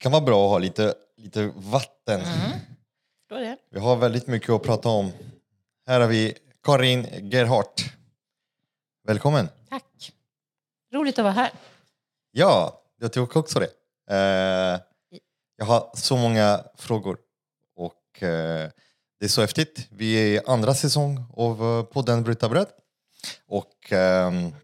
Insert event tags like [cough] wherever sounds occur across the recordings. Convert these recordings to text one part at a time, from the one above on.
kan vara bra att ha lite, lite vatten. Det? Vi har väldigt mycket att prata om. Här har vi Karin Gerhardt. Välkommen! Tack. Roligt att vara här. Ja, jag tycker också det. Eh, jag har så många frågor och eh, det är så häftigt. Vi är i andra säsong av eh, podden Bryta bröd och ehm,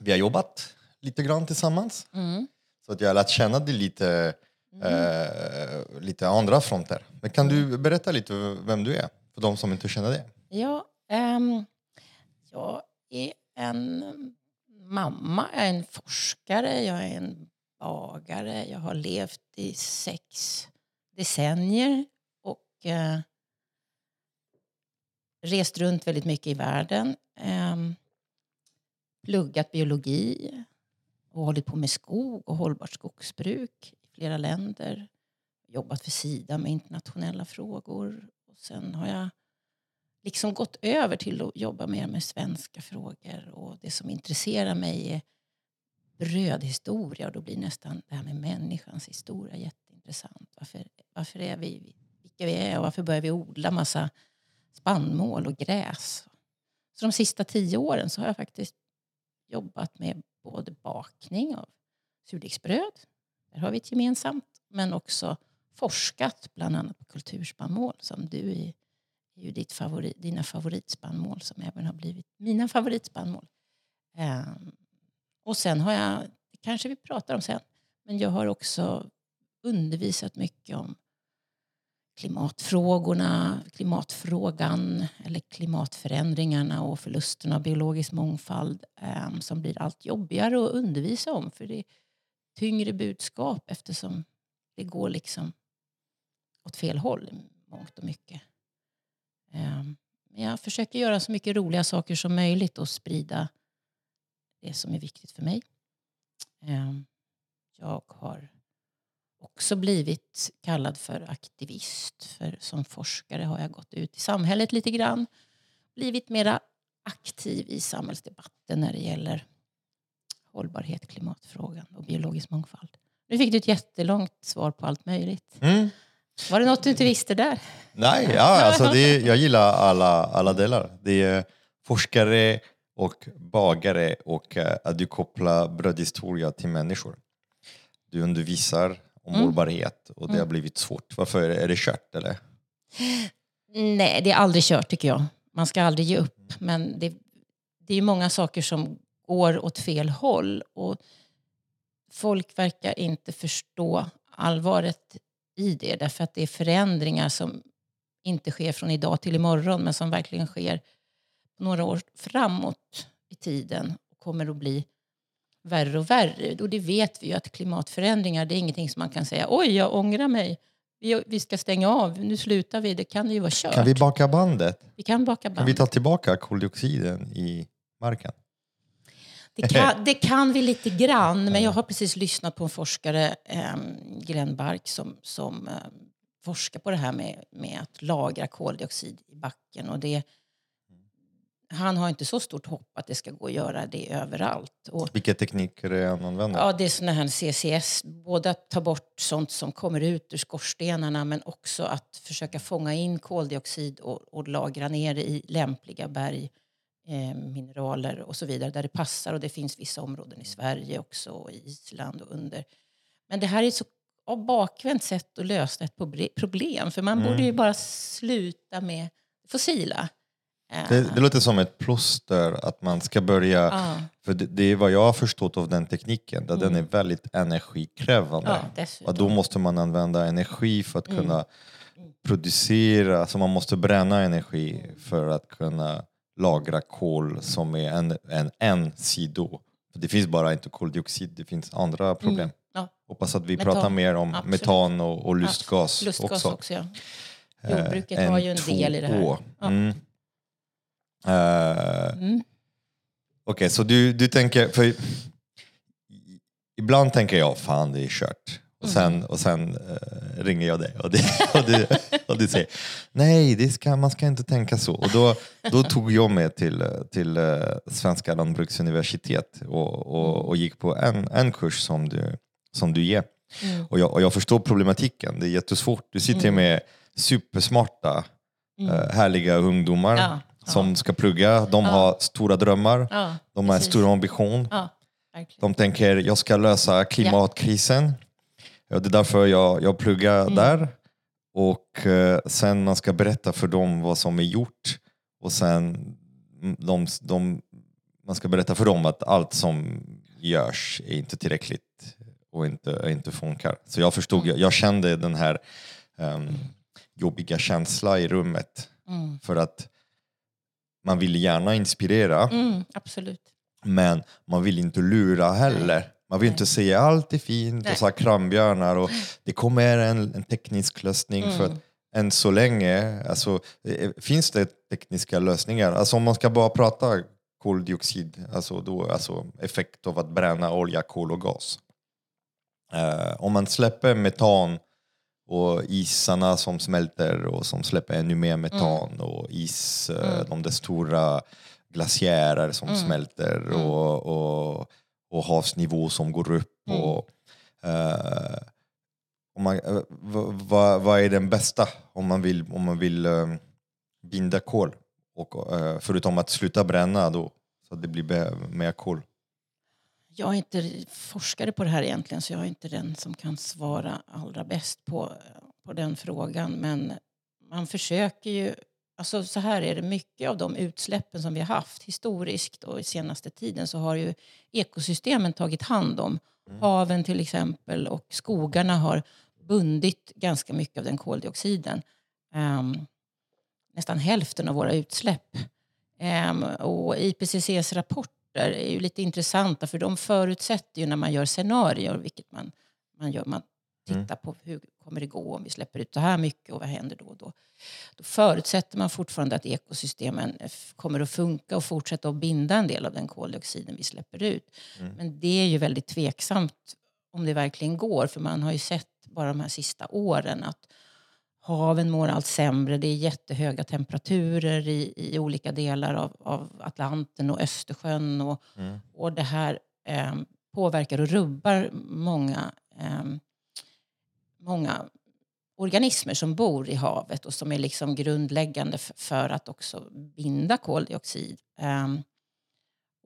vi har jobbat lite grann tillsammans. Mm. Så att jag har lärt känna dig lite, eh, lite andra fronter. Men kan du berätta lite vem du är för de som inte känner det? Ja, ehm, jag är en mamma, jag är en forskare, jag är en bagare. Jag har levt i sex decennier och eh, rest runt väldigt mycket i världen. Ehm, pluggat biologi och hållit på med skog och hållbart skogsbruk i flera länder. Jobbat för Sida med internationella frågor. Och sen har jag liksom gått över till att jobba mer med svenska frågor. Och det som intresserar mig är brödhistoria. Och då blir nästan det här med människans historia jätteintressant. Varför, varför är vi vilka vi är och varför börjar vi odla massa spannmål och gräs? Så de sista tio åren så har jag faktiskt jobbat med både bakning av surdegsbröd, där har vi ett gemensamt, men också forskat bland annat på kulturspannmål som du är, är ju ditt favorit, dina favoritspannmål som även har blivit mina favoritspannmål. Um, och sen har jag, det kanske vi pratar om sen, men jag har också undervisat mycket om klimatfrågorna, klimatfrågan eller klimatförändringarna och förlusten av biologisk mångfald eh, som blir allt jobbigare att undervisa om för det är tyngre budskap eftersom det går liksom åt fel håll i mångt och mycket. Eh, men jag försöker göra så mycket roliga saker som möjligt och sprida det som är viktigt för mig. Eh, jag har också blivit kallad för aktivist. För som forskare har jag gått ut i samhället lite grann. Blivit mera aktiv i samhällsdebatten när det gäller hållbarhet, klimatfrågan och biologisk mångfald. Nu fick du ett jättelångt svar på allt möjligt. Mm. Var det något du inte visste där? Nej, ja, alltså det, jag gillar alla, alla delar. Det är forskare och bagare och eh, att du kopplar brödhistoria till människor. Du undervisar om Mm. och det har blivit svårt. Varför? Är det, är det kört eller? Nej, det är aldrig kört tycker jag. Man ska aldrig ge upp. Men det, det är många saker som går åt fel håll. Och folk verkar inte förstå allvaret i det. Därför att det är förändringar som inte sker från idag till imorgon. Men som verkligen sker några år framåt i tiden. Och kommer att bli värre och värre. Och det vet vi ju att klimatförändringar det är ingenting som man kan säga oj jag ångrar mig. Vi, vi ska stänga av, nu slutar vi. Det kan ju vara kört. Kan vi baka bandet? Vi kan baka band. Kan vi ta tillbaka koldioxiden i marken? det, kan, [laughs] det kan vi lite grann, men jag har precis lyssnat på en forskare, eh, Glenn Bark, som, som eh, forskar på det här med, med att lagra koldioxid i backen. Och det, han har inte så stort hopp att det ska gå att göra det överallt. Och, Vilka tekniker är han använder? Ja, det är såna här CCS. Både att ta bort sånt som kommer ut ur skorstenarna men också att försöka fånga in koldioxid och, och lagra ner det i lämpliga berg, eh, mineraler och så vidare där det passar. Och det finns vissa områden i Sverige också, och i Island och under. Men det här är ett så av bakvänt sätt att lösa ett proble- problem. För man borde ju bara sluta med fossila. Eh, Det, det låter som ett plåster att man ska börja, Ja. för det, det är vad jag har förstått av den tekniken, där den är väldigt energikrävande. Ja, och då måste man använda energi för att kunna producera, så man måste bränna energi för att kunna lagra kol som är en, en, en sido. För det finns bara inte koldioxid, det finns andra problem. Ja. Hoppas att vi Metan, pratar mer om absolut. metan och, och lustgas, Lustgas också. också, ja. Eh, Jordbruket har ju en del i det här. N2O. Ja. Mm. Eh, Mm. Okej, så du, du tänker... För ibland tänker jag, fan det är kört. Och sen, Mm. och sen eh, ringer jag dig och, det, [laughs] och, du, och du säger, nej det ska, man ska inte tänka så. Och då, då tog jag med till, till eh, Svenska lantbruksuniversitet och, och, och gick på en, en kurs som du, som du ger. Mm. Och, jag, och jag förstår problematiken, det är jättesvårt. Du sitter Mm. med supersmarta, eh, härliga ungdomar Ja, som ska plugga. De har stora drömmar, de har en stor ambition. De tänker jag ska lösa klimatkrisen. Ja, det är därför jag, jag pluggar Mm. där. Och eh, sen man ska berätta för dem vad som är gjort. Och sen de, de, man ska berätta för dem att allt som görs är inte tillräckligt och inte, inte funkar. Så jag förstod, Mm. jag, jag kände den här um, jobbiga känslan i rummet. Mm. För att man vill gärna inspirera. Mm, absolut. Men man vill inte lura heller. Man vill Nej. inte säga allt är fint Nej. och så här krambjörnar och det kommer en, en teknisk lösning för att Mm. än så länge alltså, eh, finns det tekniska lösningar. Alltså om man ska bara prata koldioxid, alltså, då, alltså effekt av att bränna olja, kol och gas. Eh, om man släpper metan och isarna som smälter och som släpper ännu mer metan och is, eh, Mm. de där stora glaciärer som Mm. smälter Mm. och, och, och havsnivå som går upp. Mm. Och, eh, om man, eh, v- vad, vad är den bästa om man vill, om man vill eh, binda kol? Och, eh, förutom att sluta bränna då, så att det blir mer kol. Jag är inte forskare på det här egentligen så jag är inte den som kan svara allra bäst på, på den frågan. Men man försöker ju... Alltså så här är det, mycket av de utsläppen som vi har haft historiskt och i senaste tiden så har ju ekosystemen tagit hand om. Haven till exempel och skogarna har bundit ganska mycket av den koldioxiden. Ehm, nästan hälften av våra utsläpp. Ehm, och IPCCs rapporter är ju lite intressanta för de förutsätter ju när man gör scenarier, vilket man, man gör, man tittar på hur kommer det gå om vi släpper ut så här mycket och vad händer då och då. Då förutsätter man fortfarande att ekosystemen kommer att funka och fortsätta att binda en del av den koldioxiden vi släpper ut. Mm. Men det är ju väldigt tveksamt om det verkligen går för man har ju sett bara de här sista åren att haven mår allt sämre. Det är jättehöga temperaturer i, i olika delar av, av Atlanten och Östersjön. Och, Mm. och det här eh, påverkar och rubbar många, eh, många organismer som bor i havet och som är liksom grundläggande för att också binda koldioxid. Eh,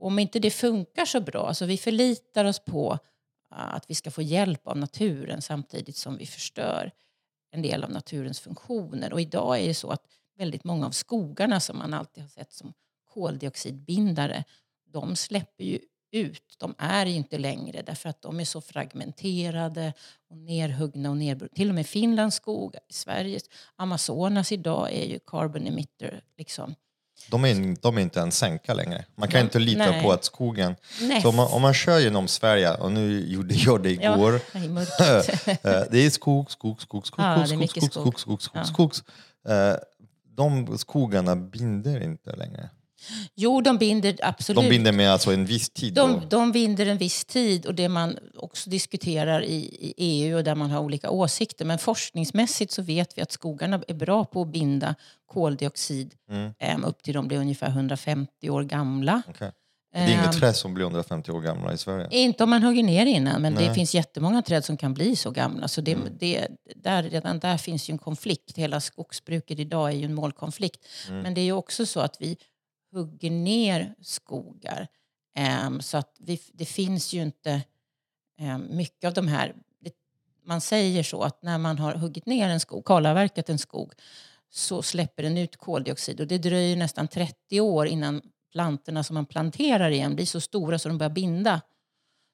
om inte det funkar så bra, alltså vi förlitar oss på eh, att vi ska få hjälp av naturen samtidigt som vi förstör en del av naturens funktioner. Och idag är det så att väldigt många av skogarna som man alltid har sett som koldioxidbindare, de släpper ju ut. De är inte längre därför att de är så fragmenterade och nerhuggna och nerbrutna. Till och med Finlands skogar, Sveriges, Amazonas idag är ju carbon emitter. Liksom. De, är, de är inte en sänka längre. Man kan Nej. inte lita Nej. på att skogen... Nej. Så om man, om man kör genom Sverige, och nu gjorde jag det Ja, igår, [laughs] i mörkret. [laughs] Eh, det är skog, skog, skog, skog, Ja, det skog, mycket skog, skog. skog, skog, skog, Ja. skog. Eh, De skogarna binder inte längre. Jo, de binder absolut. De binder med alltså en viss tid. De, då. de binder en viss tid och det man också diskuterar i, i EU och där man har olika åsikter. Men forskningsmässigt så vet vi att skogarna är bra på att binda koldioxid Mm. em, upp till de blir ungefär 150 år gamla. Okej. Det är inget Ehm, träd som blir 150 år gamla i Sverige. Inte om man hugger ner innan, men det Nej. finns jättemånga träd som kan bli så gamla. Så det, Mm. det, där, redan där finns ju en konflikt. Hela skogsbruket idag är ju en målkonflikt. Mm. Men det är ju också så att vi hugger ner skogar. Ehm, så att vi, det finns ju inte ehm, mycket av de här... Man säger så att när man har huggit ner en skog, kalavverkat en skog, så släpper den ut koldioxid. Och det dröjer nästan 30 år innan plantorna som man planterar igen blir så stora så de börjar binda.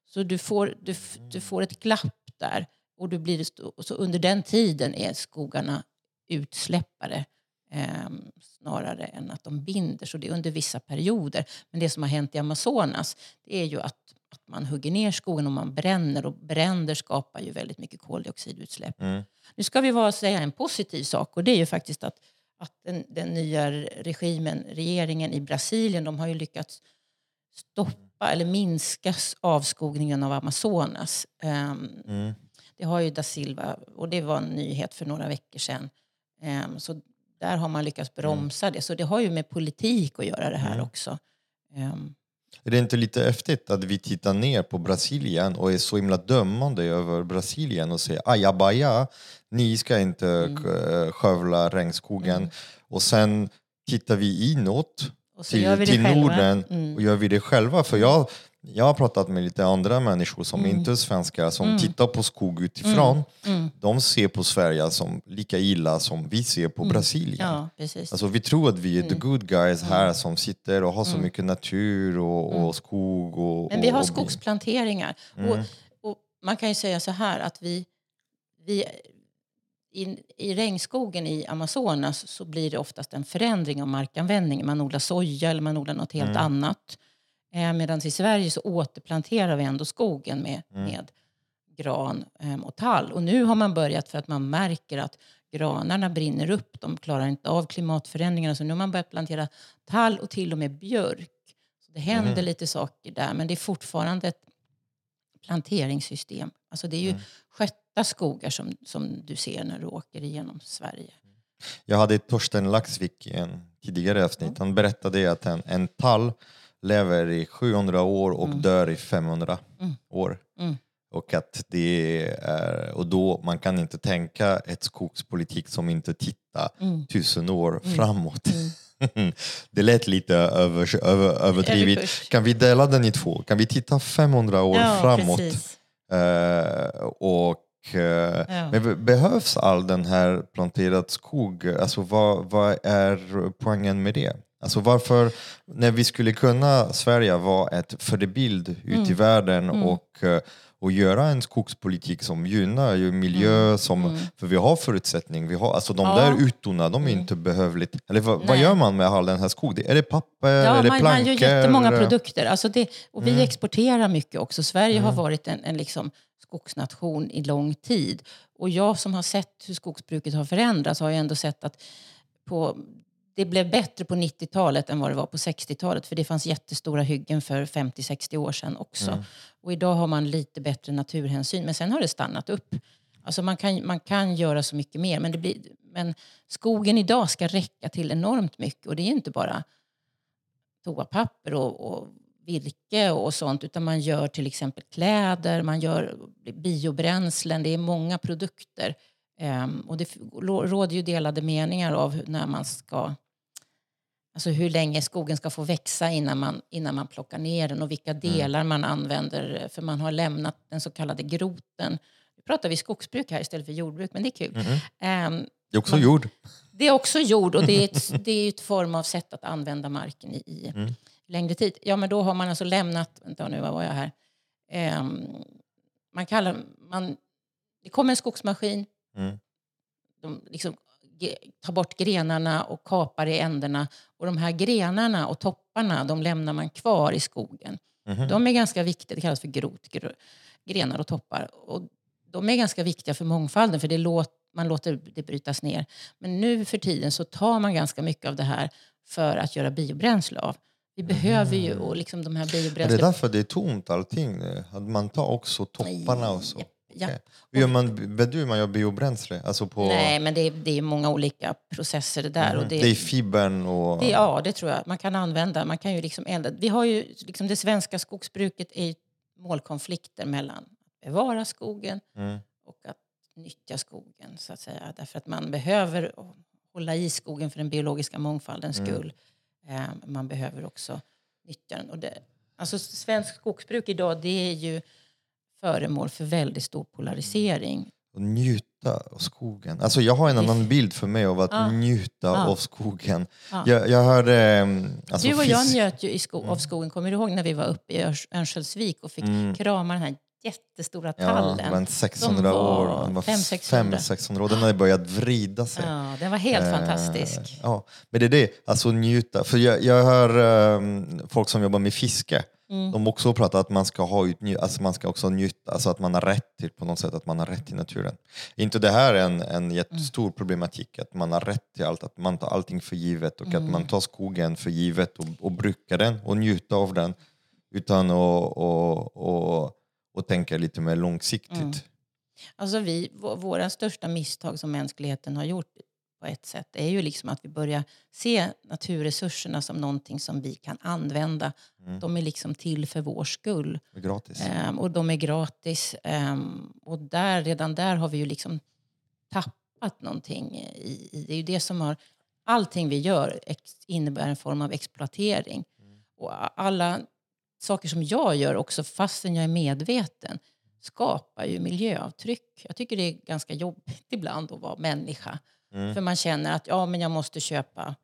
Så du får, du, du får ett glapp där. Och, du blir, så under den tiden är skogarna utsläppare ehm, snarare än att de binder. Så det är under vissa perioder. Men det som har hänt i Amazonas det är ju att, att man hugger ner skogen och man bränner. Och bränder skapar ju väldigt mycket koldioxidutsläpp. Mm. Nu ska vi bara säga en positiv sak och det är ju faktiskt att, att den, den nya regimen, regeringen i Brasilien, de har ju lyckats stoppa eller minska avskogningen av Amazonas. Ehm, Mm. det har ju da Silva, och det var en nyhet för några veckor sedan. Ehm, så där har man lyckats bromsa det. Så det har ju med politik att göra det här Mm. också. Ehm, Är det inte lite häftigt att vi tittar ner på Brasilien och är så himla dömande över Brasilien och säger ajabaja, ni ska inte mm. skövla regnskogen. Och sen tittar vi inåt till, till Norden mm. och gör vi det själva. För jag, jag har pratat med lite andra människor som mm. inte är svenskar som mm. tittar på skog utifrån. Mm. mm. De ser på Sverige som lika illa som vi ser på mm. Brasilien. Ja, precis. Alltså, vi tror att vi är the mm. good guys här som sitter och har så mycket natur och, och skog. Och, Men vi har skogsplanteringar. Och, och, man kan ju säga så här att vi, vi i, i regnskogen i Amazonas så blir det oftast en förändring av markanvändningen. Man odlar soja eller man odlar något helt annat. Eh, Medan i Sverige så återplanterar vi ändå skogen med, mm. med gran eh, och tall. Och nu har man börjat för att man märker att granarna brinner upp. De klarar inte av klimatförändringarna. Så nu har man börjat plantera tall och till och med björk. Så det händer mm. lite saker där. Men det är fortfarande ett planteringssystem. Alltså det är ju mm. skötta skogar som, som du ser när du åker igenom Sverige. Jag hade Torsten Laxvik i en tidigare avsnitt. Han berättade att en, en tall lever i 700 år och mm. dör i 500 mm. år. Mm. Och att det är, och då man kan inte tänka ett skogspolitik som inte tittar mm. tusen år mm. framåt. Mm. [laughs] det lät lite över, över, överdrivet. Kan vi dela den i två? Kan vi titta 500 år ja, framåt? Uh, och uh, ja. men behövs all den här planterad skog? Alltså vad, vad är poängen med det? Alltså varför, när vi skulle kunna Sverige vara ett förebild ut mm. i världen mm. och, eh, och göra en skogspolitik som gynnar ju miljö, mm. som, mm. för vi har förutsättning. Vi har, alltså de ja. där ytorna, de är mm. inte behövligt. Eller vad, vad, gör man med all den här skogen? Är det papper? Ja, är det man, plankor? man gör jättemånga produkter. Alltså det, och vi mm. exporterar mycket också. Sverige har varit en, en liksom skogsnation i lång tid. Och jag som har sett hur skogsbruket har förändrats har ju ändå sett att på det blev bättre på 90-talet än vad det var på 60-talet. För det fanns jättestora hyggen för 50-60 år sedan också. Mm. Och idag har man lite bättre naturhänsyn. Men sen har det stannat upp. Alltså man kan, man kan göra så mycket mer. Men, det blir, men skogen idag ska räcka till enormt mycket. Och det är inte bara toapapper och, och virke och sånt. Utan man gör till exempel kläder, man gör biobränslen. Det är många produkter. Um, och det råder ju delade meningar av när man ska Alltså hur länge skogen ska få växa innan man, innan man plockar ner den och vilka mm. delar mm. man använder. För man har lämnat den så kallade groten. Nu pratar vi skogsbruk här istället för jordbruk, men det är kul. Mm. Um, det är också man, jord. Det är också jord och det är ett, [laughs] det är ett form av sätt att använda marken i, i mm. längre tid. Ja, men då har man alltså lämnat... Vänta nu, vad var jag här? Um, man kallar... Man, det kommer en skogsmaskin. Mm. De liksom tar bort grenarna och kapar i ändarna. Och de här grenarna och topparna de lämnar man kvar i skogen. Mm. De är ganska viktiga, det kallas för grot, grenar och toppar. Och de är ganska viktiga för mångfalden för det låt, man låter det brytas ner. Men nu för tiden så tar man ganska mycket av det här för att göra biobränsle av. Vi behöver ju och liksom de här biobränsle... Är det därför det är tomt allting? Att man tar också topparna och så? Ja. Ja. Okay. Gör man, vet du hur man gör biobränsle? Alltså på... Nej, men det är, det är många olika processer där. Mm. Och det, det är fibern och... Det, ja, det tror jag. Man kan använda. Man kan ju liksom elda. Vi har ju, liksom det svenska skogsbruket är målkonflikter mellan att bevara skogen mm. och att nyttja skogen. så att säga. Därför att man behöver hålla i skogen för den biologiska mångfaldens mm. skull. Eh, man behöver också nyttja den. Och det, alltså, svensk skogsbruk idag det är ju föremål för väldigt stor polarisering. Och njuta av skogen. Alltså jag har en annan bild för mig av att ja. njuta ja. av skogen. Ja. Jag, jag hörde... Mm, alltså du och jag njöt ju sko mm. av skogen. Kommer du ihåg när vi var uppe i Örnsköldsvik och fick mm. krama den här jättestora tallen? Ja, 600 var år. Den var 500-600 år. Den hade börjat vrida sig. Ja, den var helt eh, fantastisk. Ja, men det är det, alltså njuta. För jag, jag hör um, folk som jobbar med fiske Mm. De också pratar att man ska ha utny- alltså man ska också njuta, alltså att man har rätt till på något sätt att man har rätt till naturen. Är inte det här en, en jättestor mm. problematik? Att man har rätt till allt, att man tar allting för givet och mm. att man tar skogen för givet och, och brukar den och njuter av den utan att och, och, och tänka lite mer långsiktigt. Mm. Alltså vi, våra största misstag som mänskligheten har gjort på ett sätt är ju liksom att vi börjar se naturresurserna som någonting som vi kan använda. Mm. De är liksom till för vår skull. Gratis. Ehm, och de är gratis. Ehm, och där, redan där har vi ju liksom tappat någonting. I, i, det är ju det som har... Allting vi gör ex, innebär en form av exploatering. Och alla saker som jag gör också, fastän jag är medveten, skapar ju miljöavtryck. Jag tycker det är ganska jobbigt [laughs] ibland att vara människa. Mm. För man känner att ja, men jag måste köpa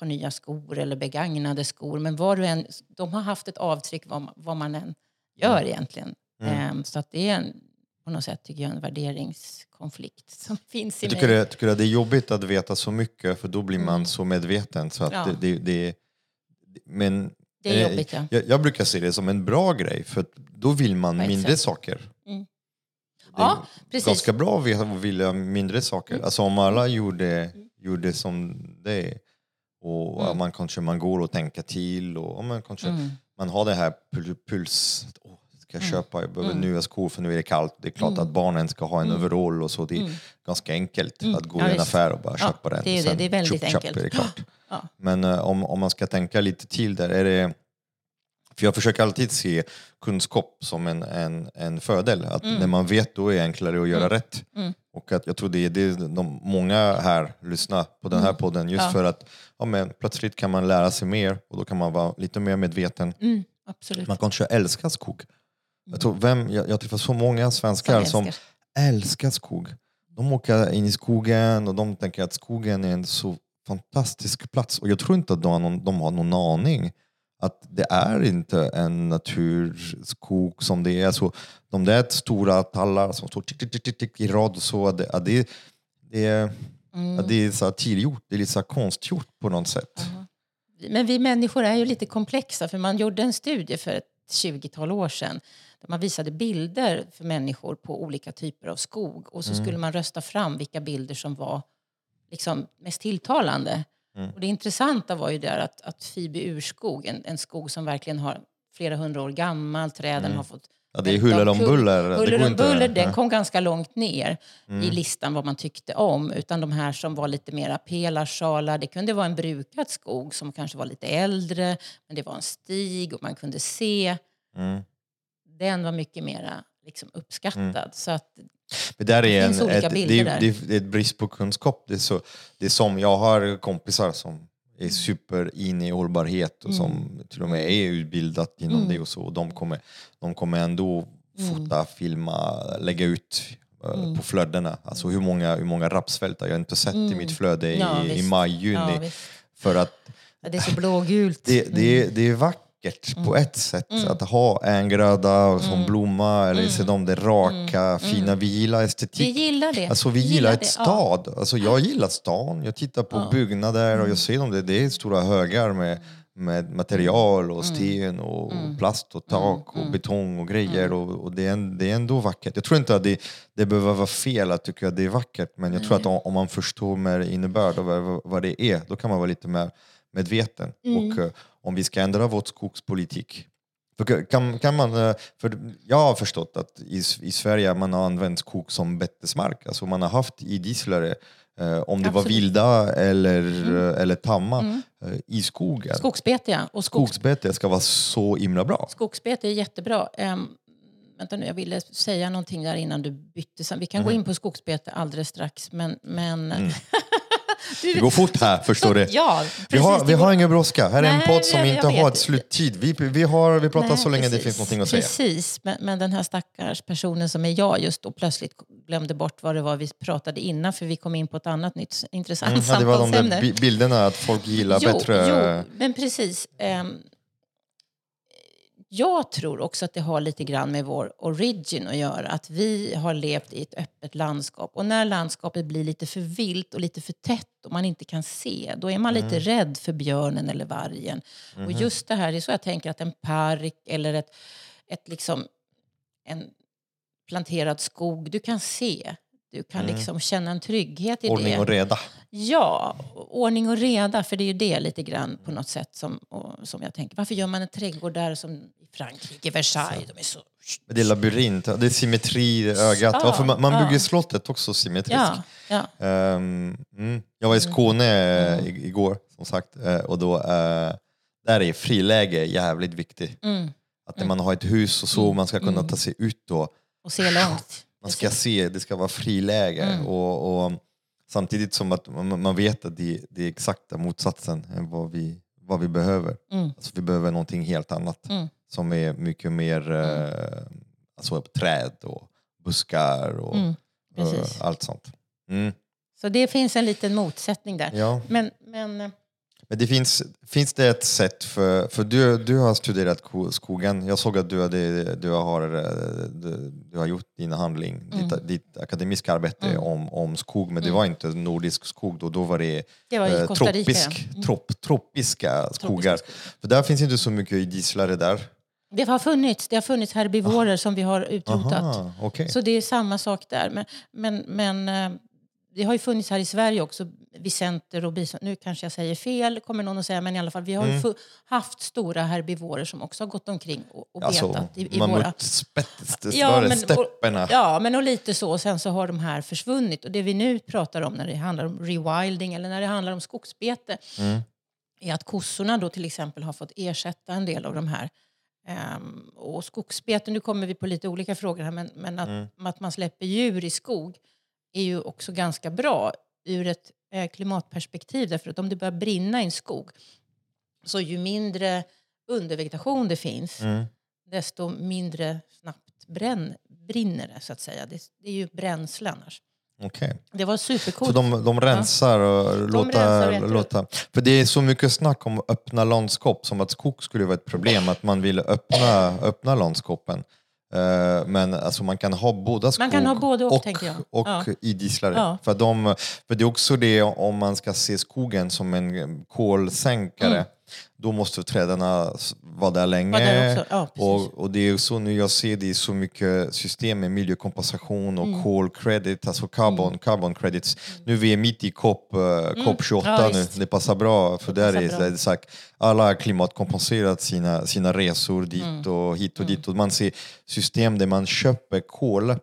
par nya skor eller begagnade skor. Men var du än, de har haft ett avtryck vad, vad man än gör egentligen. Mm. Ehm, så att det är en, på något sätt tycker jag en värderingskonflikt [laughs] som finns i Jag mig. tycker, det, tycker att det är jobbigt att veta så mycket för då blir man så medveten. Så att Mm. Ja. det, det, det, men Det är eh, jobbigt, ja. jag, jag brukar se det som en bra grej för då vill man mindre saker. Mm. Det är Ja, precis. ganska bra att vilja- mindre saker. Mm. Alltså om alla gjorde, gjorde som det och Mm. man kanske man går och tänker till och ja, man kanske Mm. man har det här pul- puls. Ska jag köpa? Jag behöver Mm. nya skor för nu är det kallt. Det är klart Mm. att barnen ska ha en Mm. overall och så. Det är Mm. ganska enkelt Mm. att gå Ja, i en affär och bara Ja, köpa den. det är det. Det är väldigt tjopp enkelt. Är det klart. Ja. Men eh, om, om man ska tänka lite till där, är det... För jag försöker alltid se kunskap som en, en, en fördel. Att Mm. när man vet då är det enklare att göra Mm. rätt. Mm. Och att jag tror det är det de många här lyssnar på den här Mm. podden just Ja. för att ja, men plötsligt kan man lära sig mer och då kan man vara lite mer medveten. Mm, absolut. Man kanske älskar skog. Jag, tror vem, jag, jag träffar så många svenskar som, älskar. älskar skog. De åker in i skogen och de tänker att skogen är en så fantastisk plats. Och jag tror inte att de har någon, de har någon aning att det är inte en naturskog som det är. Så de där stora tallar som står tick, tick, tick, tick, i rad och så, att det, det, det, är- Mm. det är så här tillgjort, det är lite så här konstgjort på något sätt. Men vi människor är ju lite komplexa för man gjorde en studie för ett 20-tal år sedan där man visade bilder för människor på olika typer av skog och så skulle man rösta fram vilka bilder som var liksom mest tilltalande. Mm. Och det intressanta var ju där att, att Fibe urskog, en, en skog som verkligen har flera hundra år gammal, träden har fått Ja, det är huller om buller. Huller om buller, den kom ganska långt ner Mm. i listan vad man tyckte om. Utan de här som var lite mera pelarsalar. Det kunde vara en brukad skog som kanske var lite äldre. Men det var en stig och man kunde se. Mm. Den var mycket mera liksom, uppskattad. Så att, Men där Det är finns en, olika ett, det, bilder är, där. det, är, det ett brist på kunskap. Det är, så, det är som, jag har kompisar som är super in i hållbarhet och som till och med är utbildat inom Mm. det och så. Och de kommer, de kommer ändå fota, filma, lägga ut eh, Mm. på flödena. Alltså hur många, hur många rapsfält har jag inte sett i mitt flöde Ja, i, maj, juni. ja, för att Ja, det är så blågult. det, det, är, det är vackert på ett sätt att ha en gröda och som blomma eller se dem det raka, fina. Vi gillar estetik. Vi gillar det. Alltså vi gillar ett det, ja. stad. Alltså jag gillar stan. Jag tittar på byggnader och jag ser dem. Det, det är stora högar med, med material och sten och plast och tak och betong och grejer. Och, och det, är, det är ändå vackert. Jag tror inte att det, det behöver vara fel att tycka att det är vackert. Men jag tror att om, om man förstår med innebörd och vad, vad det är, då kan man vara lite mer medveten. Och eh, om vi ska ändra vår skogspolitik för kan, kan man, eh, för jag har förstått att i, i Sverige man har använt skog som betesmark. Alltså man har haft idisslare, eh, om det var Absolut. vilda eller, eh, eller tamma, eh, i skogen. Skogsbete, ja. Och skogs, Skogsbete ska vara så himla bra. skogsbete är jättebra. Um, vänta nu, jag ville säga någonting där innan du bytte. Vi kan gå in på skogsbete alldeles strax. Men, men, du, [laughs] Det går fort här, förstår du. [laughs] Ja, Vi har, det vi har ingen brådska. Här är en Nej, podd som jag- inte jag har ett sluttid. Vi, vi, har, vi pratar Nej, så länge det precis, finns någonting att säga. Precis, men, men den här stackars personen som är jag just då plötsligt glömde bort vad det var vi pratade innan för vi kom in på ett annat nytt intressant Mm, ja, det var de samtalsämne. där bi- bilderna att folk gillar jo, bättre... Jo, men precis. Ehm, jag tror också att det har lite grann med vår origin att göra. Att vi har levt i ett öppet landskap. Och när landskapet blir lite för vilt och lite för tätt och man inte kan se, då är man lite Mm. rädd för björnen eller vargen. Och just det här, det är så jag tänker att en park eller ett, ett liksom, en planterad skog, du kan se. Du kan liksom känna en trygghet i Mm. Ordning det. och reda. Ja, ordning och reda, för det är ju det lite grann på något sätt som, som jag tänker. Varför gör man en trädgård där som i Frankrike, Versailles? De är så... Det är labyrint, det är symmetri i ögat. Ja, Varför man, man ja. bygger slottet också symmetriskt. Ja, ja. Ehm, mm. Jag var i Skåne Mm. eh, i- igår, som sagt, eh, och då, eh, där är friläge jävligt viktigt. Mm. Att när man har ett hus och så, man ska kunna ta sig ut då. Och se långt. Man ska se, det ska vara friläge. Mm. Och, och samtidigt som att man, vet att det, det är exakta motsatsen än vad vi, vad vi behöver. Mm. Alltså vi behöver någonting helt annat Mm. som är mycket mer eh, alltså träd och buskar och Mm, eh, allt sånt. Mm. Så det finns en liten motsättning där. Ja. Men, men eh, Men det finns, finns det ett sätt för, för du, du har studerat ko- skogen. Jag såg att du, hade, du, har, eh, du, du har gjort din handling, Mm. ditt, ditt akademiska arbete om, om skog, men det var inte nordisk skog då, då var det, det var eh, tropisk. Mm. trop, tropiska skogar. skogar. För där finns inte så mycket idisslare där. Det har funnits, det har funnits herbivorer som vi har utrotat. Aha, okej. Så det är samma sak där. Men, men, men eh, det har ju funnits här i Sverige också, Vicenter och bison. Nu kanske jag säger fel, kommer någon att säga, men i alla fall. Vi har Mm. haft stora herbivorer som också har gått omkring och, och Alltså, betat i, i våra... Ja, men- stepperna. Ja, men och lite så. Sen så har de här försvunnit. Och det vi nu pratar om när det handlar om rewilding eller när det handlar om skogsbete Mm. är att kossorna då till exempel har fått ersätta en del av de här. Ehm, och skogsbeten, nu kommer vi på lite olika frågor här, men, men att, Mm. att man släpper djur i skog är ju också ganska bra ur ett klimatperspektiv. Därför att om det börjar brinna i en skog så ju mindre undervegetation det finns Mm. desto mindre snabbt bränn, brinner det så att säga. Det, det är ju bränsle annars. Okej. Det var supercoolt. Så de, de rensar och låta, vet du. låta... För det är så mycket snack om öppna landskap, som att skog skulle vara ett problem, att man vill öppna, öppna landskapen. Eh, men alltså man kan ha båda skog Man kan ha både och, och, och Ja. idisslare. Ja. För, de, för det är också det om man ska se skogen som en kolsänkare, Mm. Då måste träden s- vara där länge. Var där också. Ja, och, och det är så nu jag ser det är så mycket system med miljökompensation och Mm. call credit, alltså carbon, carbon credits. Nu är vi mitt i COP, eh, COP 28 Mm. Ja, nu, det passar bra för där är bra. det sagt, alla har klimatkompenserat sina, sina resor dit Mm. och hit och dit och man ser system där man köper kol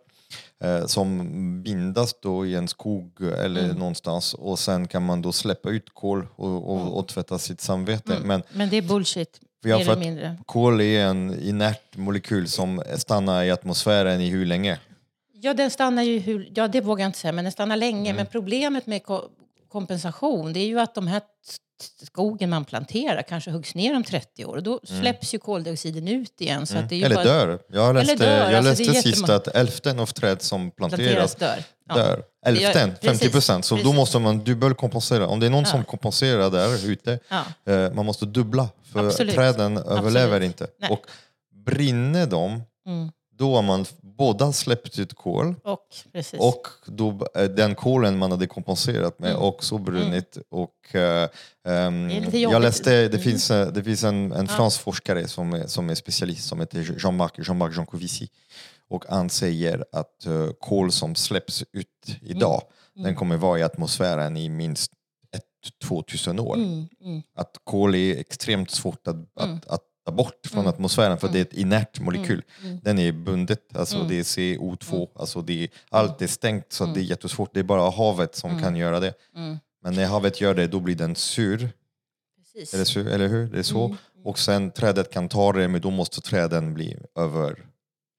som bindas då i en skog eller Mm. någonstans och sen kan man då släppa ut kol och, och, och tvätta sitt samvete. Men Men det är bullshit, mer för mindre. kol är en inert molekyl som stannar i atmosfären i hur länge? Ja, den stannar ju hur, ja, det vågar jag inte säga, men den stannar länge. Mm. Men problemet med ko- kompensation det är ju att de här skogen man planterar kanske huggs ner om 30 år och då släpps ju koldioxiden ut igen. Så att det är Mm. Eller bara, dör. Jag läste, dör, jag alltså, är läste sist jättemånga- att hälften av träd som planteras planteras dör. Ja. dör. Hälften, Ja, 50 procent. Så då precis. måste man dubbelkompensera. Om det är någon som kompenserar där ute, Ja. eh, man måste dubbla. För Absolut. träden överlever Absolut. inte. Nej. Och brinner de, Mm. då har man båda släppt ut kol Och, precis. och då, eh, den kolen man hade kompenserat med också brunnit. Och, Mm. Det är lite jag läste, det Mm. finns, eh, det finns en, en fransk forskare som är, som är specialist som heter Jean-Marc Jean Jancovici. Och han säger att uh, kol som släpps ut idag, Mm. den kommer vara i atmosfären i minst 1-2000 år. mm, mm, Att kol är extremt svårt att, att, att ta bort från atmosfären för det är ett inert molekyl. mm. Den är bundet, alltså det är CO2, alltså det är, allt är stängt så det är jättesvårt. Det är bara havet som kan göra det. mm. Men när havet gör det då blir den sur, Precis. eller, sur, eller hur? Det är så. Mm. Och sen trädet kan ta det men då måste träden bli över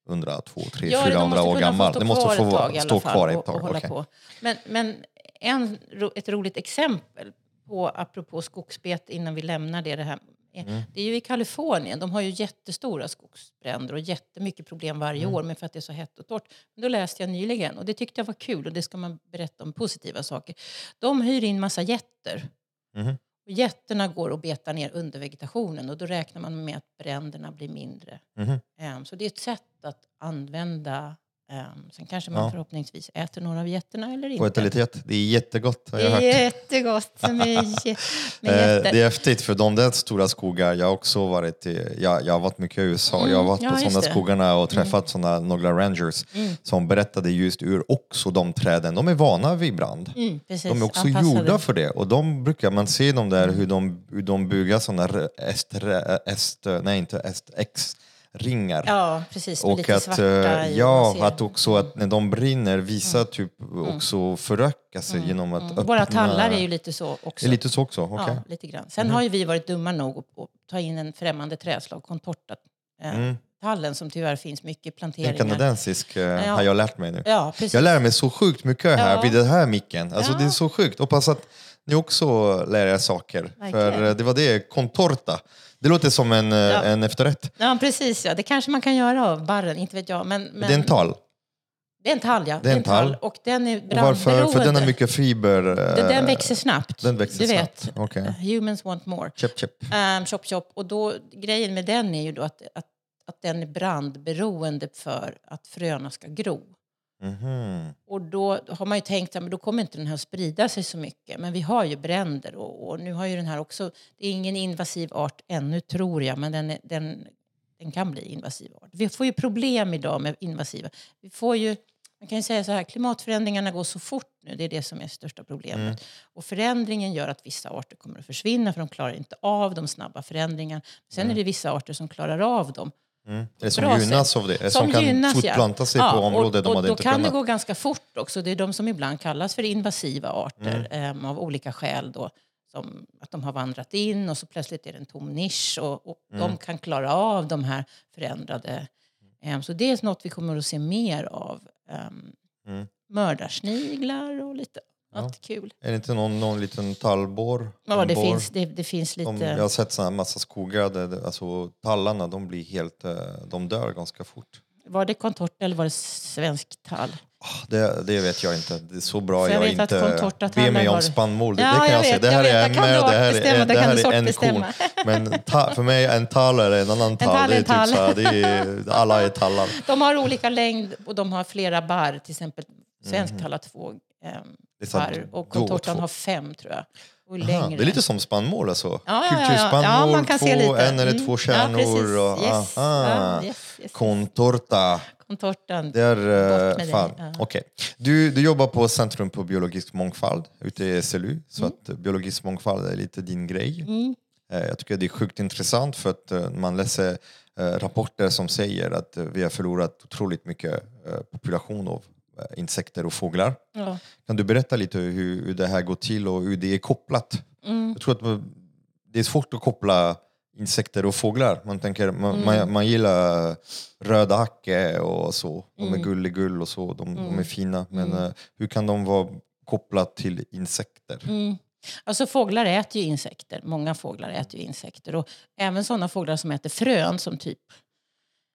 100, 2, 3, Ja, de 400 måste år gammal. Det måste få stå kvar ett tag. okej. på. Men, men en, ett roligt exempel på, apropå skogsbete innan vi lämnar det, det här. Mm. Det är ju i Kalifornien. De har ju jättestora skogsbränder och jättemycket problem varje Mm. år med för att det är så hett och torrt. Men då läste jag nyligen och det tyckte jag var kul och det ska man berätta om positiva saker. De hyr in massa jätter. Och jätterna går och betar ner under vegetationen och då räknar man med att bränderna blir mindre. Ehm, Så det är ett sätt att använda Ehm, sen kanske man Ja. förhoppningsvis äter några av getterna eller Och inte. vitalitet, det är jättegott har Det jag hört. är jättegott med, [laughs] med Eh. Det är häftigt för de där stora skogar, jag har också varit i, jag, jag har varit mycket i USA, jag har varit Mm, ja, på sådana skogarna och träffat såna, några rangers Mm. som berättade just ur också de träden, de är vana vid brand. Mm, precis, De är också anpassade. gjorda för det och de brukar man se de där hur de, hur de bygger sådana est, est, nej inte est, X ringar. Ja, precis. Och lite att, svarta eh, ja, att också att när de brinner visa typ också föröka sig genom att Mm. öppna. Våra tallar är ju lite så också. Är lite så också, okej. Ja, lite grann. Sen har ju vi varit dumma nog att, att ta in en främmande trädslag, contorta. Eh, Mm. Tallen som tyvärr finns mycket i En planteringar. kanadensisk eh, Ja. har jag lärt mig nu. Ja, precis. Jag lär mig så sjukt mycket här Ja. vid den här micken. Alltså Ja. det är så sjukt. Hoppas att ni också lär er saker. Verkligen. För eh, det var det, contorta. Det låter som en, eh, Ja. en efterrätt. Ja, precis. Ja. Det kanske man kan göra av barren, inte vet jag. Men, men... Det är en tall. Det är en tall, ja. Det är en tall. Och den är Och varför? För den har mycket fiber. eh, Den, den växer snabbt. Den växer du snabbt. vet, Okej. humans want more. Chip, chip. Um, chop, chop. Och då, grejen med den är ju då att, att, att den är brandberoende för att fröna ska gro. Mhm. Och då har man ju tänkt att då kommer inte den här sprida sig så mycket. Men vi har ju bränder och, och nu har ju den här också, det är ingen invasiv art ännu tror jag, men den, den, den kan bli invasiv art. Vi får ju problem idag med invasiva. Vi får ju, man kan ju säga så här, klimatförändringarna går så fort nu, det är det som är största problemet. Mm. Och förändringen gör att vissa arter kommer att försvinna för de klarar inte av de snabba förändringarna. Sen är det vissa arter som klarar av dem. Mm. Eller som Bra gynnas sätt. av det. Eller som, kan ja. fortplanta sig Ja, på områden och, de och hade då inte kan kunnat. det gå ganska fort också. Det är de som ibland kallas för invasiva arter Mm. em, av olika skäl. Då, som att de har vandrat in och så plötsligt är det en tom nisch och, och Mm. de kan klara av de här förändrade. em, så det är något vi kommer att se mer av. Um. Mördarsniglar och lite Ja. annat kul. Är det inte någon, någon liten tallborr? Ja, En det finns, det, det finns lite... De, jag har sett såna här massa skogar där alltså, tallarna de blir helt, eh, de dör ganska fort. Var det contorta eller var det svensk tall? Ah, Det, det vet jag inte. Det är så bra För jag jag, inte be mig om spannmål. Det, Ja, det kan jag jag, säga. Det här är en det här är, det här är en kon. Men ta, för mig en tall är en annan [laughs] tall. tall det är en typ tall. så här, det är, [laughs] alla är tallar. De har olika längd och de har flera barr. Till exempel svensk tall har två ehm, Det är här, och contortan har fem tror jag. Aha, det är lite som spannmål alltså? ja, ja, ja, ja. Kulturspannmål, ja, man kan två, se lite. en eller Mm. två Ja, kärnor. precis. och, Yes. Ja, yes, yes. Contorta. Contortan. Det är... Bort eh, fan. dig, ja. Okej. Du, du jobbar på Centrum på biologisk mångfald ute i SLU. Så Mm. att biologisk mångfald är lite din grej. Mm. Eh, Jag tycker det är sjukt intressant för att eh, man läser rapporter som säger att vi har förlorat otroligt mycket population av insekter och fåglar. Ja. Kan du berätta lite hur, hur det här går till och hur det är kopplat? Mm. Jag tror att det är svårt att koppla insekter och fåglar. Man, tänker, man, Mm. man, man gillar röda hacke och så. De är Mm. gulligull och så. De, de är Mm. fina. Men Mm. eh, hur kan de vara kopplat till insekter? Mm. Alltså fåglar äter ju insekter. Många fåglar äter ju insekter. Och även sådana fåglar som äter frön som typ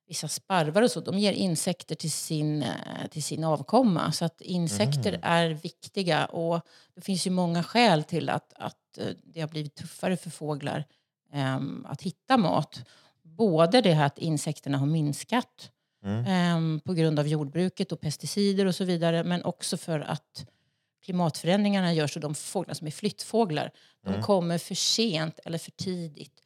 vissa sparvar och så. De ger insekter till sin, eh, till sin avkomma. Så att insekter Mm. är viktiga. Och det finns ju många skäl till att, att eh, det har blivit tuffare för fåglar ehm, att hitta mat. Både det här att insekterna har minskat Mm. ehm, på grund av jordbruket och pesticider och så vidare. Men också för att klimatförändringarna gör så de fåglar som är flyttfåglar, de Mm. kommer för sent eller för tidigt.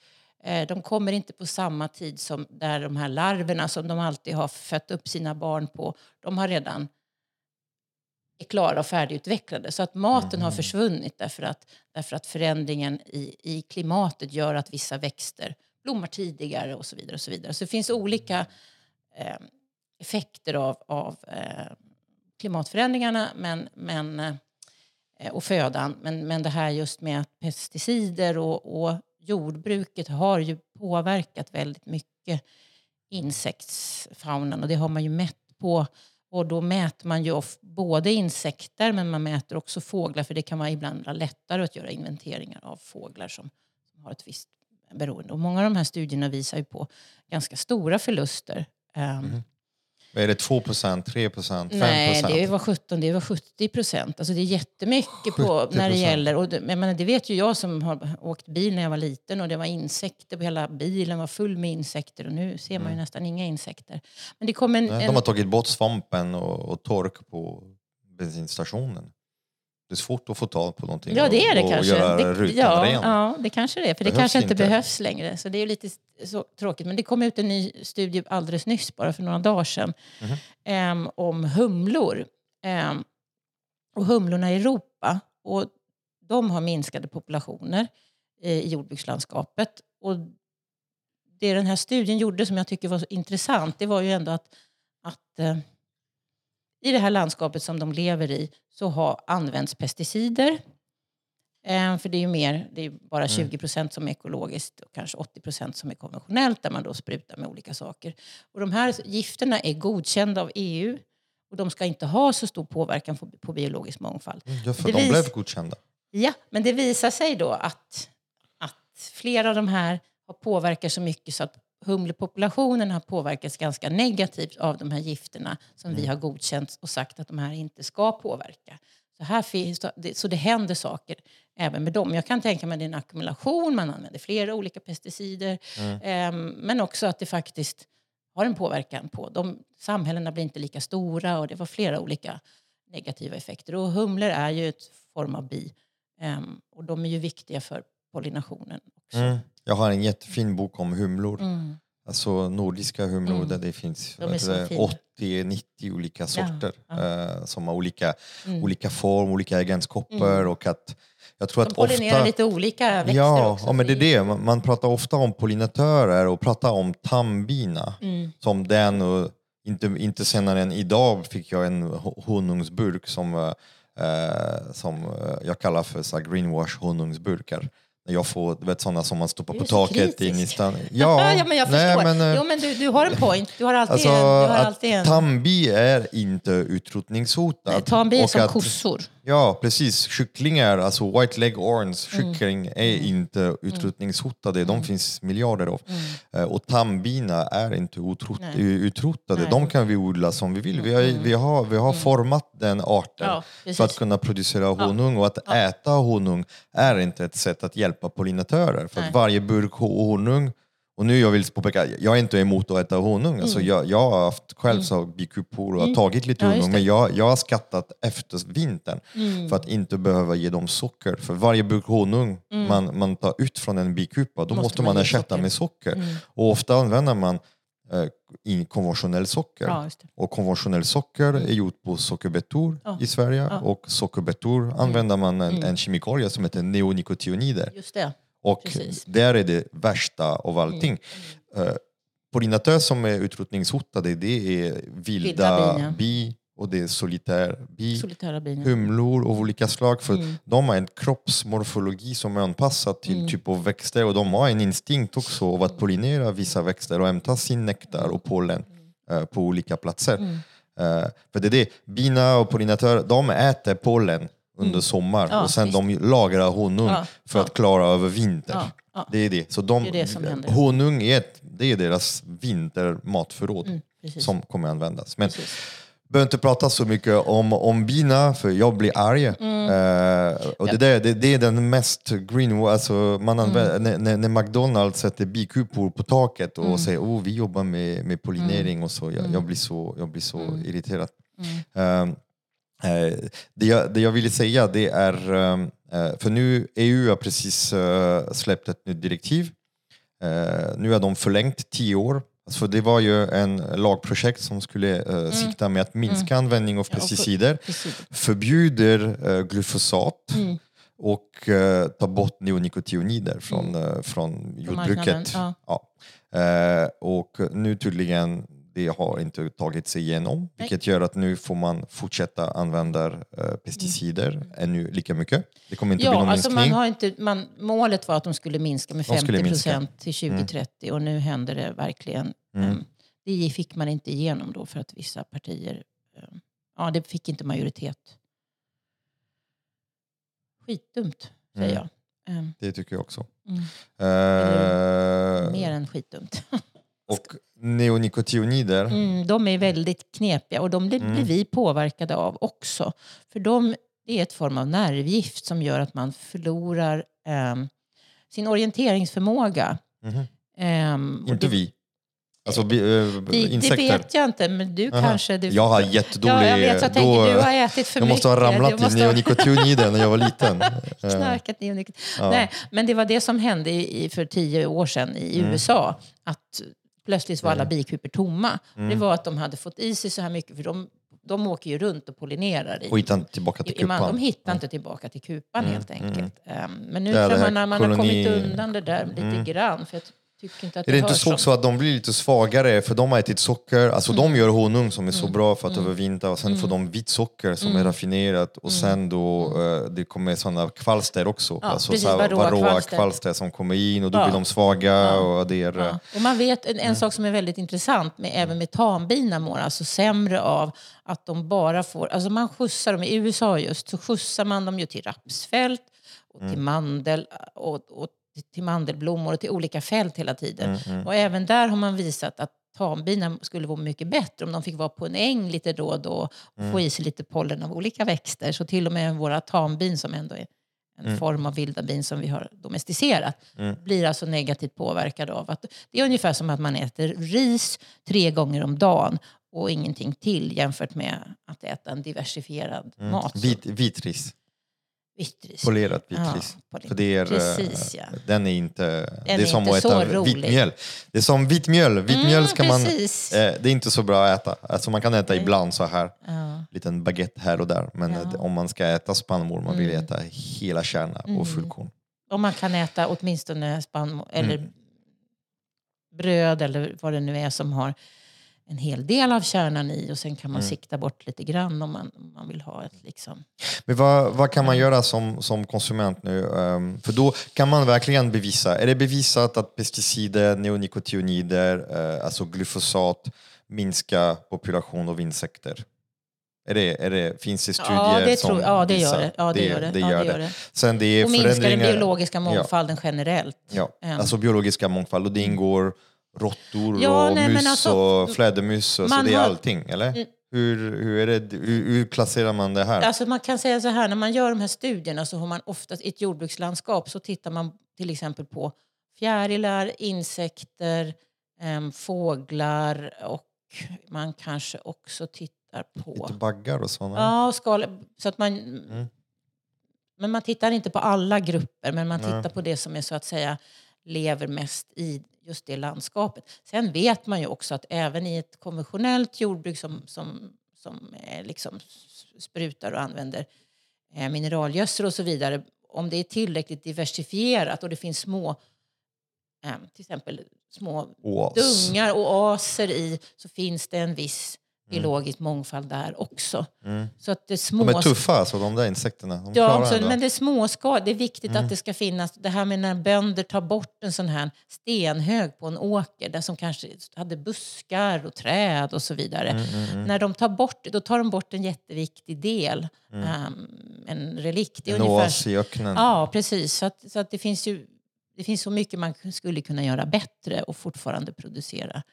Eh, de kommer inte på samma tid som där de här larverna som de alltid har fött upp sina barn på, de har redan är klara och färdigutvecklade. Så att maten har Mhm. försvunnit därför att, därför att förändringen i, i klimatet gör att vissa växter blommar tidigare och så vidare. Och så, vidare. så det finns olika eh, effekter av, av eh, klimatförändringarna men, men, eh, och födan. Men, men det här just med att pesticider och, och jordbruket har ju påverkat väldigt mycket insektsfaunan och det har man ju mätt på. Och då mäter man ju både insekter men man mäter också fåglar för det kan vara ibland vara lättare att göra inventeringar av fåglar som, som har ett visst beroende. Och många av de här studierna visar ju på ganska stora förluster. Mm. Är det 2% 3% 5 Nej, det var 17, det var 70 procent. Alltså det är jättemycket på när det gäller. Och det, jag menar, det vet ju jag som har åkt bil när jag var liten och det var insekter på hela bilen var full med insekter och nu ser man ju nästan inga insekter. Men det kom en, Nej, en, De har tagit bort svampen och, och tork på bensinstationen. Det är svårt att få tag på någonting Ja, det är det och, kanske. göra det, rutan ja, ren. ja, det kanske det är. För det Behövs kanske inte, inte. behövs längre. Så det är lite så tråkigt. Men det kom ut en ny studie alldeles nyss, bara för några dagar sedan, Mhm. em, om humlor. Em, och humlorna i Europa. Och de har minskade populationer i jordbrukslandskapet. Och det den här studien gjorde som jag tycker var så intressant, det var ju ändå att, att eh, i det här landskapet som de lever i så har använts pesticider. Eh, för det är ju mer, det är bara 20 procent som är ekologiskt och kanske 80 procent som är konventionellt där man då sprutar med olika saker. Och de här gifterna är godkända av EU och de ska inte ha så stor påverkan på, på biologisk mångfald. Ja, för Det de blev godkända. Ja, men det visar sig då att, att flera av de här har påverkat så mycket så att humlepopulationen har påverkats ganska negativt av de här gifterna som vi har godkänt och sagt att de här inte ska påverka. Så, här finns, så det händer saker även med dem. Jag kan tänka mig att det är en ackumulation, man använder flera olika pesticider. Ehm, men också att det faktiskt har en påverkan på dem. Samhällena blir inte lika stora och det var flera olika negativa effekter. Och humlor är ju ett form av bi. Ehm, och de är ju viktiga för pollinationen också. Mm. Jag har en jättefin bok om humlor. Mm. Alltså nordiska humlor Mm. där det finns De är så eh, fina. 80-90 olika sorter ja. eh, som har olika, Mm. olika form, olika egenskaper och att jag tror De att pollinerar ofta... lite olika växter Ja, också. ja, men det är det. Man, man pratar ofta om pollinatörer och pratar om tambina. Mm. Som den och inte, inte senare än idag fick jag en ho- honungsburk som, eh, eh, som eh, jag kallar för så greenwash honungsburkar. Jag får du vet, sådana som man stoppar på är taket i kritisk. stan. [laughs] Ja, ja, men jag nej, förstår. men, eh, jo, men du, du har en point. Du har alltid Alltså en. Du har alltid en. tambi är inte utrotningshotad. Ta en bil Och som att- kossor. Ja, precis. Kycklingar, alltså white leg orange Mm. kyckling är inte utrotningshotade. De finns miljarder av. Mm. Eh, Och tambina är inte utrot Nej. utrotade. Nej. De kan vi odla som vi vill. Vi har, vi har, vi har format den arten Ja, för att kunna producera honung. Och att äta honung är inte ett sätt att hjälpa pollinatörer. För varje burk ho- honung och nu jag vill påpeka, jag är inte emot att äta honung. Alltså jag, jag har haft själv så bikupor och har tagit lite Mm. Ja, honung. Men jag, jag har skattat efter vintern Mm. för att inte behöva ge dem socker. För varje burk honung man, man tar ut från en bikupa, då Måste måste, man man ersätta socker. med socker. Mm. Och ofta använder man eh, i konventionell socker. Ja. Och konventionell socker är gjort på sockerbetor Ja. i Sverige. Ja. Mm. Och sockerbetor använder man en, en kemikalie som heter neonikotinoider. Just det. Och Precis. där är det värsta av allting. Mm. Uh, pollinatör som är utrotningshotade det är vilda, Vilda bi och det är solitär bi. Solitära bin. Humlor av olika slag. För Mm. de har en kroppsmorfologi som är anpassad till typ av växter och de har en instinkt också av att pollinera vissa växter och hämta sin nektar och pollen eh, på olika platser. Mm. Eh, för det är det, bina och pollinatörer, de äter pollen under sommar Mm. Ja, och sen de lagrar honung Ja, för att klara över vinter. Ja, ja. Det är det. Så de, Det är det som händer. honung är, ett, det är deras vintermatförråd Mm, precis. som kommer användas. Men behöver inte prata så mycket om, om bina för jag blir arg. Mm. Eh, och det, där, det, det är den mest green... Alltså man använder, när, när, när McDonalds sätter bikupor på taket och säger oh, vi jobbar med, med pollinering och så. Jag, jag blir så, jag blir så irriterad. Eh, det, jag, det jag ville säga det är, eh, för nu EU har precis eh, släppt ett nytt direktiv. Eh, nu har de förlängt tio år. Alltså det var ju en lagprojekt som skulle eh, sikta med att minska användning av Mm. Ja, för- pesticider, förbjuder eh, glyfosat Mm. och eh, tar bort neonikotinoider från, eh, från jordbruket. ja. Ja. Eh, och nu tydligen, det har inte tagit sig igenom, vilket gör att nu får man fortsätta använda eh, pesticider ännu lika mycket. Det kommer inte bli Ja, någon alltså minskning. man har inte, man, målet var att de skulle minska med De skulle 50 minska. procent till 2030 och nu händer det verkligen. Mm. Ehm, Det fick man inte igenom då för att vissa partier, ehm, ja det fick inte majoritet. Skitdumt, säger Mm. jag. Ehm, Det tycker jag också. Mm. Eh, Mer än skitdumt. [laughs] och neonikotinoider. Mm, de är väldigt knepiga och de blir, Mm. blir vi påverkade av också. För de det är ett form av nervgift som gör att man förlorar ehm, sin orienteringsförmåga. Ehm, och Inte det, vi. Alltså vi, vi, det vet jag inte, men du Aha. kanske... Du, Jag har jättedålig... Ja, jag vet. Jag tänker, då- du har ätit för jag mycket. måste ha ramlat i måste ha neonikotinoider när jag var liten. [laughs] Eh, knarkat neonikot. ja. Nej, men det var det som hände i, i- för tio år sedan i Mm. USA. Att plötsligt var alla Mm. bikupor tomma. Mm. Det var att de hade fått i sig så här mycket, för de, de åker ju runt och pollinerar i, Och hitta tillbaka till man, kupan. de hittar inte tillbaka till kupan Mm, helt mm. enkelt. Ehm, men nu tror man att man har kommit undan det där lite Mm. grann. För inte att Är det inte så också att de blir lite svagare? För de har ätit socker, alltså de gör honung som är så bra för att övervintra och sen får de vitt socker som är raffinerat och sen då eh, det kommer sådana kvalster också, Ja, alltså precis, så här varroa varroa kvalster. kvalster som kommer in och då Ja. blir de svaga Ja. och det är... Ja. Och man vet en, en sak som är väldigt intressant, med, även med tambina mår alltså sämre av att de bara får, alltså man skjutsar dem, i USA just, så skjutsar man dem ju till rapsfält och till mandel och, och till mandelblommor och till olika fält hela tiden. Och även där har man visat att tambina skulle vara mycket bättre om de fick vara på en äng lite då och då och få i sig lite pollen av olika växter. Så till och med våra tambin som ändå är en form av vilda bin som vi har domesticerat blir alltså negativt påverkad av att det är ungefär som att man äter ris tre gånger om dagen och ingenting till jämfört med att äta en diversifierad mat. som Vit, vitris, vitt ris. polerat Ja, vitris. polerat. För det är, eh, Precis, ja. Den är inte... det är är som inte att äta rolig. vit mjöl. Det är som vit mjöl. Mm, ska man... Eh, det är inte så bra att äta. Alltså man kan äta Nej. ibland så här. Ja. liten baguette här och där. Men Ja. om man ska äta spannmål, man vill Mm. äta hela kärna Mm. och fullkorn. Om man kan äta åtminstone spannmål eller Mm. bröd eller vad det nu är som har en hel del av kärnan i och sen kan man Mm. sikta bort lite grann om man, om man vill ha ett liksom... Men vad, vad kan man Mm. göra som, som konsument nu? Ehm, för då kan man verkligen bevisa, är det bevisat att pesticider, neonikotinoider, eh, alltså glyfosat minskar population av insekter? Är det, är det, finns det studier Ja, det, som tror, ja, det visar gör det. Ja, det, gör det. det, ja, gör det, det. gör det. Sen det är Och minskar den biologiska mångfalden generellt. Ja, Ehm. alltså biologiska mångfald och det ingår råttor Ja, och nej, mus alltså, och flädermus, och så det är har- allting, eller? Mm. Hur, hur, är det, hur, hur placerar man det här? Alltså man kan säga så här, när man gör de här studierna så har man oftast i ett jordbrukslandskap så tittar man till exempel på fjärilar, insekter, em, fåglar och man kanske också tittar på... Lite baggar och sådana? Ja, skal, så att man... Mm. Men man tittar inte på alla grupper, men man Nej. tittar på det som är så att säga lever mest i just det landskapet. Sen vet man ju också att även i ett konventionellt jordbruk som, som, som eh, liksom sprutar och använder eh, mineralgödsel och så vidare, om det är tillräckligt diversifierat och det finns små, eh, till exempel små Oas. dungar och oaser i, så finns det en viss biologisk mångfald där också. Mm. Så att det små... De är tuffa alltså, de där insekterna. De Ja, ändå. men det är småskal. Det är viktigt Mm. att det ska finnas, det här med när bönder tar bort en sån här stenhög på en åker, där som kanske hade buskar och träd och så vidare. Mm, mm, mm. När de tar bort då tar de bort en jätteviktig del, ehm, en relikt. En oas i öknen. Ja, precis. Så, att, så att det finns ju det finns så mycket man skulle kunna göra bättre och fortfarande producera.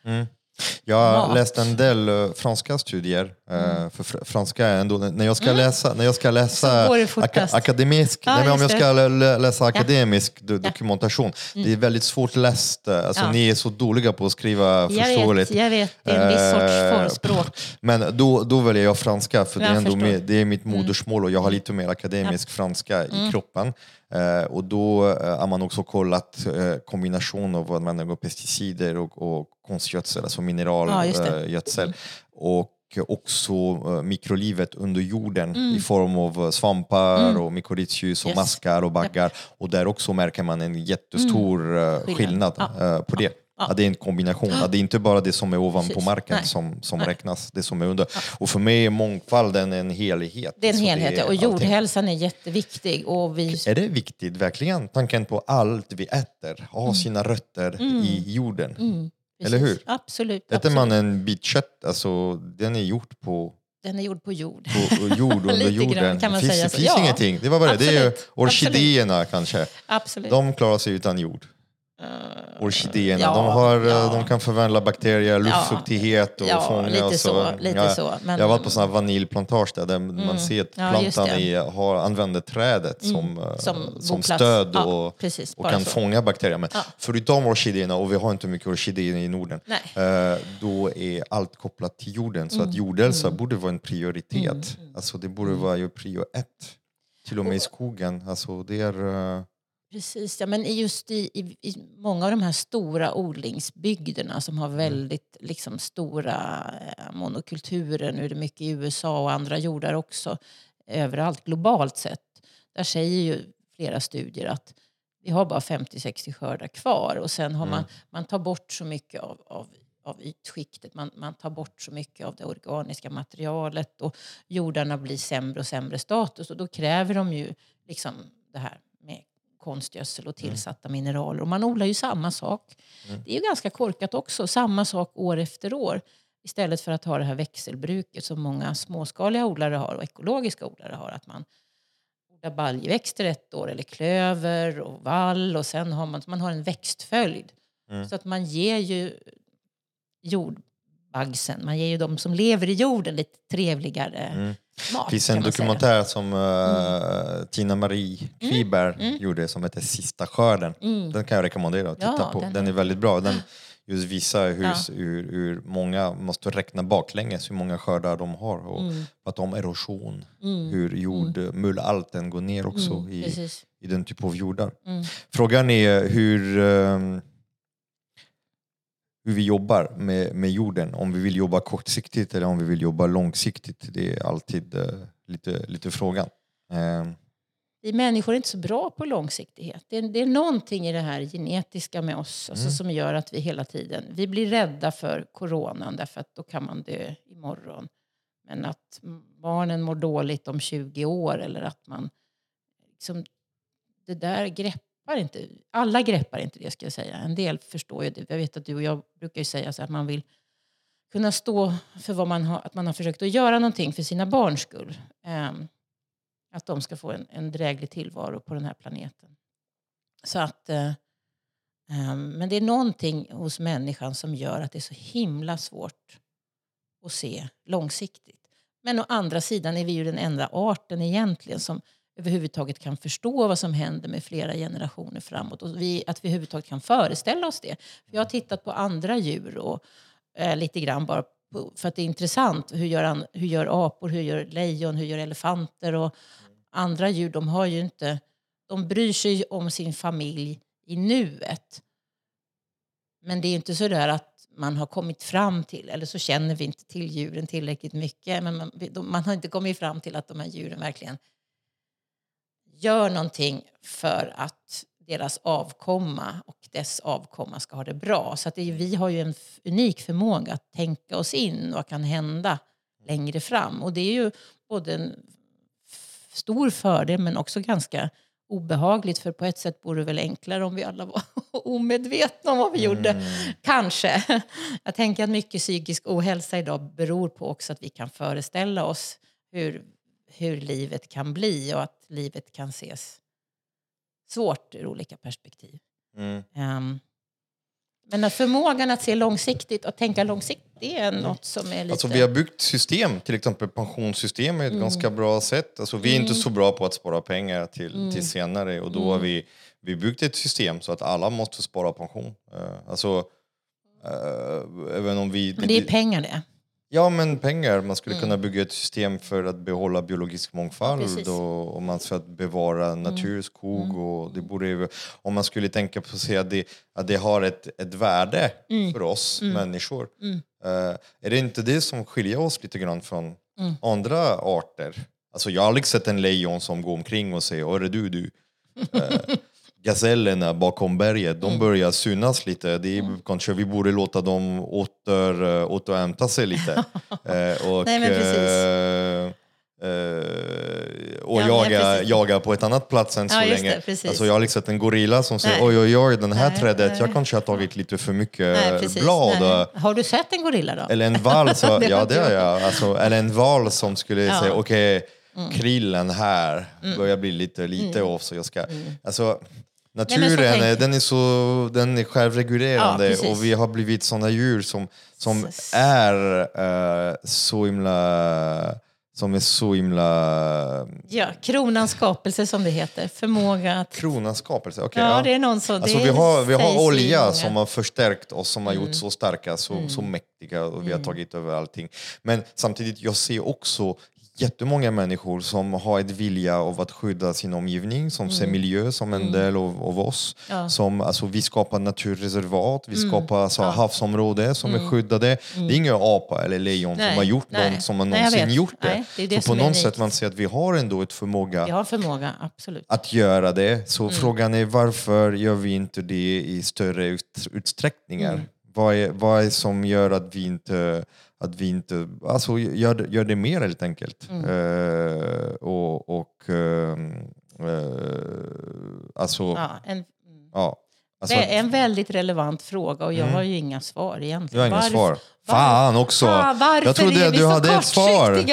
Mm. Jag har Mat. Mm. läst en del eh, franska studier. eh, för fr- franska är ändå, när jag ska läsa, när jag ska läsa fortast. akademisk, Ja, nej, om jag ska lä- lä- läsa akademisk do, dokumentation, det är väldigt svårt läst. eh, Alltså, Ja. Ni är så dåliga på att skriva Jag förståeligt. vet, jag vet, det är en viss sorts förspråk. [laughs] Men då, då väljer jag franska för det är, Jag ändå mer, det är mitt modersmål och jag har lite mer akademisk franska i kroppen. Eh, och då eh, har man också kollat eh, kombination av användning av pesticider och, och konstgödsel, alltså Ja, mineralgödsel. och också mikrolivet under jorden Mm. i form av svampar och mykorrhizis och Yes. maskar och baggar. Och där också märker man en jättestor eh, Skillnad. skillnad Ja. eh, på det. Ja. Att det är en kombination, att det är inte bara det som är ovanpå Precis. marken Nej. som, som Nej. räknas, det som är under. Och för mig är mångfalden en helhet. Det är en Så helhet ja. och allting. jordhälsan är jätteviktig. Och vi, Är det viktigt verkligen? Tanken på allt vi äter har sina rötter i jorden. mm, Eller hur? Absolut. Äter absolut. man en bit kött, alltså, den är gjord på, Den är gjord på jord. på jord [laughs] under Lite grann jorden. det finns, finns Ja, ingenting. Det var bara det. Det är absolut. orkidéerna kanske. Absolut. De klarar sig utan jord. Orkidéerna. ja, de, har, eh, ja. de kan förvandla bakterier, luftfuktighet och ja, fånga. lite och så, lite så, men- jag har varit på sådana vaniljplantage där, där man ser att plantan. Mm. i, har, använder trädet som, eh, Som som, stöd och, precis, och kan så. fånga bakterier. Men förutom orkidéerna, och vi har inte mycket orkidéer i Norden, Nej. eh, då är allt kopplat till jorden. Så Mm. att jordhälsa borde vara en prioritet. Alltså det borde vara ju prio ett. Till och med i skogen. Alltså det är... Precis, ja, men i just i, i, i många av de här stora odlingsbygderna som har väldigt liksom, stora eh, monokulturer, nu är det mycket i USA och andra jordar också, överallt globalt sett. Där säger ju flera studier att vi har bara 50-60 skördar kvar och sen har man, man tar bort så mycket av, av, av ytskiktet, man, man tar bort så mycket av det organiska materialet och jordarna blir sämre och sämre status och då kräver de ju liksom det här konstgödsel och tillsatta mineraler. Och man odlar ju samma sak. Det är ju ganska korkat också, samma sak år efter år. Istället för att ha det här växelbruket som många småskaliga odlare har och ekologiska odlare har. Att man odlar baljväxter ett år eller klöver och vall och sen har man, man har en växtföljd. Så att man ger ju jordbagsen, man ger ju de som lever i jorden lite trevligare mat. Det finns en man säga. dokumentär som uh, Tina Marie Kviberg gjorde som heter Sista skörden. Den kan jag rekommendera att titta Ja, på. den Den, är väldigt bra. Den just visar hur, Ja. hur, hur många måste räkna baklänges hur många skördar de har och Mm. prata om erosion. Hur jordmullalten går ner också i, Mm, Precis. i den typ av jordar. Mm. Frågan är hur, ehm, hur vi jobbar med, med jorden. Om vi vill jobba kortsiktigt eller om vi vill jobba långsiktigt. Det är alltid eh, lite, lite frågan. Ehm, Vi människor är inte så bra på långsiktighet. Det är, det är någonting i det här genetiska med oss alltså, som gör att vi hela tiden... Vi blir rädda för coronan därför att då kan man dö imorgon. Men att barnen mår dåligt om 20 år eller att man... Liksom, det där greppar inte... Alla greppar inte det ska jag säga. En del förstår ju det. Jag vet att du och jag brukar ju säga så att man vill kunna stå för vad man har, att man har försökt att göra någonting för sina barns skull. Ehm, att de ska få en, en dräglig tillvaro på den här planeten. Så att, eh, ehm, men det är någonting hos människan som gör att det är så himla svårt att se långsiktigt. Men å andra sidan är vi ju den enda arten egentligen som överhuvudtaget kan förstå vad som händer med flera generationer framåt. Och vi, att vi överhuvudtaget kan föreställa oss det. Jag har tittat på andra djur och eh, lite grann bara på, för att det är intressant. Hur gör, an, hur gör apor, hur gör lejon, hur gör elefanter och andra djur. De har ju inte, de bryr sig om sin familj i nuet. Men det är inte så där att man har kommit fram till, eller så känner vi inte till djuren tillräckligt mycket. Men man, man har inte kommit fram till att de här djuren verkligen gör någonting för att deras avkomma och dess avkomma ska ha det bra. Så att det, vi har ju en unik förmåga att tänka oss in vad kan hända längre fram. Och det är ju både en stor fördel men också ganska obehagligt för på ett sätt vore det väl enklare om vi alla var [laughs] omedvetna om vad vi gjorde. Kanske. [laughs] Jag tänker att mycket psykisk ohälsa idag beror på också att vi kan föreställa oss hur, hur livet kan bli och att livet kan ses svårt ur olika perspektiv. mm. Ehm, men att förmågan att se långsiktigt och tänka långsiktigt det är något som är lite... Alltså vi har byggt system, till exempel pensionssystem är ett ganska bra sätt. Alltså vi är inte så bra på att spara pengar till, till senare och då har vi, vi byggt ett system så att alla måste spara pension. Uh, alltså, eh, även om vi... Men det är pengar det. Ja, men pengar. Man skulle kunna bygga ett system för att behålla biologisk mångfald precis. och, och man för att bevara natur, skog. Och det borde, ju- om man skulle tänka på att säga att det, att det har ett, ett värde för oss människor. Eh, är det inte det som skiljer oss lite grann från andra arter? Alltså jag har aldrig sett en lejon som går omkring och säger Är du, du. [laughs] Eh, gazellerna bakom berget, de börjar synas lite. Det är, Kanske vi borde låta dem åter, äh, återhämta sig lite. [laughs] Eh, och, Nej, men precis. eh, eh, och Ja, jaga, jaga på ett annat plats än så Ja, länge. det, alltså, jag har sett en gorilla som säger Nej. oj oj oj den här Nej, trädet, nej. jag kanske har tagit lite för mycket Nej, blad. Nej. Har du sett en gorilla då? Eller en val, så, [laughs] Det ja det har jag. Alltså, eller en val som skulle Ja. Mm. säga okej, krillen här börjar bli lite, lite off så jag ska... Alltså, naturen tänk- är, den är, så, den är självreglerande Ja, och vi har blivit sådana djur som, som S- är eh, så himla som är så himla Ja, kronans skapelse som det heter. Förmåga att... kronans skapelse. Okej, Ja, ja. det är någon som... Alltså, vi har, vi har olja som har förstärkt oss, som har Mm. gjort så starka, så, så mäktiga och vi har tagit över allting. Men samtidigt, jag ser också jättemånga människor som har ett vilja av att skydda sin omgivning, som ser miljö som en del av, av oss. Mm. Ja. Mm. Som, alltså, vi skapar naturreservat, vi skapar alltså, havsområden som är skyddade. Det är inga apa eller lejon som Nej, har gjort nej. någon, som har Nej, någonsin vet. gjort det. Nej, det är det så på som något sätt man ser att vi har ändå ett förmåga Vi har förmåga, absolut. att göra det. Så Mm. frågan är varför gör vi inte det i större ut, utsträckningar? Mm. Vad, är, vad är som gör att vi inte, att vi inte alltså gör, gör det mer helt enkelt? Mm. Eh, och och eh, alltså, ja. Ja, en, alltså, det är en väldigt relevant fråga och jag Mm. har ju inga svar egentligen. har inga svar. Fan också! Ah, varför jag trodde är att vi du så hade ett svar.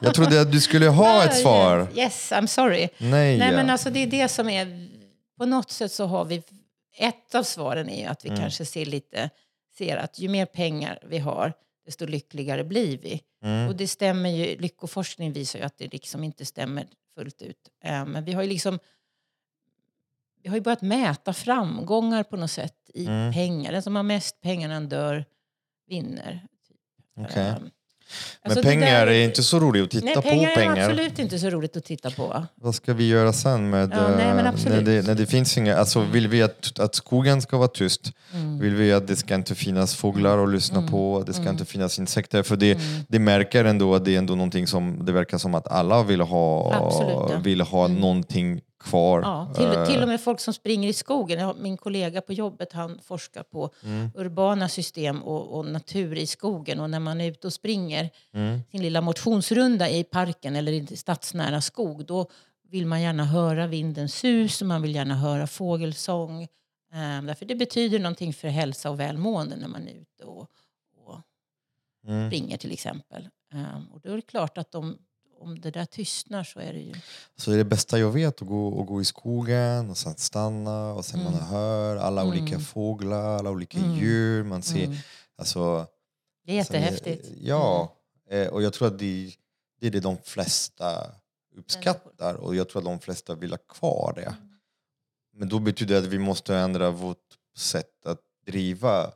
Jag trodde att du skulle ha ett svar. Yes, I'm sorry. Nej. Nej, men alltså det är det som är... På något sätt så har vi... Ett av svaren är ju att vi Mm. kanske ser lite... Ser att ju mer pengar vi har, desto lyckligare blir vi. Mm. Och det stämmer ju... Lyckoforskning visar ju att det liksom inte stämmer fullt ut. Eh, Men vi har ju liksom... Vi har ju börjat mäta framgångar på något sätt i Mm. pengar. Den som har mest pengar när han dör vinner. Okej. Eh, Men alltså pengar där- är inte så roligt att titta Nej, på pengar är pengar. absolut inte så roligt att titta på. Vad ska vi göra sen med, Ja, nej, eh, när, det, när det finns inga, alltså vill vi att, att skogen ska vara tyst? Mm. Vill vi att det ska inte finnas fåglar att lyssna på? Det ska inte finnas insekter? För det, det märker ändå att det är ändå någonting som, det verkar som att alla vill ha, Absolut, ja. vill ha någonting kvar. Ja, till, Eh, till och med folk som springer i skogen. Min kollega på jobbet han forskar på Mm. urbana system och, och natur i skogen. Och när man är ute och springer Mm. sin lilla motionsrunda i parken eller i stadsnära skog då vill man gärna höra vindens sus och man vill gärna höra fågelsång. Um, därför det betyder någonting för hälsa och välmående när man är ute och, och Mm. springer till exempel. Ehm, och då är det klart att om, om det där tystnar så är det ju... Så det är det bästa jag vet, att gå, att gå i skogen och sen stanna och sen Mm. man hör alla olika fåglar, alla olika djur. Man ser, Mm. alltså, Det är Sen är- jättehäftigt. Ja, eh, och jag tror att det, det är det de flesta uppskattar och jag tror att de flesta vill ha kvar det. Men då betyder det att vi måste ändra vårt sätt att driva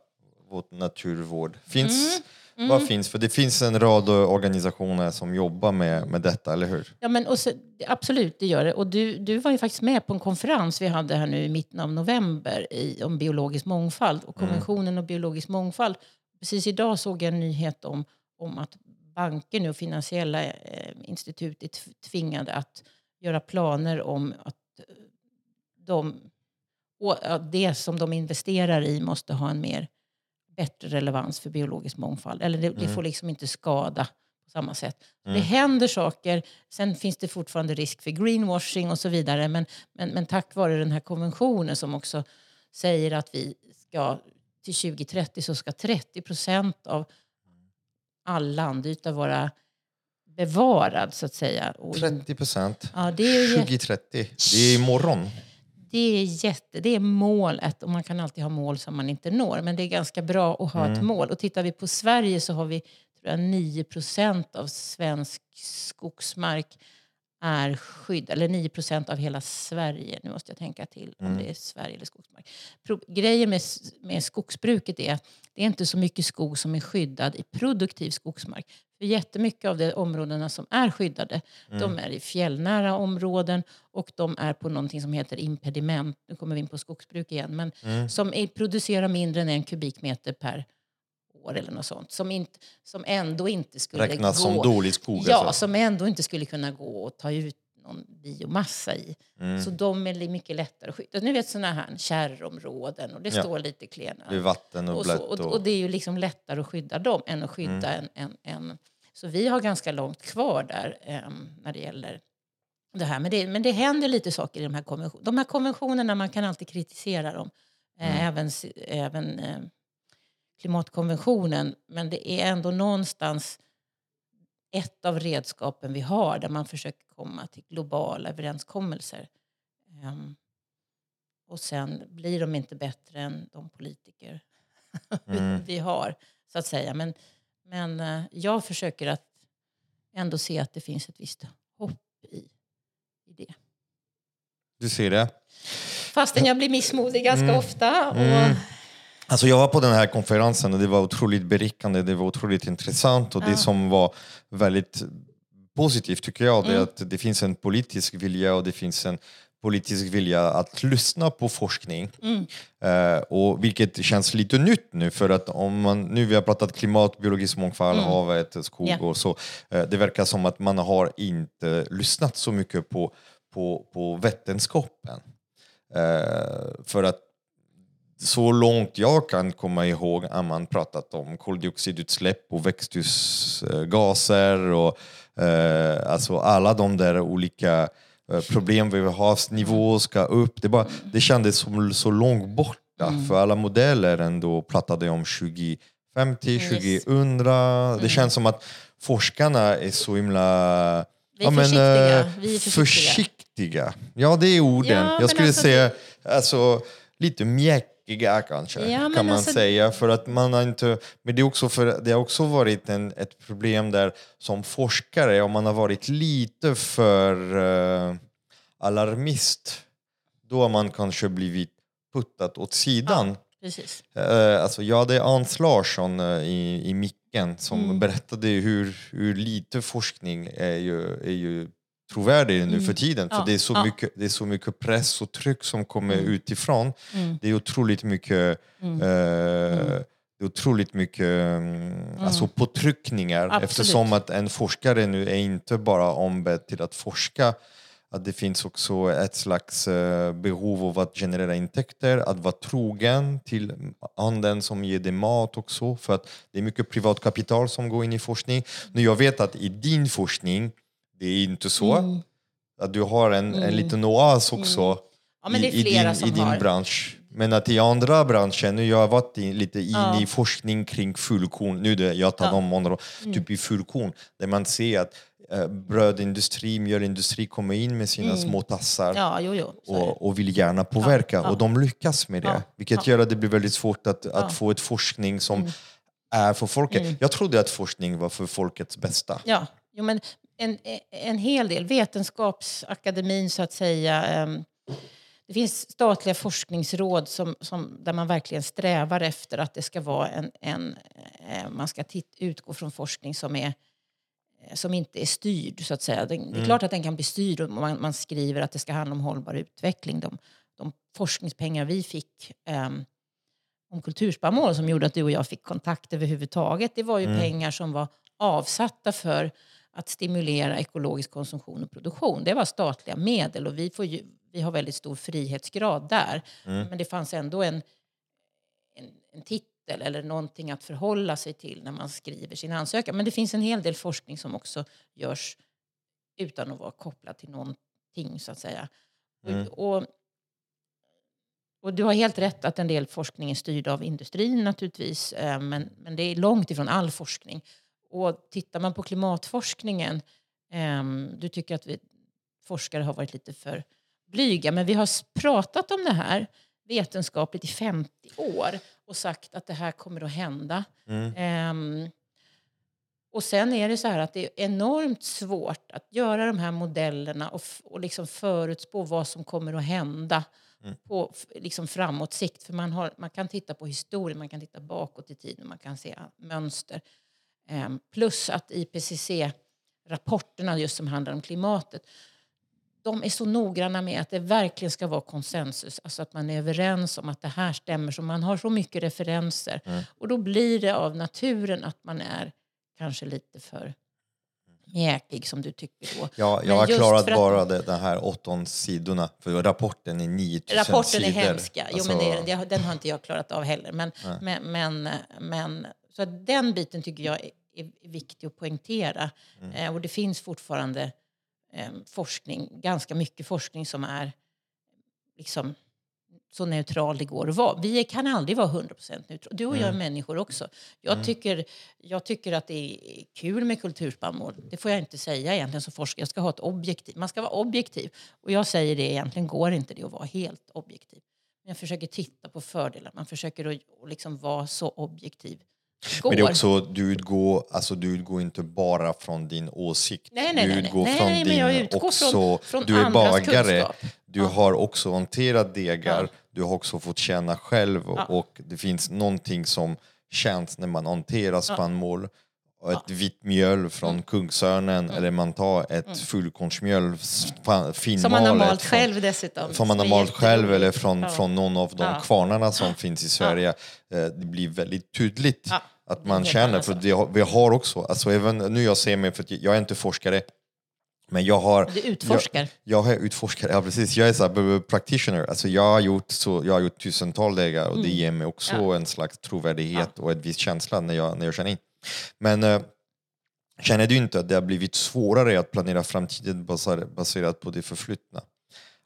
vårt naturvård. Finns, Mm. Vad finns? För det finns en rad organisationer som jobbar med, med detta, eller hur? Ja, men så, absolut, det gör det. Och du, du var ju faktiskt med på en konferens vi hade här nu i mitten av november i, om biologisk mångfald och konventionen om biologisk mångfald. Precis idag såg jag en nyhet om, om att banker nu och finansiella eh, institut är tv- tvingade att göra planer om att eh, de, och, ja, det som de investerar i måste ha en mer bättre relevans för biologisk mångfald. Eller det, det får liksom inte skada på samma sätt. Så Det händer saker. Sen finns det fortfarande risk för greenwashing och så vidare. Men, men, men tack vare den här konventionen som också säger att vi ska till 2030 så ska 30 procent av all landyta vara bevarad så att säga. Och in- 30 procent. Ja, det är ju jätte- 2030. Det är imorgon. Det är, jätte, det är målet och man kan alltid ha mål som man inte når. Men det är ganska bra att ha ett mål. Och tittar vi på Sverige så har vi tror jag, 9% av svensk skogsmark är skydd, eller 9% av hela Sverige. Nu måste jag tänka till om det är Sverige eller skogsmark. Pro, grejen med, med skogsbruket är att det är inte så mycket skog som är skyddad i produktiv skogsmark. För jättemycket av de områdena som är skyddade, de är i fjällnära områden och de är på någonting som heter impediment. Nu kommer vi in på skogsbruk igen, men som är, producerar mindre än en kubikmeter per år eller något sånt. Som, inte, som ändå inte skulle Räknas gå... som dålig skog. Ja, alltså. som ändå inte skulle kunna gå och ta ut någon biomassa i. Mm. Så de är mycket lättare att skydda. Ni vet sådana här kärrområden och det Ja. står lite klena. Det är vatten och Och, blött. och, Och, det är ju liksom lättare att skydda dem än att skydda Mm. en, en, en... Så vi har ganska långt kvar där em, när det gäller det här. Men det, men det händer lite saker i de här konventionerna. De här konventionerna, man kan alltid kritisera dem. Eh, Mm. Även, även eh, klimatkonventionen. Men det är ändå någonstans ett av redskapen vi har där man försöker komma till globala överenskommelser. Ehm, och sen blir de inte bättre än de politiker [laughs] Mm. vi har, så att säga. Men, men eh, jag försöker att ändå se att det finns ett visst hopp i, i det. Du ser det? Fastän jag blir missmodig ganska ofta. Och, Mm. Alltså jag var på den här konferensen och det var otroligt berikande, det var otroligt intressant och det som var väldigt positivt tycker jag, det är att det finns en politisk vilja och det finns en politisk vilja att lyssna på forskning. Eh, och vilket känns lite nytt nu för att om man, nu vi har pratat klimat, biologisk mångfald, havet, skog Ja. och så. Eh, det verkar som att man har inte lyssnat så mycket på, på, på vetenskapen. Eh, för att så långt jag kan komma ihåg har man pratat om koldioxidutsläpp och växthusgaser och eh, alltså alla de där olika eh, problem vi har, havsnivå ska upp. Det, bara, det kändes som så långt borta för alla modeller ändå pratade om 2050, Yes. 2000. Det känns som att forskarna är så himla Vi är försiktiga. Vi är försiktiga. försiktiga. Ja, det är orden. Ja, men jag skulle alltså säga alltså, lite mjäkiga kanske, Ja, kan man alltså- säga. För att man har inte, men det, är också för, det har också varit en, ett problem där som forskare, om man har varit lite för eh, alarmist, då har man kanske blivit puttat åt sidan. precis. Eh, alltså jag hade Ans Larsson eh, i, i micken som Mm. berättade hur, hur lite forskning är ju, är ju trovärdig nu för tiden. För Mm. Ja, det, är så ja. mycket, det är så mycket press och tryck som kommer Mm. utifrån. Mm. Det är otroligt mycket Mm. eh, det är otroligt mycket mm. alltså påtryckningar Absolut. eftersom att en forskare nu är inte bara ombedd till att forska att det finns också ett slags eh, behov av att generera intäkter, att vara trogen till handeln som ger dig mat också, för att det är mycket privat kapital som går in i forskning. Nu jag vet att i din forskning, det är inte så, Mm. att du har en, en liten oas också Ja, i, i din, i din har. bransch. Men att i andra branscher, nu jag har varit in, lite in Ja. i forskning kring fullkorn, nu det, jag tar Ja. Mm. de områden, typ i fullkorn, där man ser att eh, brödindustri, mjölindustri kommer in med sina små tassar Mm. Ja, jo, jo. Och, och vill gärna påverka och de lyckas med det. Vilket gör att det blir väldigt svårt att, att. Mm. få ett forskning som är för folket. Jag trodde att forskning var för folkets bästa. Ja, jo, men en, en hel del. Vetenskapsakademin, så att säga. ehm, Det finns statliga forskningsråd som, som, där man verkligen strävar efter att det ska vara en... en eh, man ska titt, utgå från forskning som, är, eh, som inte är styrd, så att säga. Den, Det är klart att den kan bli styrd om man, man skriver att det ska handla om hållbar utveckling. De, de forskningspengar vi fick ehm, om kulturspannmål som gjorde att du och jag fick kontakt överhuvudtaget. Det var ju pengar som var avsatta för att stimulera ekologisk konsumtion och produktion. Det var statliga medel och vi, får ju, vi har väldigt stor frihetsgrad där. Men det fanns ändå en, en, en titel eller någonting att förhålla sig till när man skriver sin ansökan. Men det finns en hel del forskning som också görs utan att vara kopplad till någonting så att säga. Och, och, och du har helt rätt att en del forskning är styrd av industrin naturligtvis. eh, Men, men det är långt ifrån all forskning. Och tittar man på klimatforskningen, ehm, du tycker att vi forskare har varit lite för blyga, men vi har pratat om det här vetenskapligt i 50 år och sagt att det här kommer att hända. Ehm, och sen är det så här att det är enormt svårt att göra de här modellerna och, och liksom förutspå vad som kommer att hända på f- liksom framåt sikt. För man, har, man kan titta på historien, man kan titta bakåt i tiden, man kan se mönster. Ehm, plus att IPCC-rapporterna just som handlar om klimatet de är så noggranna med att det verkligen ska vara konsensus. Alltså att man är överens om att det här stämmer. Så man har så mycket referenser. Och då blir det av naturen att man är kanske lite för mjäkig som du tycker då. Jag, Men jag har klarat att- bara de, de här 18 sidorna, för rapporten är 9000 Rapporten sidor. är hemska. Jo, men det, Alltså, det, den har inte jag klarat av heller. Men, men, men, men, så den biten tycker jag är, viktig att poängtera. Mm. Eh, och det finns fortfarande eh, forskning, ganska mycket forskning som är liksom så neutral det går att vara. Vi kan aldrig vara 100% neutrala. Du och jag är människor också. Jag, tycker, jag tycker att det är kul med kulturspannmål. Det får jag inte säga egentligen som forskare. Jag ska ha ett objektiv. Man ska vara objektiv. Och jag säger det egentligen går inte det att vara helt objektiv. Jag försöker titta på fördelar. Man försöker att liksom vara så objektiv det Men det är går. också, du utgår, alltså du utgår inte bara från din åsikt. Nej, nej, du nej, utgår nej. från Nej, din jag utgår också, från- från du är bagare. kunskap. Du Ja. har också hanterat degar, Ja. du har också fått känna själv Ja. och det finns någonting som känns när man hanterar spannmål. Och ett vitt mjöl från Mm. Kungsörnen eller man tar ett fullkornsmjöl spa- finmalet. Som man har malt från- själv dessutom. som man har malt själv eller från, Ja. från någon av de Ja. kvarnarna som finns i Sverige. Eh, Det blir väldigt tydligt Ja, att man känner, för det, vi har också, alltså även nu jag ser mig, för jag är inte forskare, men jag har... Du utforskar. Jag, jag är utforskare, [laughs] ja precis. Jag är så practitioner. Alltså jag, har gjort så, jag har gjort tusentals dagar och det ger mig också Mm. Ja. en slags trovärdighet och en viss känsla när jag, när jag känner in. Men eh, känner du inte att det har blivit svårare att planera framtiden baserat på det förflutna?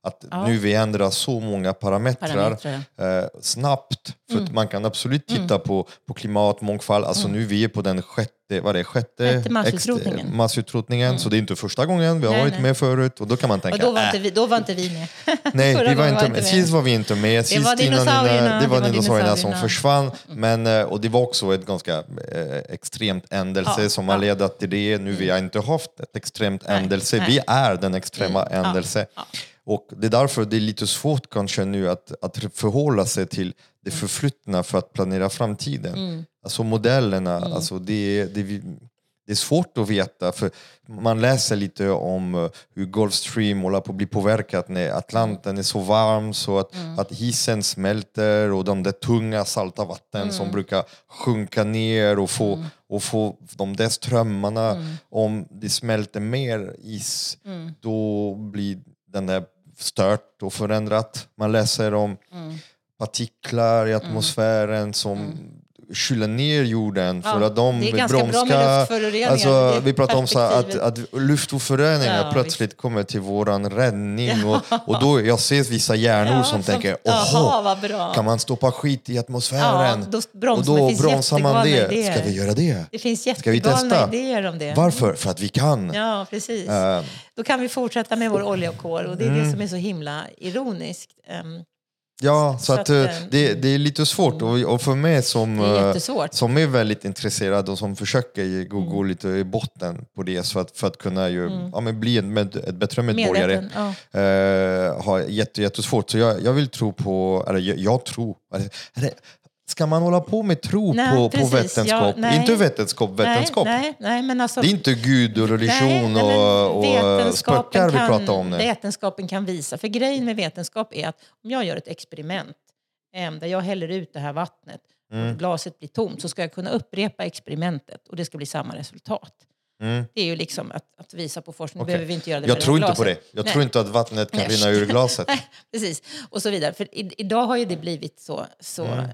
Att Ja. nu vi ändrar så många parametrar, Parametrar, eh, snabbt. För Mm. man kan absolut titta på, på klimat, mångfald. Alltså nu vi är på den sjätte, vad det, sjätte, Sjätte massutrotningen. massutrotningen. Så det är inte första gången, vi har Nej, varit nej. med förut. Och då kan man tänka, Och då var, äh, inte vi, då var inte vi med. [laughs] Nej, [laughs] vi var inte var med. inte Sist med. var vi inte med. Sist var innan dinosaurierna, det var det var dinosaurierna som försvann. Men, eh, och det var också ett ganska eh, extremt händelse Ja, som har. Mm. ledat till det. Nu vi har inte haft ett extremt nej. Vi är den extrema Mm, ja. Och det är därför det är lite svårt kanske nu att, att förhålla sig till det Mm. förflutna för att planera framtiden. Alltså modellerna, Mm. alltså det, det, det är svårt att veta för man läser lite om eh, hur Gulf Stream håller på att bli påverkat när Atlanten är så varm så att, Mm. att isen smälter och de där tunga salta vatten Mm. som brukar sjunka ner och få, och få de där strömmarna. Mm. Om det smälter mer is Mm. då blir den där stört och förändrat. Man läser om Mm. partiklar i atmosfären som kyler ner jorden för Ja, att de det är bromskar... Alltså, vi pratar om så att, att luftföroreningar Ja, plötsligt kommer till våran räddning och, och då jag ser vissa hjärnor som tänker Oho, vad bra. kan man stoppa skit i atmosfären? Ja, då bromsar och då bromsar man det. idéer. Ska vi göra det? Det finns Ska vi jättegalna testa? idéer om det. Varför? För att vi kan. Ja, precis. Eh, Då kan vi fortsätta med vår olja och kol och det är Mm. det som är så himla ironiskt. Ehm, Ja, så, Så att, att, eh, eh, det, det är lite svårt och, och för mig som, är eh, som är väldigt intresserad och som försöker gå, gå lite i botten på det för att, för att kunna ju, ja, men bli en, med, ett bättre medborgare. Ja. Eh, har jätte, jättesvårt. Så jag, jag vill tro på, eller jag, jag tror, eller, ska man hålla på med tro Nej, på, precis. på vetenskap? Ja, inte vetenskap, vetenskap. Nej, nej, men alltså, Det är inte Gud och religion och, och vetenskapen spökar vi pratar om nu. Vetenskapen kan visa. För grejen med vetenskap är att om jag gör ett experiment eh, där jag häller ut det här vattnet Mm. och glaset blir tomt så ska jag kunna upprepa experimentet och det ska bli samma resultat. Mm. Det är ju liksom att, att visa på forskning. Okej. behöver vi inte göra det Jag tror här inte på det. glaset. Jag Nej. tror inte att vattnet kan Nej. rinna ur glaset. [laughs] Nej, precis. Och så vidare. För i, idag har ju det blivit så... så Mm.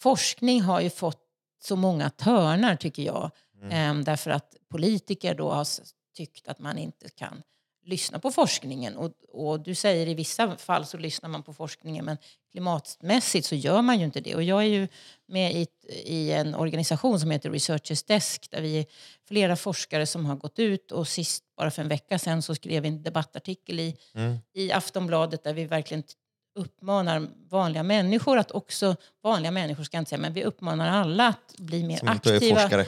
Forskning har ju fått så många törnar, tycker jag. Mm. Eh, därför att politiker då har tyckt att man inte kan lyssna på forskningen. Och, och du säger i vissa fall så lyssnar man på forskningen men klimatmässigt så gör man ju inte det. Och jag är ju med i, i en organisation som heter Researchers Desk där vi är flera forskare som har gått ut och sist, bara för en vecka sedan, så skrev vi en debattartikel i, Mm. i Aftonbladet där vi verkligen uppmanar vanliga människor att också, vanliga människor ska jag inte säga, men vi uppmanar alla att bli mer aktiva,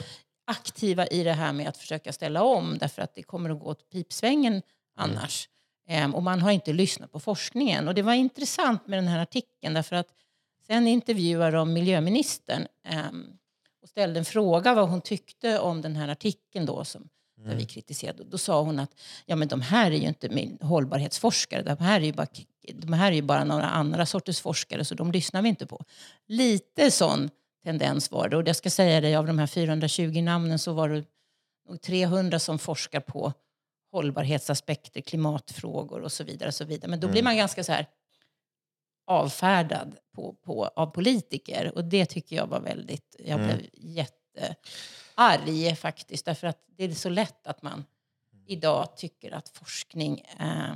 aktiva i det här med att försöka ställa om därför att det kommer att gå åt pipsvängen annars. Ehm, och man har inte lyssnat på forskningen. Och det var intressant med den här artikeln därför att sen intervjuade de miljöministern ehm, och ställde en fråga vad hon tyckte om den här artikeln då som där vi kritiserade. Då sa hon att ja, men de här är ju inte min- hållbarhetsforskare. De här, är ju bara, de här är ju bara några andra sorters forskare så de lyssnar vi inte på. Lite sån tendens var det. Och jag ska säga det, av de här 420 namnen så var det nog 300 som forskar på hållbarhetsaspekter, klimatfrågor och så vidare. Och så vidare. Men då blir man ganska så här avfärdad på, på, av politiker. Och det tycker jag var väldigt... Jag blev jättearg faktiskt. Därför att det är så lätt att man idag tycker att forskning eh,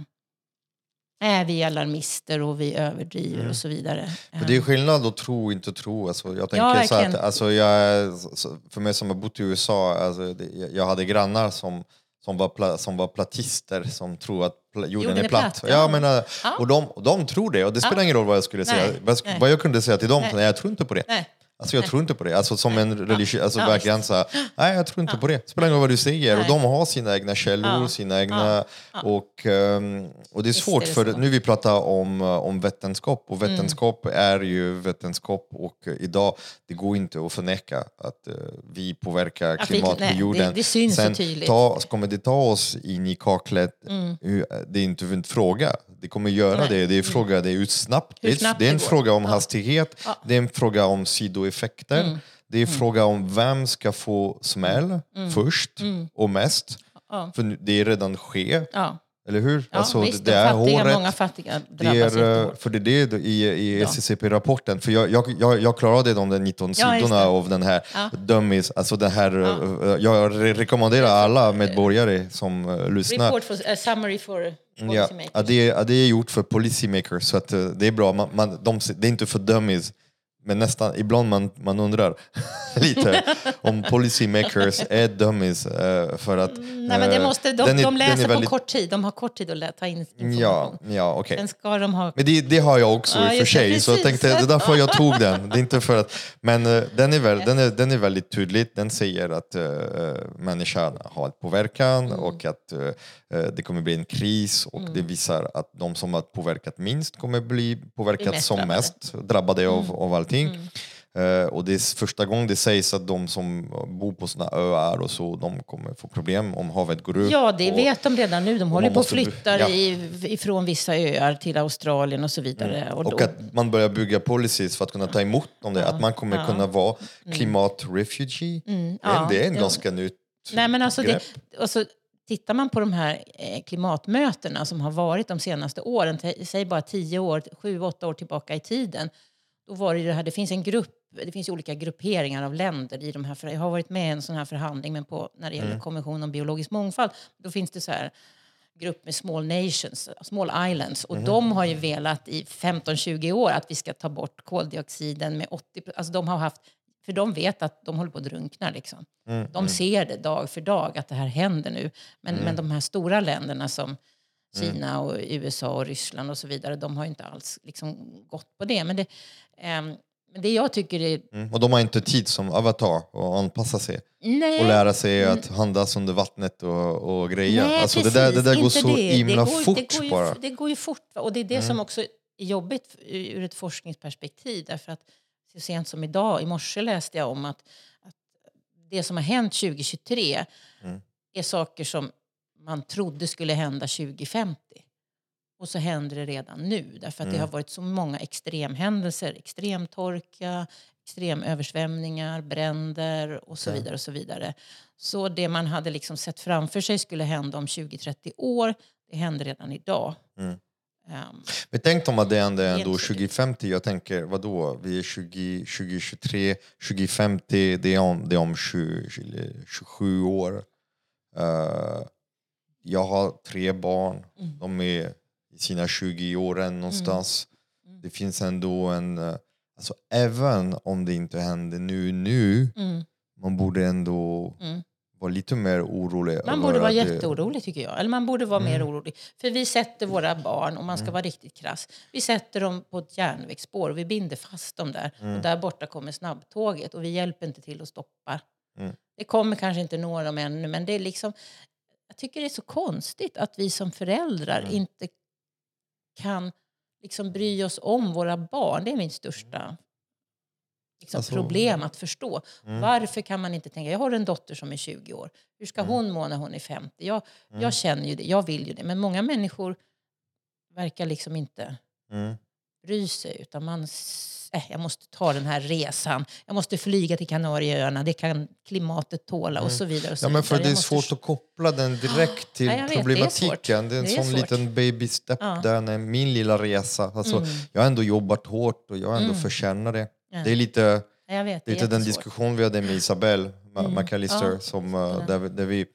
är vi alarmister och vi överdriver och så vidare. För det är skillnad att tro och inte tro. Alltså, jag tänker Ja, så att, alltså, jag, är- för mig som har bott i USA, alltså, det, jag- hade grannar som, som var, pla, som var platister som tror att pla, jorden, Jorden är är platt. platt, ja. ja. men, äh, Ja. och, de, och de tror det och det spelar ingen roll vad jag skulle säga. Nej, Vad, nej. vad jag kunde säga till dem, Nej. nej, jag tror inte på det. Nej. Alltså jag tror inte på det. Alltså som en religiös, alltså Ja, verkligen så här, nej jag tror inte på det. Spelar ingen roll vad du säger. Och Nej. de har sina egna källor, Ja. sina egna... Och, ehm, och det är svårt är det för så. nu vi pratar om, eh, om vetenskap och Mm. vetenskap är ju vetenskap och idag det går inte att förneka att eh, vi påverkar Ja, för- klimat på jorden. det- det syns så Sen tydligt. Ta, kommer det ta oss in i kaklet, Mm. det är inte en fråga. Det kommer göra Nej. det. Det är en fråga, det är ut snabbt. Hur Det är, snabbt det är en fråga om Ja. hastighet, Ja. det är en fråga om sidoeffekter. Mm. Det är en fråga om vem ska få smäll först Mm. och mest. Ja. För det är redan sker, Ja, eller hur? ja Alltså, visst, det de är fattiga, håret. många fattiga Det drabbas är, eh, för det är det i, i Ja. SCCP-rapporten, för jag, jag, jag, jag klarade de där 19 Ja, sidorna det. av den här Ja. dummies, alltså den här, Ja. eh, jag re- rekommenderar alla medborgare som eh, lyssnar. Report for, uh, summary for policymakers. ja, det, är, det är gjort för policymakers, så att, det är bra. Man, man, de, det är inte för dummies, men nästan, ibland man, man undrar [laughs] lite om [laughs] policymakers är dummies. eh, för att, Nej, men det eh, måste, de, den är- de läser på väldigt- kort tid. De har kort tid att ta in Ja, information. ja. Sen ska de ha... Men det, det har jag också Ja, i och för sig, så jag tänkte det är därför jag tog den. Det är inte för att, men eh, den är, väl, den, är, den är väldigt tydlig. Den säger att uh, människan har ett påverkan Mm. och att eh, eh, det kommer bli en kris och det visar att de som har påverkat minst kommer bli påverkat mest som drabbade. mest drabbade av, av allting. Mm. Eh, och det är första gången det sägs att de som bor på såna öar och så, de kommer få problem om havet går upp. Ja, det och, vet de redan nu. De håller på och bu- flyttar ja. ifrån vissa öar till Australien och så vidare. Och då, Och att man börjar bygga policies för att kunna ta emot dem där. Att man kommer Ja. kunna vara klimatrefugee. Mm, Det är- ja, det är en ganska nytt Nej, men alltså det, grepp. Tittar man på de här eh, klimatmötena som har varit de senaste åren, säg bara tio år, sju, åtta år tillbaka i tiden. Då var det, ju det, här, det finns en grupp, det finns olika grupperingar av länder i de här, jag har varit med i en sån här förhandling men på, när det gäller Mm. konvention om biologisk mångfald, då finns det så här grupp med small nations, small islands. Och Mhm. de har ju velat i 15-20 år att vi ska ta bort koldioxiden med 80 Alltså de har haft, för de vet att de håller på att drunkna. Liksom. Mm, De ser det dag för dag att det här händer nu. Men, men de här stora länderna som Kina och USA och Ryssland och så vidare, de har ju inte alls liksom gått på det. Men det, men det jag tycker är... Mm. Och de har inte tid som avatar att anpassa sig Nej, och lära sig att handas under vattnet och, och grejer. Nej, alltså det precis, där, det där går så det. himla det går, fort det går ju, bara. Mm. Det går ju fort. Och det är det som också är jobbigt ur ett forskningsperspektiv. Därför att så sent som idag, i morse läste jag om att, att det som har hänt 2023 Mm. är saker som man trodde skulle hända 2050. Och så händer det redan nu. Därför att det Mm. har varit så många extremhändelser. Extremtorka, extremöversvämningar, bränder och så vidare. och Så vidare. Så det man hade liksom sett framför sig skulle hända om 20-30 år, det händer redan idag. Mm. Ehm, Men tänk om att det ändå säkert. 2050. Jag tänker, vadå? Vi är 20, 2023, 2050, det är om, det är om 20, 20, 27 år. Eh, jag har tre barn. Mm. De är i sina 20 åren någonstans. Mm. Det finns ändå en... eh, Alltså, även om det inte händer nu, nu, mm, man borde ändå mm. Vara lite mer orolig. Man borde vara jätteorolig tycker jag. Eller man borde vara mer Mm. orolig. För vi sätter våra barn, om man ska vara riktigt krass, vi sätter dem på ett järnvägsspår och vi binder fast dem där. Mm. Och där borta kommer snabbtåget och vi hjälper inte till att stoppa. Mm. Det kommer kanske inte nå dem ännu, men det är liksom... Jag tycker det är så konstigt att vi som föräldrar Mm. inte kan liksom bry oss om våra barn. Det är min största liksom, Alltså- problem att förstå. Mm. Varför kan man inte tänka, jag har en dotter som är 20 år. Hur ska Mm. hon må när hon är 50? Jag, Mm. jag känner ju det, jag vill ju det. Men många människor verkar liksom inte Mm. bry sig. Utan man, äh, jag måste ta den här resan. Jag måste flyga till Kanarieöarna. Det kan klimatet tåla och så vidare. Och så Mm. Ja, men för vidare. det är Jag måste svårt att koppla den direkt till Ja, vet, det är problematiken. svårt. Det är en Det är sån svårt. liten baby step Ja. där, när min lilla resa. Alltså, Mm. Jag har ändå jobbat hårt och jag har ändå Mm. förtjänat det. Det är lite, Ja, vet, det är lite den diskussion vi hade med Isabelle Mm. McAllister Ja, som, eh, där, vi- där vi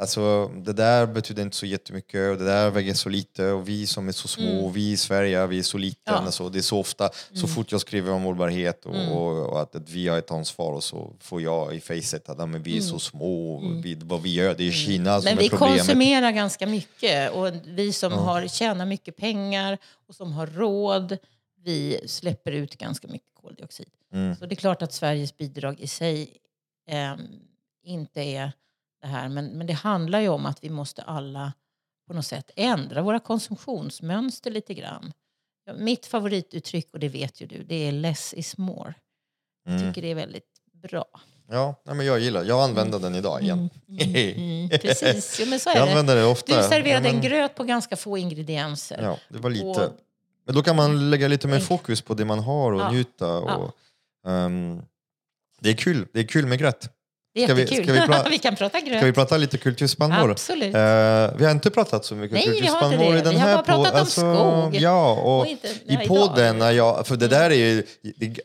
Alltså, det där betyder inte så jättemycket och det där väger så lite och vi som är så små, och vi i Sverige, vi är så liten. Ja. Alltså, det är så ofta, så fort jag skriver om hållbarhet och, och, och att, att vi har ett ansvar och så får jag i facet att men vi är så små, och vi, vad vi gör, det är Kina som Men är vi problemet. konsumerar ganska mycket och vi som har tjänar mycket pengar och som har råd, vi släpper ut ganska mycket koldioxid. Mm. Så det är klart att Sveriges bidrag i sig ehm, inte är det här. Men, men det handlar ju om att vi måste alla på något sätt ändra våra konsumtionsmönster lite grann. Ja, Mitt favorituttryck, och det vet ju du, det är less is more. Jag Mm. tycker det är väldigt bra. Ja, men jag gillar Jag använder den idag igen. Mm, [laughs] precis, jo, men så Jag är det. använder det ofta. Du serverade Ja, men- en gröt på ganska få ingredienser. Ja, det var lite. Och- Men då kan man lägga lite mer fokus på det man har och Ja. njuta. Och, ehm, det är kul. Det är kul med gröt. Det är Ska vi- ska vi pra- [laughs] vi kan prata gröt. Ska vi prata lite kulturspannmål? Absolut. Eh, vi har inte pratat så mycket Nej, kulturspannmål i den Vi har här bara pratat om skog. Ja, och, Och inte- i podden, när jag, för det där är ju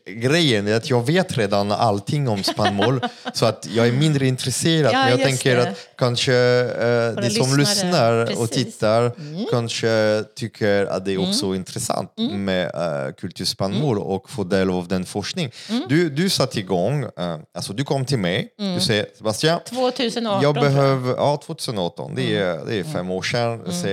grejen, är att jag vet redan allting om spannmål [laughs] så att jag är mindre intresserad. Ja, men jag tänker det. att kanske eh, de som lyssnar och Precis. Mm. tittar kanske tycker att det är också intressant med uh, kulturspannmål Mm. och få del av den forskning. Du, du satte igång, uh, alltså du kom till mig, Mm. Du säger Sebastian, 2018 jag jag. behöver, ja 2018, det är, det är fem år sedan. Så,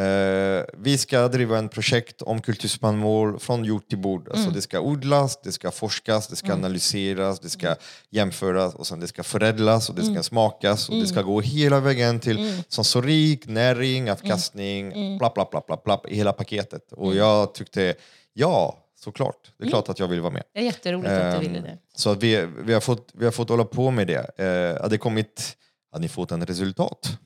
eh, vi ska driva en projekt om kulturspannmål från jord till bord. Alltså det ska odlas, det ska forskas, det ska analyseras, det ska jämföras och sen det ska förädlas och det ska smakas och det ska gå hela vägen till sensorik, näring, avkastning, bla bla bla bla i hela paketet. Och jag tyckte, ja såklart, det är klart att jag vill vara med. Det är jätteroligt att du Ehm, ville det. Så vi, vi, har fått, vi har fått hålla på med det. Eh, det kommit, har ni fått en resultat?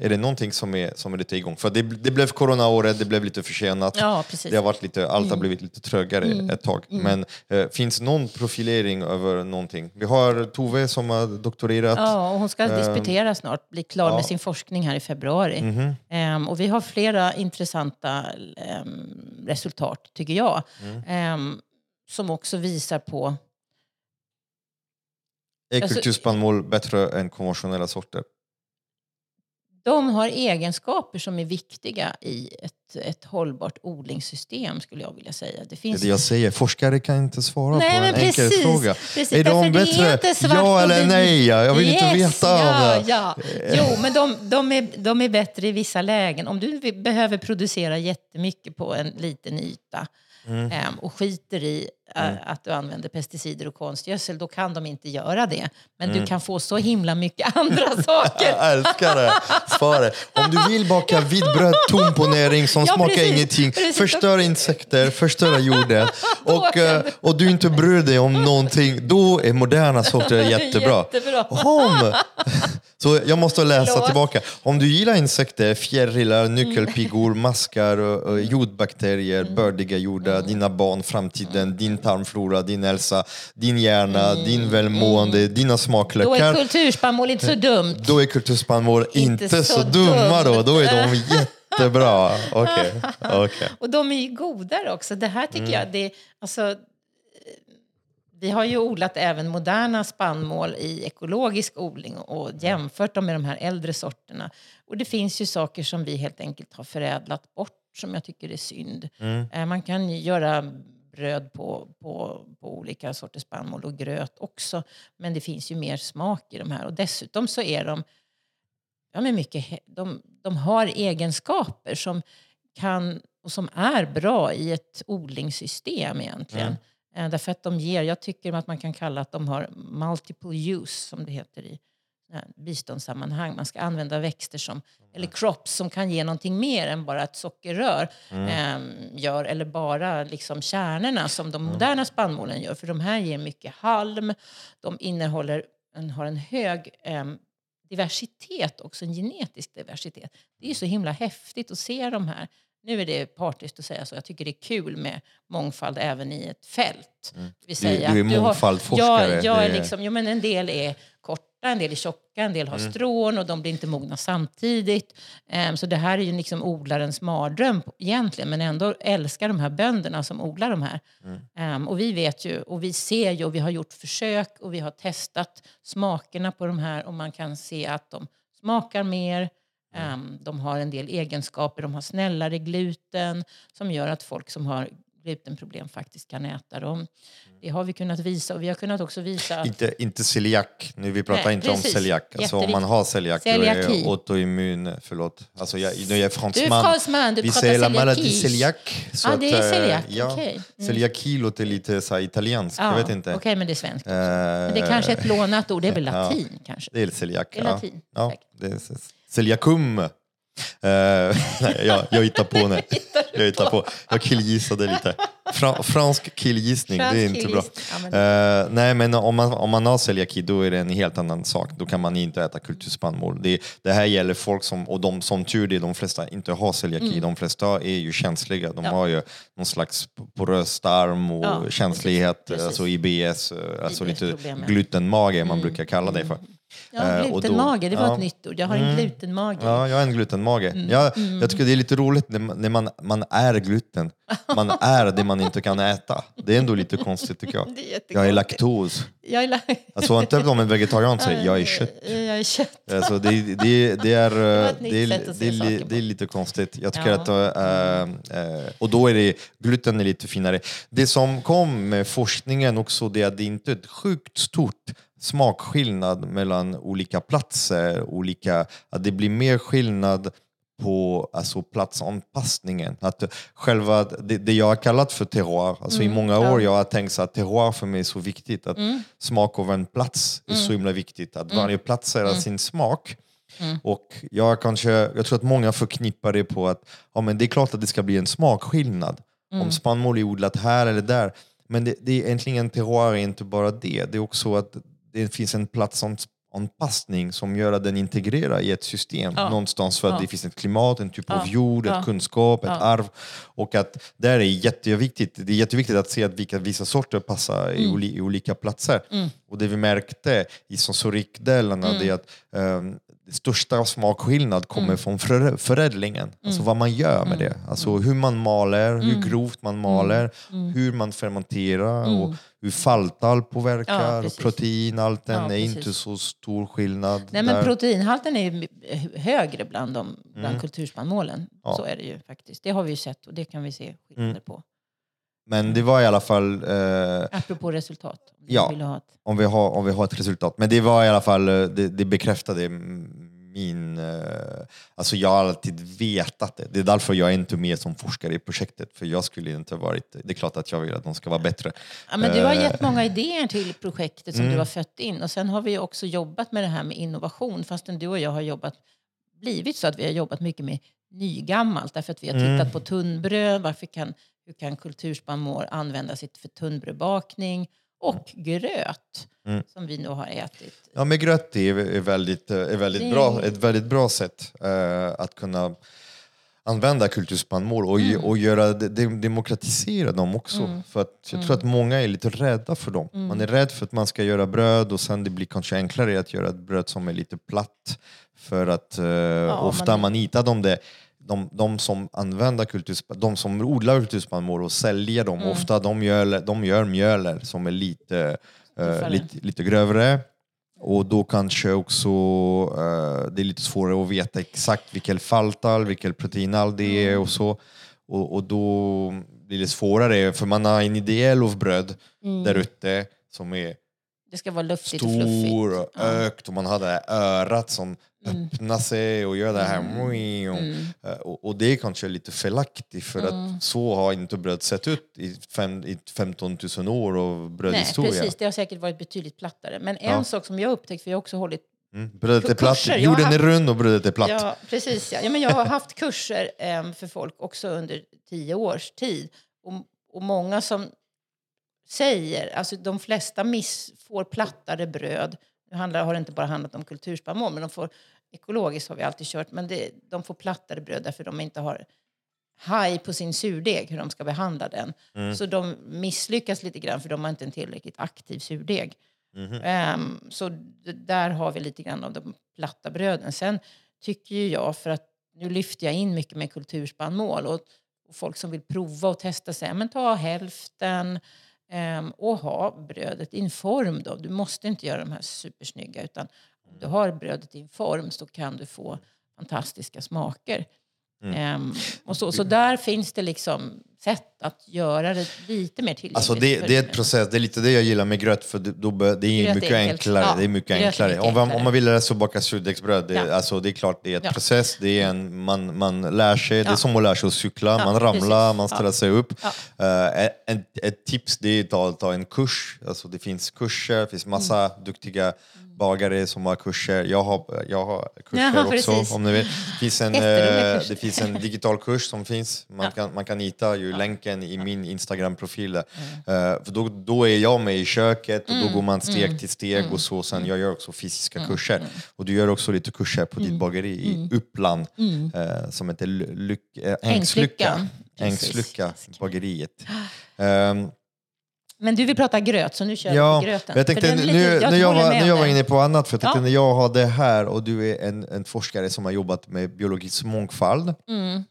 Är det någonting som är, som är lite igång? För det, det blev coronaåret, det blev lite försenat. Ja. Det har varit lite, allt har blivit lite trögare ett tag. Men eh, finns någon profilering över någonting? Vi har Tove som har doktorerat. Ja, och hon ska disputera snart, bli klar Ehm, ja. med sin forskning här i februari. Mhm. Ehm, och vi har flera intressanta ehm, resultat, tycker jag. Mm. Ehm, som också visar på... Är alltså- kulturspannmål bättre än konventionella sorter? De har egenskaper som är viktiga i ett, ett hållbart odlingssystem, skulle jag vilja säga. Det är finns det jag säger, forskare kan inte svara Nej, på en enkel precis. fråga. Precis, Är de är bättre? inte svart Ja eller nej? Jag vill inte Yes, veta av ja, ja. Jo, men de, de, är, de är bättre i vissa lägen. Om du behöver producera jättemycket på en liten yta Mm. ehm, och skiter i eh, att du använder pesticider och konstgödsel, då kan de inte göra det. Men Mm. du kan få så himla mycket [laughs] andra saker. Jag älskar det svaret. Om du vill baka vitt bröd tom på näring som Ja, smakar precis. ingenting, Precis. förstör insekter, förstör jorden och, eh, och du inte bryr dig om någonting, då är moderna sorter [laughs] jättebra. Jättebra. Om, så jag måste läsa Förlåt. tillbaka. Om du gillar insekter, fjärilar, nyckelpigor, maskar, jordbakterier, bördiga jordar, dina barn, framtiden, din tarmflora, din hälsa, din hjärna, din välmående, dina Då är smaklökar. kulturspannmål inte så dumt. Då är kulturspannmål inte, Inte så, så dumma då, då är de jättebra. Okej, okej. Och de är ju godare också. Det här tycker Mm. jag, det, alltså, vi har ju odlat även moderna spannmål i ekologisk odling och jämfört dem med de här äldre sorterna. Och det finns ju saker som vi helt enkelt har förädlat bort som jag tycker är synd. Mm. Eh, Man kan göra bröd på, på, på olika sorters spannmål och gröt också. Men det finns ju mer smak i de här. Och dessutom så är de, ja, men mycket, de, de har egenskaper som kan och som är bra i ett odlingssystem egentligen. Eh, därför att de ger, jag tycker att man kan kalla att de har multiple use som det heter i biståndssammanhang. Man ska använda växter som, eller crops som kan ge någonting mer än bara ett sockerrör eh, gör. Eller bara liksom kärnorna som de moderna spannmålen gör. För de här ger mycket halm. De innehåller, en, har en hög eh, diversitet också, en genetisk diversitet. Det är ju så himla häftigt att se de här. Nu är det partiskt att säga så. Jag tycker det är kul med mångfald även i ett fält. Det vill Du- säga du är mångfaldforskare. Jag, jag är liksom, jo, men en del är korta, en del är tjocka, en del har Mm. strån och de blir inte mogna samtidigt. Ehm, så det här är ju liksom odlarens mardröm egentligen. Men ändå älskar de här bönderna som odlar de här. Mm. Ehm, och vi vet ju och vi ser ju och vi har gjort försök och vi har testat smakerna på de här och man kan se att de smakar mer. Um, de har en del egenskaper. De har snällare gluten som gör att folk som har glutenproblem faktiskt kan äta dem. Det har vi kunnat visa och vi har kunnat också visa. Inte, inte celiak, nu vi pratar Nej, inte precis. om celiak. Alltså om man har celiak då är Celiaki. autoimmun, förlåt. Alltså jag, nu är jag Du är fransman. fransman, du Vi pratar säger la maladie celiaki. celiac. så Ja, det är eh, celiac, Ja, okej. Mm. Celiaki låter lite så här italienskt, jag vet inte. Okej, men det är svenskt också. Eh, Men det är kanske är ett lånat ord, det är väl ja. latin kanske? Det är celiac. Det är ja. latin, Ja, det är celiacum. Eh, [laughs] nej, jag, jag hittar på nu. [laughs] Jag hittar på. Jag killgissade lite. Fra, fransk killgissning, det är Fransk inte bra. ja, Eh, nej, men om man, om man har celiaki då är det en helt annan sak. Då kan man inte äta kulturspannmål. Det, det här gäller folk som, och de som tur det, de flesta inte har celiaki. De flesta är ju känsliga. De Mm. Ja. har ju någon slags porös tarm och Ja, känslighet, precis. alltså IBS, eh, alltså lite IBS-problem, ja. glutenmage man brukar kalla det för. Ja, Eh, då- glutenmage, det var ja. ett nytt ord. Jag har en glutenmage. Ja, jag är en glutenmage. Mm. Jag, jag tycker det är lite roligt när man, man, är gluten. Man är det man inte kan äta. Det är ändå lite konstigt tycker jag. [laughs] Är. Jag är laktos. Jag är la- Alltså inte om en vegetarian säger jag är kött. Jag är kött. Alltså, det, det, det, är, ett det, är, det, det lite konstigt. Jag tycker Ja. att, äh, äh, och då är det, gluten är lite finare. Det som kom med forskningen också det är att det inte är ett sjukt stort smakskillnad mellan olika platser, olika, att det blir mer skillnad på alltså, platsanpassningen. Att själva, det, det jag har kallat för terroir, alltså i många Mm, ja. år jag har tänkt så att terroir för mig är så viktigt, att smak av en plats är Mm. så himla viktigt, att varje plats har sin smak. Och jag, kanske, jag tror att många förknippar det på att ja, men det är klart att det ska bli en smakskillnad Mm. om spannmål är odlat här eller där. Men det, det är egentligen terroir är inte bara det, det är också att det finns en platsanpassning som gör att den integrerar i ett system Ja. någonstans för att Ja. det finns ett klimat, en typ Ja. av jord, Ja. ett kunskap, ett arv. Och att där är jätteviktigt, det är jätteviktigt att se att vilka, vissa sorter passar i, Mm. oli, i olika platser. Och det vi märkte i sensorikdelarna Mm. är att um, största smakskillnad kommer Mm. från för, förädlingen. Alltså vad man gör med det. Alltså hur man maler, Mm. hur grovt man maler, hur man fermenterar och hur falltall påverkar. Ja, och precis. protein, allt den Ja, är precis. inte så stor skillnad. Nej, men där. proteinhalten är högre bland, de, bland kulturspannmålen. Mm. Ja. Så är det ju faktiskt. Det har vi ju sett och det kan vi se skillnader Mm. på. Men det var i alla fall eh, Apropå resultat. Om Ja. om vi, har, om vi har ett resultat. Men det var i alla fall, eh, det, det bekräftade min... eh, Alltså jag har alltid vetat det. Det är därför jag är inte med som forskare i projektet. För jag skulle inte varit... Det är klart att jag vill att de ska vara bättre. Ja, men du har Eh. gett många idéer till projektet som Mm. du har fött in. Och sen har vi också jobbat med det här med innovation. Fastän du och jag har jobbat, blivit så att vi har jobbat mycket med nygammalt. Därför att vi har Mm. tittat på tunnbröd. Varför kan, hur kan kulturspannmål användas för tunnbrödbakning? Och gröt Mm. som vi nu har ätit. Ja, men gröt är, är väldigt, är väldigt Det- bra, ett väldigt bra sätt eh, att kunna använda kulturspannmål och, ge- och göra, de, de- demokratisera dem också. För att jag tror att många är lite rädda för dem. Man är rädd för att man ska göra bröd och sen det blir kanske enklare att göra ett bröd som är lite platt. För att eh, ofta man- man hittar dem det de, de som använder kultursp- de som odlar kulturspannmål och säljer dem, ofta de gör, de gör mjöler som är lite, Tuffare. lite, lite grövre. Och då kanske också eh, det är lite svårare att veta exakt vilken falltall, vilken proteinhalt det är och så. Och, och då blir det svårare, för man har en ideell av bröd där ute som är Det ska vara luftigt och fluffigt. stor och Ja. Mm. ökt och man har det här örat som öppnar sig och gör det här. Eh, Och, och det är kanske lite felaktigt för Mm. att så har inte bröd sett ut i, fem, i 15 000 år av Nej, brödhistoria. precis. Det har säkert varit betydligt plattare. Men en Ja. sak som jag upptäckt, för jag har också hållit Mm. Brödet är platt, jorden är haft- rund och brödet är platt. Ja, precis. Ja. Ja, men jag har haft kurser em, för folk också under tio års tid. Och, och många som säger, alltså de flesta miss, får plattare bröd. Nu handlar, har det inte bara handlat om kulturspannmål, men de får ekologiskt har vi alltid kört, men det, de får plattare bröd därför de inte har haj på sin surdeg, hur de ska behandla den. Så de misslyckas lite grann för de har inte en tillräckligt aktiv surdeg. Ehm, så d- där har vi lite grann av de platta bröden. Sen tycker ju jag, för att nu lyfter jag in mycket med kulturspannmål och, och folk som vill prova och testa sig, men ta hälften ehm, och ha brödet i en form då. Du måste inte göra de här supersnygga utan Om du har brödet i en form så kan du få fantastiska smaker. Mm. Ehm, och så, så där finns det liksom sätt att göra det lite mer tillgängligt. Alltså det, det är ett process, det är lite det jag gillar med gröt för det, då, bör- det är Gröt mycket enklare. Ja, det är mycket är enklare. mycket om, man, om man vill lära sig att baka surdegsbröd, det, Ja. alltså, det är klart det är ett Ja. process. Det är en, man, man lär sig, det är Ja. som att lära sig att cykla. Ja, man ramlar, precis. man ställer Ja. sig upp. Ja. Eh, ett, ett tips det är att ta, ta en kurs. Alltså, det finns kurser, det finns massa Mm. duktiga bagare som har kurser. Jag har, jag har kurser Ja, också precis. om ni vill. Det finns en, eh, det finns en digital kurs som finns. Man, Ja. kan, man kan hitta ju länken i min Instagram-profil. där. Eh, för då, då är jag med i köket och Mm. då går man steg till steg och så. Sen jag gör också fysiska kurser. Och du gör också lite kurser på Mm. ditt bageri i Uppland eh, som heter Ly- Lyck, Ängslycka. Ängslycka, bageriet. Ehm, Men du vill prata gröt, så nu kör Ja, vi på gröten. jag tänkte, nu, lite- jag var, med nu om jag var inne på annat, för jag tänkte Ja. när jag har det här och du är en, en forskare som har jobbat med biologisk mångfald. Mm.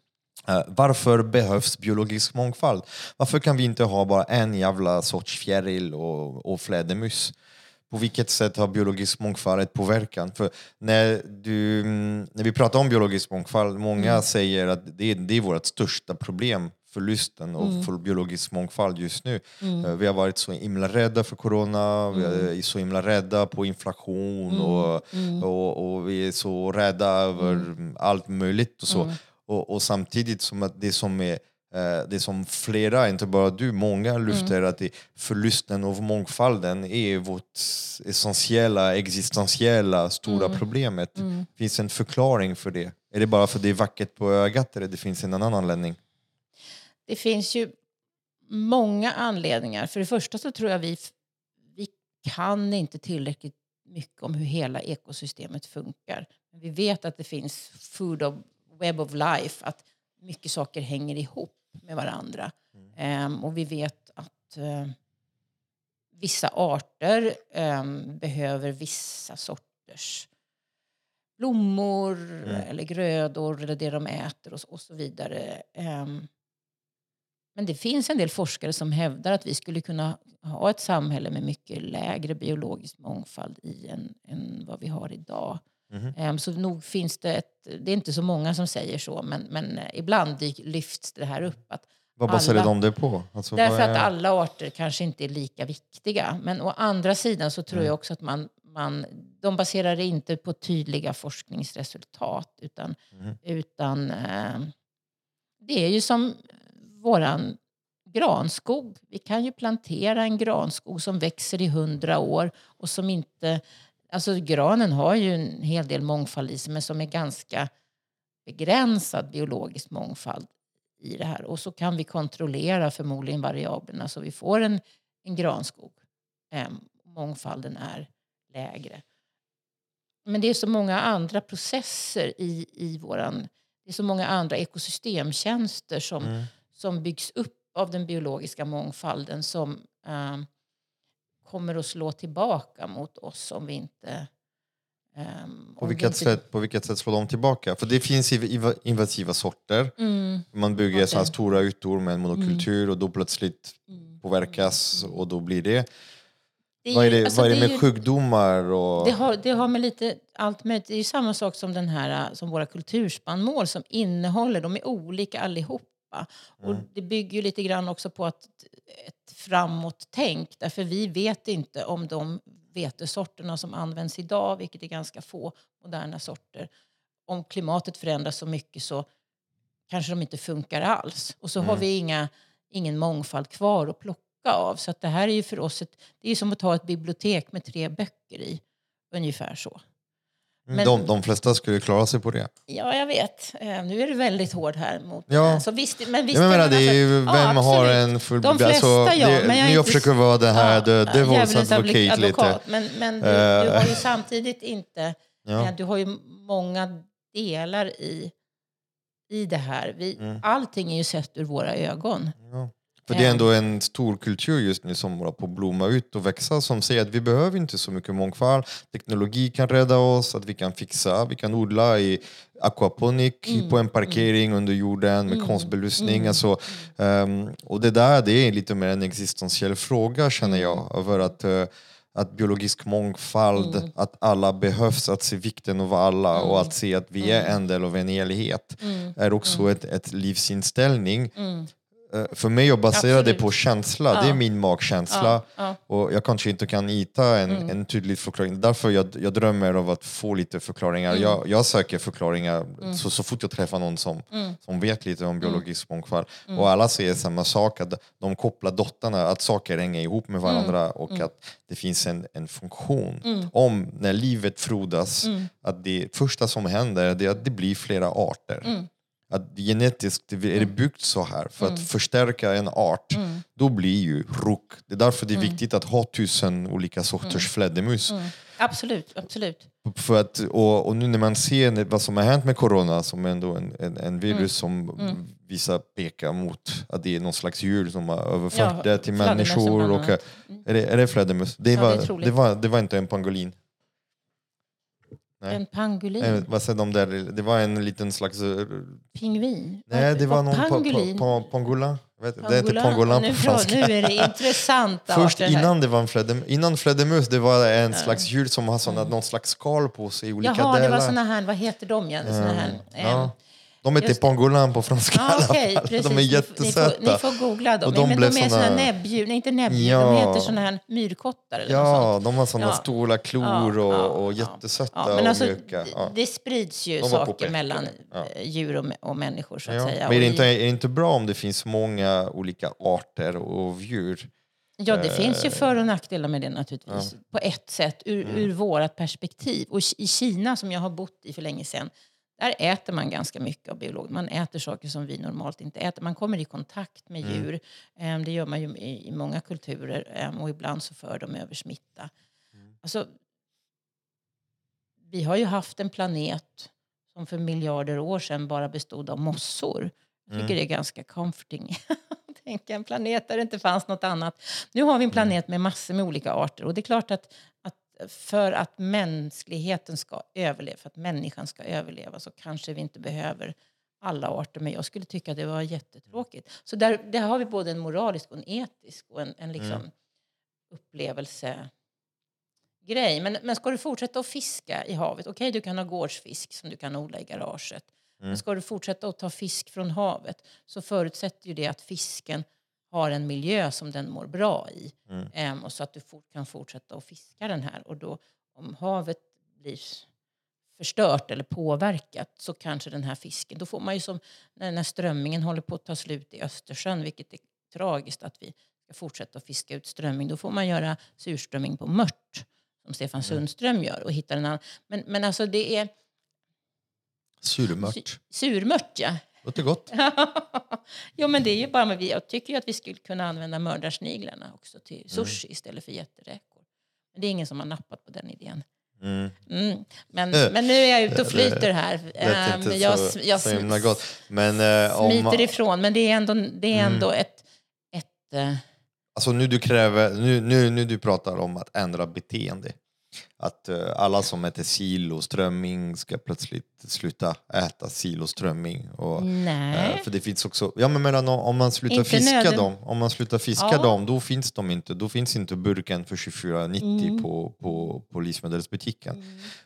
Eh, varför behövs biologisk mångfald? Varför kan vi inte ha bara en jävla sorts fjäril och, och flädermus? På vilket sätt har biologisk mångfald ett påverkan? För när, du, mm, när vi pratar om biologisk mångfald, många Mm. säger att det det är vårt största problem, förlusten av Mm. för biologisk mångfald just nu. Eh, Vi har varit så himla rädda för corona, vi Mm. är så himla rädda på inflation och, och, och vi är så rädda över Mm. allt möjligt och så. Och, och samtidigt som att det som är eh, det som flera, inte bara du, många lyfter att det, förlusten av mångfalden är vårt essentiella, existentiella, stora problemet. Finns en förklaring för det? Är det bara för det är vackert på ögat eller det finns en annan anledning? Det finns ju många anledningar. För det första så tror jag vi, vi kan inte tillräckligt mycket om hur hela ekosystemet funkar. Men vi vet att det finns food of, web of life, att mycket saker hänger ihop med varandra. Ehm, och vi vet att eh, vissa arter ehm, behöver vissa sorters blommor eller grödor eller det de äter och, så- och så vidare. Ehm, men det finns en del forskare som hävdar att vi skulle kunna ha ett samhälle med mycket lägre biologisk mångfald i än, än vad vi har idag. Ehm, Så nog finns det ett, det är inte så många som säger så, men, men eh, ibland lyfts det här upp. Att Vad baserar Alla- de det på? Alltså, Därför vad att är- alla arter kanske inte är lika viktiga. Men å andra sidan så tror jag också att man, man, de baserar det inte på tydliga forskningsresultat. Utan, utan eh, det är ju som våran granskog. Vi kan ju plantera en granskog som växer i hundra år och som inte... Alltså granen har ju en hel del mångfald i sig men som är ganska begränsad biologisk mångfald i det här. Och så kan vi kontrollera förmodligen variablerna så vi får en, en granskog. Ehm, mångfalden är lägre. Men det är så många andra processer i, i våran... Det är så många andra ekosystemtjänster som, Mm som byggs upp av den biologiska mångfalden som ehm, kommer att slå tillbaka mot oss om vi inte... ehm, På vilket, inte- sätt, på vilket sätt slår de tillbaka? För det finns inv- inv- invasiva sorter. Mm, Man bygger Okej. så här stora ytor med en monokultur och då plötsligt mm. påverkas och då blir det... Det är Vad är det, alltså, vad är det det med ju- sjukdomar? Och... Det har, det har med lite allt möjligt. Det är ju samma sak som den här som våra kulturspannmål som innehåller, de är olika allihopa. Och Mm. det bygger ju lite grann också på att ett framåt-tänk. Därför vi vet inte om de vetesorterna som används idag, vilket är ganska få moderna sorter, om klimatet förändras så mycket så kanske de inte funkar alls. Och så har Mm. vi inga, ingen mångfald kvar att plocka av. Så att det här är ju för oss ett, det är som att ha ett bibliotek med tre böcker i. Ungefär så. Men- de, de flesta skulle klara sig på det. Ja, jag vet. Eh, nu är det väldigt hård här mot... Ja. Så visst, men visst Ja, men är menar, det är ju, alltså- vem ja, har en full... De flesta, ja, det, men jag är jag inte- försöker vara den här Ja, devil's advocate lite. Men, men du, Eh. du har ju samtidigt inte... Ja. eh, Du har ju många delar i, i det här. Vi, Mm. Allting är ju sett ur våra ögon. Ja. För det är ändå en stor kultur just nu som håller på att blomma ut och växa som säger att vi behöver inte så mycket mångfald. Teknologi kan rädda oss, att vi kan fixa, vi kan odla i aquaponik Mm, på en parkering under jorden med Mm, konstbelysning. mm, Alltså, ehm, och det där det är lite mer en existentiell fråga känner jag. Mm. Över att, eh, att biologisk mångfald, att alla behövs, att se vikten av alla och att se att vi är en del av en helhet är också ett, ett livsinställning. Eh, För mig att basera det Absolut. på känsla, det är Ja. min magkänsla. Ja, ja. Och jag kanske inte kan hitta en, Mm. en tydlig förklaring. Därför jag, jag drömmer av att få lite förklaringar. Mm. Jag, jag söker förklaringar så, så fort jag träffar någon som, Mm. som vet lite om biologisk mångfald. Och alla säger samma sak, att de kopplar dottarna, att saker hänger ihop med Mm. varandra och att det finns en, en funktion. Om, när livet frodas, Mm. att det första som händer det är att det blir flera arter. Mm. Att genetiskt är det byggt så här, för att förstärka en art, Mm. då blir ju ruck. Det är därför det är viktigt att ha tusen olika sorters Mm. flädermus. Absolut, absolut. För att, och, och nu när man ser vad som har hänt med corona, som är ändå en, en, en virus Mm. som vissa pekar mot att det är någon slags djur som har överfört Ja, det till människor. Och, är, det, är det flädermus? Det, Ja, det var, det, var, det var inte en pangolin. Nej. En pangolin. Eh, vad säger de där? Det var en liten slags... eh, Pingvin. Nej, det var någon pa, pa, pangolin. pa, pangolin. Jag vet, det heter nu, på franska. Nu är det intressanta [laughs] Först innan det var en flädermus, innan flädermus det var en slags djur som har såna, någon slags skal på sig olika Mm. Jaha, det delar. var såna här, vad heter de igen? Såna här, ehm, ja. De heter pangolin på franska i Ja, alla okej, fall. precis. De är Ni får- jättesöta. Ni får, ni får googla dem. Och de men de är såna näbbdjur, nej inte näbbdjur, Ja. de heter såna här myrkottar eller något Ja, sånt. de har såna Ja. stora klor och, och jättesöta Ja, men alltså, och mjuka. Ja. det, sprids ju De saker mellan Ja. eh, djur och, och människor så att Ja. säga. Men är det, Och inte, i- är det inte bra om det finns många olika arter och djur? Ja, det finns Eh, ju för och nackdelar med det naturligtvis. På ett sätt, ur, Mm. ur vårt perspektiv. Och i Kina, som jag har bott i för länge sedan, där äter man ganska mycket av biolog. Man äter saker som vi normalt inte äter. Man kommer i kontakt med Mm. djur. Em, Det gör man ju i, många kulturer. em, Och ibland så för de över smitta. Mm. Alltså, vi har ju haft en planet som för miljarder år sedan bara bestod av mossor. Jag Mm. tycker det är ganska comforting. Tänka en planet där det inte fanns något annat. Nu har vi en planet med massor med olika arter. Och det är klart att för att mänskligheten ska överleva, för att människan ska överleva så kanske vi inte behöver alla arter. Men jag skulle tycka att det var jättetråkigt. Så där, där har vi både en moralisk och en etisk och en, en liksom upplevelse grej. Men, men ska du fortsätta att fiska i havet, okej du kan ha gårdsfisk som du kan odla i garaget. Men ska du fortsätta att ta fisk från havet så förutsätter ju det att fisken har en miljö som den mår bra i. Ehm, och så att du fort, kan fortsätta att fiska den här. Och då om havet blir förstört eller påverkat så kanske den här fisken, då får man ju som när, när strömmingen håller på att ta slut i Östersjön, vilket är tragiskt att vi ska fortsätta att fiska ut strömming, då får man göra surströmming på mört som Stefan Sundström gör och hitta en annan. Men, men alltså det är Surmört. surmört ja. Låter gott. [laughs] jo men det är ju bara, men vi, jag tycker att vi skulle kunna använda mördarsniglarna också Mm. till sushi istället för jätteräkor. Men det är ingen som har nappat på den idén. Mm. Mm. Men, Eh, men nu är jag ute och flyter här. Ehm, jag så, jag så himla gott. Men eh, om, smiter ifrån, men det är ändå, det är Mm. ändå ett... ett eh, Alltså nu du kräver, nu, nu, nu du pratar om att ändra beteende. Att eh, alla som äter sill och strömming ska plötsligt sluta äta sill och nej. eh, för det finns också, ja men mellan, om man slutar Inte fiska nöden- dem, om man slutar fiska Ja. dem, då finns de inte, då finns inte burken för 24,90 Mm. på, på, på livsmedelsbutiken.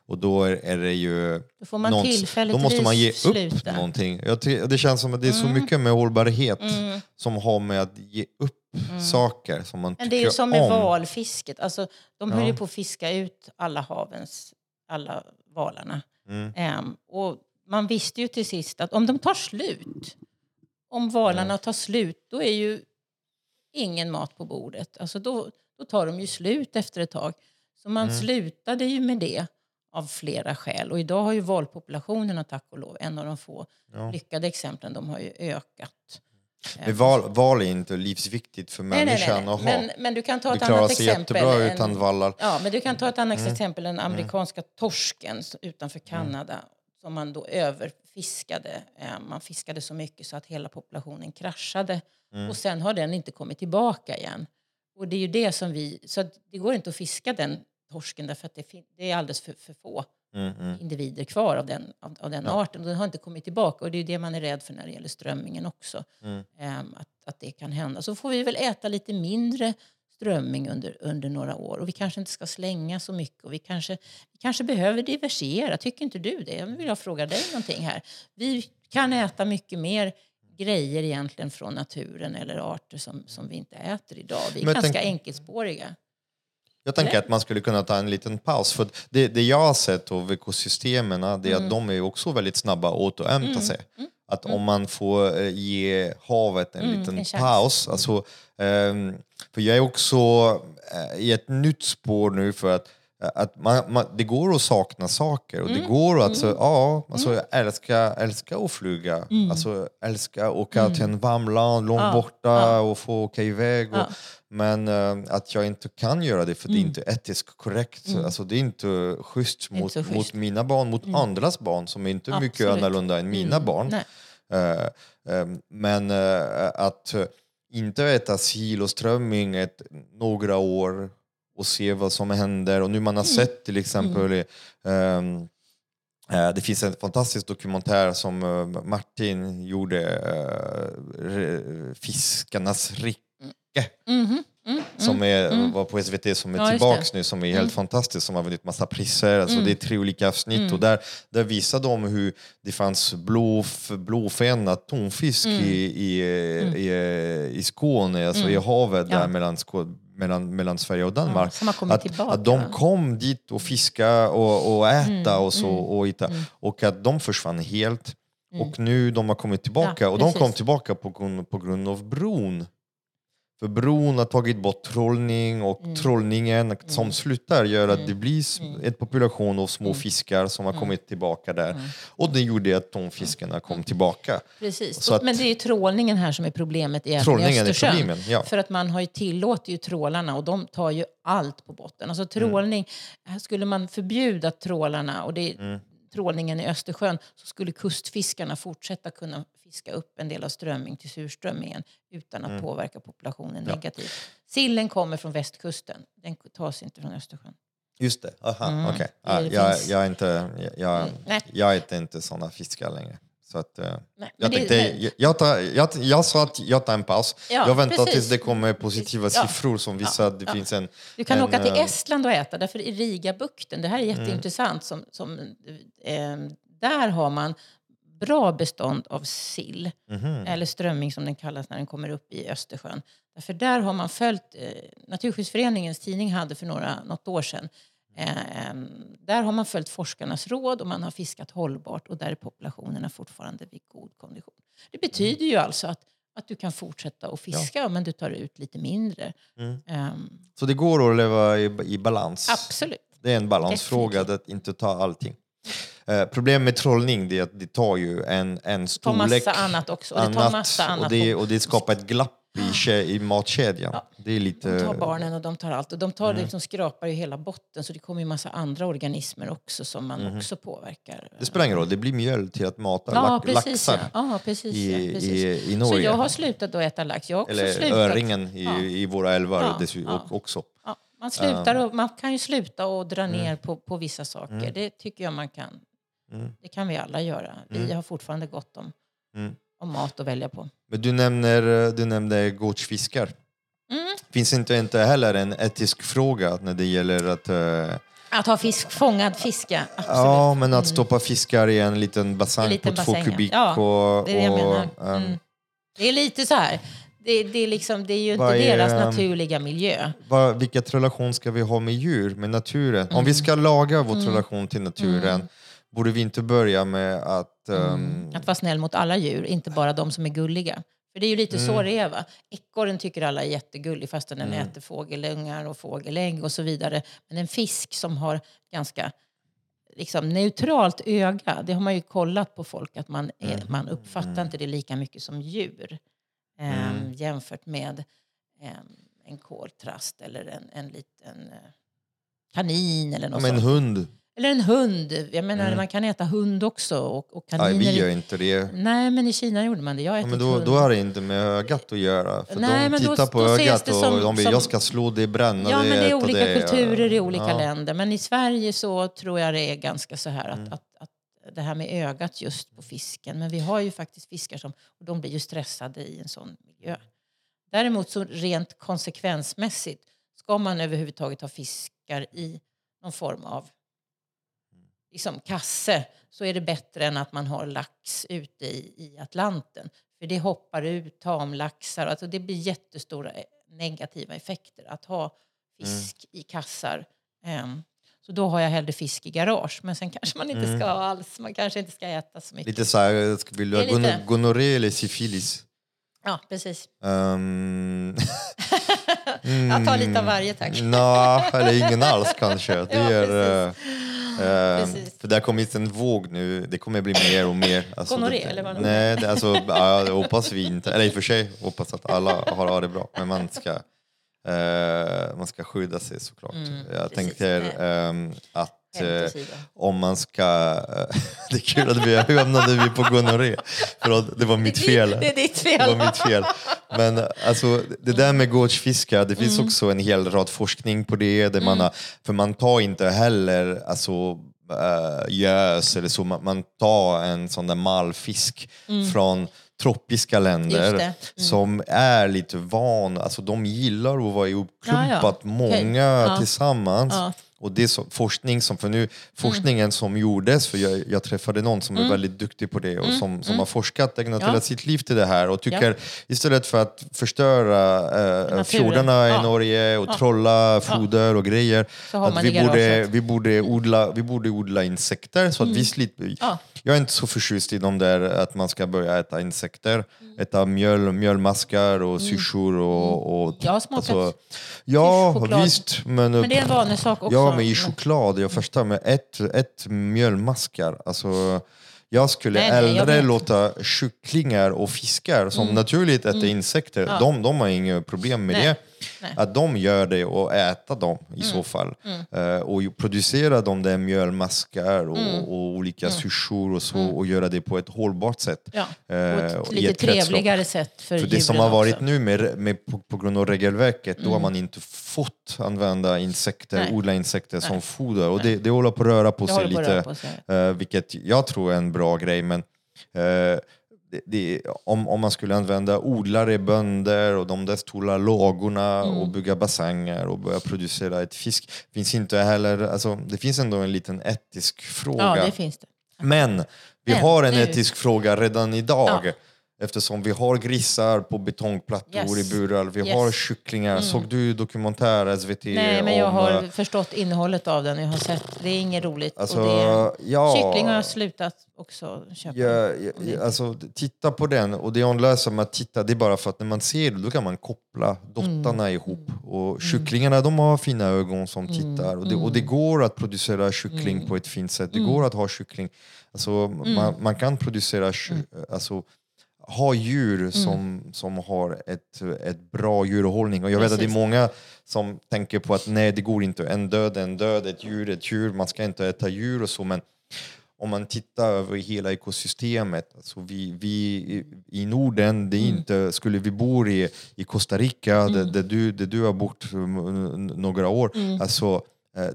Och då är, är det ju Då får man tillfälligtvis Då måste man ge upp sluta. någonting. Jag det känns som att det är så Mm. mycket med hållbarhet Mm. som har med att ge upp saker som man Men tycker det är ju som med om. valfisket. Alltså, de höll Ja. ju på att fiska ut alla havens, alla valarna. Mm. Ehm, och man visste ju till sist att om de tar slut, om valarna tar slut, då är ju ingen mat på bordet. Alltså då, då tar de ju slut efter ett tag. Så man Mm. slutade ju med det av flera skäl. Och idag har ju valpopulationerna, tack och lov, en av de få Ja. lyckade exemplen, de har ju ökat. Men val, val är inte livsviktigt för Nej, människan nej, nej. att ha. Men, men du kan ta du ett klarar annat sig exempel. jättebra En- utan vallar. Ja, men du kan ta ett annat Mm. exempel, den amerikanska torsken utanför Kanada som man då överfiskade. Eh, Man fiskade så mycket så att hela populationen kraschade. Mm. Och sen har den inte kommit tillbaka igen. Och det är ju det som vi... Så det går inte att fiska den torsken därför att det, det är alldeles för, för få Mm, mm. individer kvar av den, av, av den Ja. arten. Och den har inte kommit tillbaka. Och det är det man är rädd för när det gäller strömmingen också. Ehm, att, att det kan hända. Så får vi väl äta lite mindre strömming under, under några år. Och vi kanske inte ska slänga så mycket. Och vi, kanske, vi kanske behöver diversifiera. Tycker inte du det? Jag vill jag fråga dig någonting här. Vi kan äta mycket mer grejer egentligen från naturen eller arter som, som vi inte äter idag. Vi är Men ganska tänk- enkelspåriga. Jag tänker att man skulle kunna ta en liten paus. För det, det jag har sett av ekosystemen det är Mm. att de är också väldigt snabba att återhämta sig. Att om man får eh, ge havet en Mm, liten en paus. Alltså, ehm, för jag är också eh, i ett nytt spår nu för att att man, man, det går att sakna saker och Mm. det går att alltså, ja, alltså, älska, älska att flyga. Alltså, älska att åka till en varm land långt Mm. Ja, borta ja. och få åka iväg. Och, Ja. Men eh, att jag inte kan göra det för det är inte etiskt korrekt. Alltså, det är inte schysst Mm. Inte mot, så mot schysst. mina barn, mot andras barn som är inte mycket Absolut. annorlunda än mina barn. Eh, eh, men eh, att inte äta sill och strömming ett, några år och se vad som händer. Och nu man har sett till exempel eh, det finns en fantastisk dokumentär som eh, Martin gjorde, eh, Fiskarnas rike. Mhm, mm, Som är, var på SVT som är Ja, tillbaks nu, som är helt fantastisk, som har vunnit massa priser. Alltså Det är tre olika avsnitt och där, där visar de hur det fanns blå, blåfenad tonfisk i, i, i, i Skåne, alltså i havet där mellan, Skå, mellan, mellan Sverige och Danmark. kommit att, att de kom dit och fiska och, och äta och så och, hitta, och att de försvann helt. Och nu de har kommit tillbaka Ja, och de kom tillbaka på grund, på grund av bron. För bron har tagit bort trollning och Mm. trollningen som slutar gör att det blir s- en population av små fiskar som Mm. har kommit tillbaka där. Och det gjorde att tonfiskarna kom tillbaka. Precis. Att- Men det är ju trålningen här som är problemet i är Östersjön. problemen, ja. För att man har ju tillåter ju trålarna och de tar ju allt på botten. Alltså trålning, här skulle man förbjuda trålarna och det är Mm. Trålningen i Östersjön så skulle kustfiskarna fortsätta kunna fiska upp en del av strömming till surströmmingen utan att Mm. påverka populationen negativt. Sillen kommer från västkusten, den tas inte från Östersjön. Just det, aha, okej. Ja, Det jag, jag, är inte, jag, Mm, jag äter inte sådana fiskar längre. Så att, eh, Nej, jag, det- tänkte, men- jag, tar, jag, jag sa att jag tar en paus. Ja, jag väntar precis. tills det kommer positiva Ja. siffror som visar att det Ja. finns en... Du kan en, åka till eh, Estland och äta, därför i Rigabukten, det här är jätteintressant, som, som, eh, där har man bra bestånd av sill, mhm. eller strömming som den kallas när den kommer upp i Östersjön. Därför där har man följt, eh, Naturskyddsföreningens tidning hade för några, något år sedan, eh, där har man följt forskarnas råd och man har fiskat hållbart och där är populationerna fortfarande vid god kondition. Det betyder ju alltså att, att du kan fortsätta att fiska men du tar ut lite mindre. Em, Så det går att leva i, i balans. absolut. Det är en balansfråga att inte ta allting. Eh, problemet med trollning det är att det tar ju en, en tar storlek massa annat också. Och det tar massa annat. och, det, och det skapar ett glapp i, i matkedjan. Det är lite... De tar barnen och de tar allt. Och de tar liksom skrapar ju hela botten så det kommer ju massa andra organismer också som man också påverkar. Det spelar ingen roll, det blir mjöl till att mata Ja, lax, precis. Ja. laxar Ja, precis, i, ja, precis. i, i Så Norge. jag har slutat att äta lax. Jag har också Eller slutat. öringen i, Ja. i våra älvar Ja, ja. också. Ja, man, slutar och, man kan ju sluta och dra Mm. ner på, på vissa saker. Det tycker jag man kan. Det kan vi alla göra. Vi har fortfarande gott om, Mm. Om mat att välja på. Men du nämner, du nämnde gårdsfiskar. Mm. Finns inte, inte heller en etisk fråga när det gäller att eh, Att ha fisk, fångad fiska, absolut. Ja, men att stoppa fiskar i en liten bassäng En liten på två kubik. Ja, och, det är det jag och, menar. Mm. Det är lite så här. Det, det, är, liksom, det är ju inte är, deras naturliga miljö. vad, vilket relation ska vi ha med djur, med naturen? Om Mm. vi ska laga vår relation till naturen, borde vi inte börja med att... ehm, Att vara snäll mot alla djur, inte bara de som är gulliga. För det är ju lite Mm. så det är. Va? Ekorren tycker alla är jättegullig fastän den äter fågelungar och fågelägg och så vidare. Men en fisk som har ganska liksom, neutralt öga, det har man ju kollat på folk att man, är, Mm. man uppfattar inte det lika mycket som djur. ehm, jämfört med ehm, en koltrast eller en, en liten eh, kanin eller något Som en sånt. hund. Eller en hund. Jag menar, man kan äta hund också. Och, och kaniner. vi gör inte det. Nej, men i Kina gjorde man det. Jag Ja, men då, hund. då har det inte med ögat att göra. För Nej, de men då- tittar på då ögat och som- de vill som- jag ska slå det, bränna Ja, det, men det är olika det. kulturer i olika Ja. länder. Men i Sverige så tror jag det är ganska så här att, Mm. att, att det här med ögat just på fisken. Men vi har ju faktiskt fiskar som och de blir ju stressade i en sån miljö. Däremot så rent konsekvensmässigt ska man överhuvudtaget ha fiskar i någon form av liksom, kasse så är det bättre än att man har lax ute i, i Atlanten. För det hoppar ut tamlaxar. Alltså det blir jättestora eh, negativa effekter att ha fisk i kassar. Ehm, så då har jag hellre fisk i garage. Men sen kanske man inte ska ha alls. Man kanske inte ska äta så mycket. Lite så här, vill du ha gonorré eller syfilis? Ja, precis. Um, [laughs] Jag tar lite av varje tack. Nå, eller ingen alls kanske. [laughs] Det Ja, är, Precis. för där kommer en våg nu, det kommer bli mer och mer. Alltså, Gonorré, det, eller vad? Nej, det, alltså, ja, det hoppas vi inte. Eller i och för sig hoppas att alla har, har det bra. Men man ska, eh, man ska skydda sig såklart. jag Mm, precis. tänker ehm, att. Om man ska... [laughs] det är kul att vi hamnade vi på gonorré. För det var mitt fel. Det är ditt Det fel. var mitt fel. Men alltså, det där med gårdsfiskar, det finns Mm. också en hel rad forskning på det. Där man har, för man tar inte heller alltså, gös eller så, man, tar en sån där malfisk från tropiska länder Mm. Det. Mm. som är lite van, alltså de gillar att vara ihopklumpat Ja, ja. många. Ja. tillsammans. Ja. Och det är så, forskning som, för nu, forskningen som gjordes, för jag, jag träffade någon som är väldigt duktig på det och som, som har forskat, ägnat Ja. hela sitt liv till det här och tycker istället för att förstöra Naturen. fjordarna i Ja. Norge och trolla foder och grejer, att vi i borde, vi, borde odla, vi borde odla insekter så att vi slipper... Mm. Ja. Jag är inte så förtjust i de där att man ska börja äta insekter, Mm. äta mjöl, mjölmaskar och syrsor och... och Jag har smakat ja, choklad. visst. Men, Men det är en vanesak också. Ja, men i choklad, jag förstår, med ett, ett mjölmaskar. Alltså, jag skulle Nej, nej, jag hellre. Mm. låta kycklingar och fiskar som naturligt äter insekter, de, de har inga problem med Nej. det. Nej. Att de gör det och äta dem i Mm. så fall. Eh, och ju producera de där mjölmaskar och, och olika syrsor och så och göra det på ett hållbart sätt. Mm. Ja, Eh, på ett i lite ett kretslopp. trevligare sätt för, För det som har varit också. nu med, med, på, på grund av regelverket, då har man inte fått använda insekter, Nej. odla insekter som foder. Och det, det håller på att röra på Det sig lite, på sig. eh, vilket jag tror är en bra grej. Men eh, det, det, om, om man skulle använda odlare, bönder och de där stora lågorna Mm. och bygga bassänger och börja producera ett fisk, finns inte heller, alltså, det finns ändå en liten etisk fråga. Ja, det finns det. Men vi Men har en nu- etisk fråga redan idag. Ja. Eftersom vi har grisar på betongplattor Yes. i burar, vi Yes. Mm. har kycklingar. Såg du dokumentär SVT Nej, men jag om... har eh, förstått innehållet av den. Jag har sett. Det är inget roligt. Alltså, och det ja, Kyckling har jag slutat också köpa. ja, ja, ja, alltså, titta på den och det hon löser med att titta det är bara för att när man ser det då kan man koppla dottarna Mm. ihop. Och kycklingarna de har fina ögon som tittar och det, och det Mm. går att producera kyckling på ett fint sätt. Det går att ha kyckling. Alltså, Mm. man, man kan producera ky- alltså, ha djur som, som har ett, ett bra djurhållning. Och jag vet att det är Precis. många som tänker på att nej, det går inte. En död är en död, ett djur är ett djur, man ska inte äta djur och så. Men om man tittar över hela ekosystemet, alltså vi, vi i- Norden, det är inte, skulle vi bo i, i Costa Rica, där, där, du, där du har bott några år, alltså eh,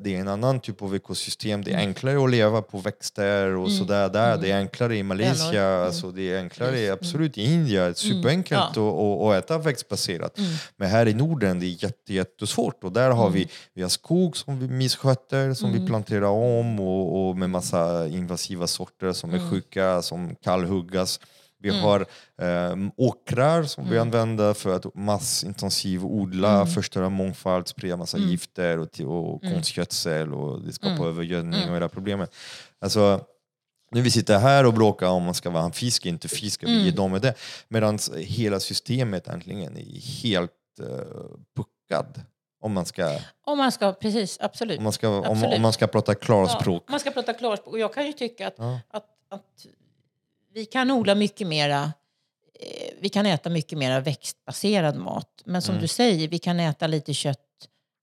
det är en annan typ av ekosystem. Det är enklare att leva på växter och sådär där. Det är enklare i Malaysia, alltså det är enklare absolut i Indien. Superenkelt Ja. att, äta växtbaserat. Men här i Norden det är jätte, jättesvårt. Och där har vi, vi har skog som vi missköter, som vi planterar om och, och med massa invasiva sorter som är sjuka, som kallhuggas. Vi har eh, åkrar som vi använder för att massintensiv odla, förstöra mångfald, sprida massa gifter och, och konstgödsel och det skapar övergödning och hela problemet. Alltså, nu vi sitter här och bråkar om man ska vara en fisk, inte fisk, vi ger dem med det. Medan hela systemet egentligen är helt uh, puckad. Om man ska, Om man ska, precis, absolut. om man ska, om, Absolut. om man ska prata klarspråk. Ja, man ska prata klarspråk. Och jag kan ju tycka att, Ja. att, att vi kan odla mycket mera eh, vi kan äta mycket mer växtbaserad mat. Men som Mm. du säger, vi kan äta lite kött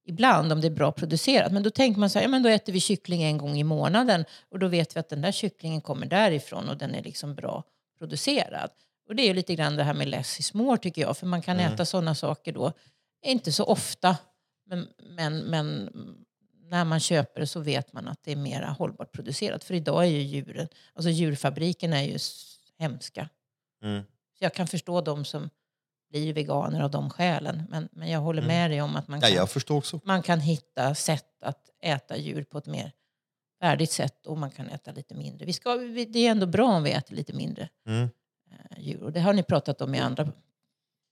ibland om det är bra producerat. Men då tänker man så här, ja, men då äter vi kyckling en gång i månaden och då vet vi att den där kycklingen kommer därifrån och den är liksom bra producerad. Och det är ju lite grann det här med less is more tycker jag. För man kan Mm. äta sådana saker då, inte så ofta, men, men, men när man köper det så vet man att det är mer hållbart producerat. För idag är ju djuren, alltså djurfabrikerna är ju hemska. Mm. Så jag kan förstå de som blir veganer av de skälen. Men, men jag håller Mm. med dig om att man Ja, kan, också. man kan hitta sätt att äta djur på ett mer värdigt sätt och man kan äta lite mindre. Vi ska, det är ändå bra om vi äter lite mindre Mm. eh, djur. Och det har ni pratat om i andra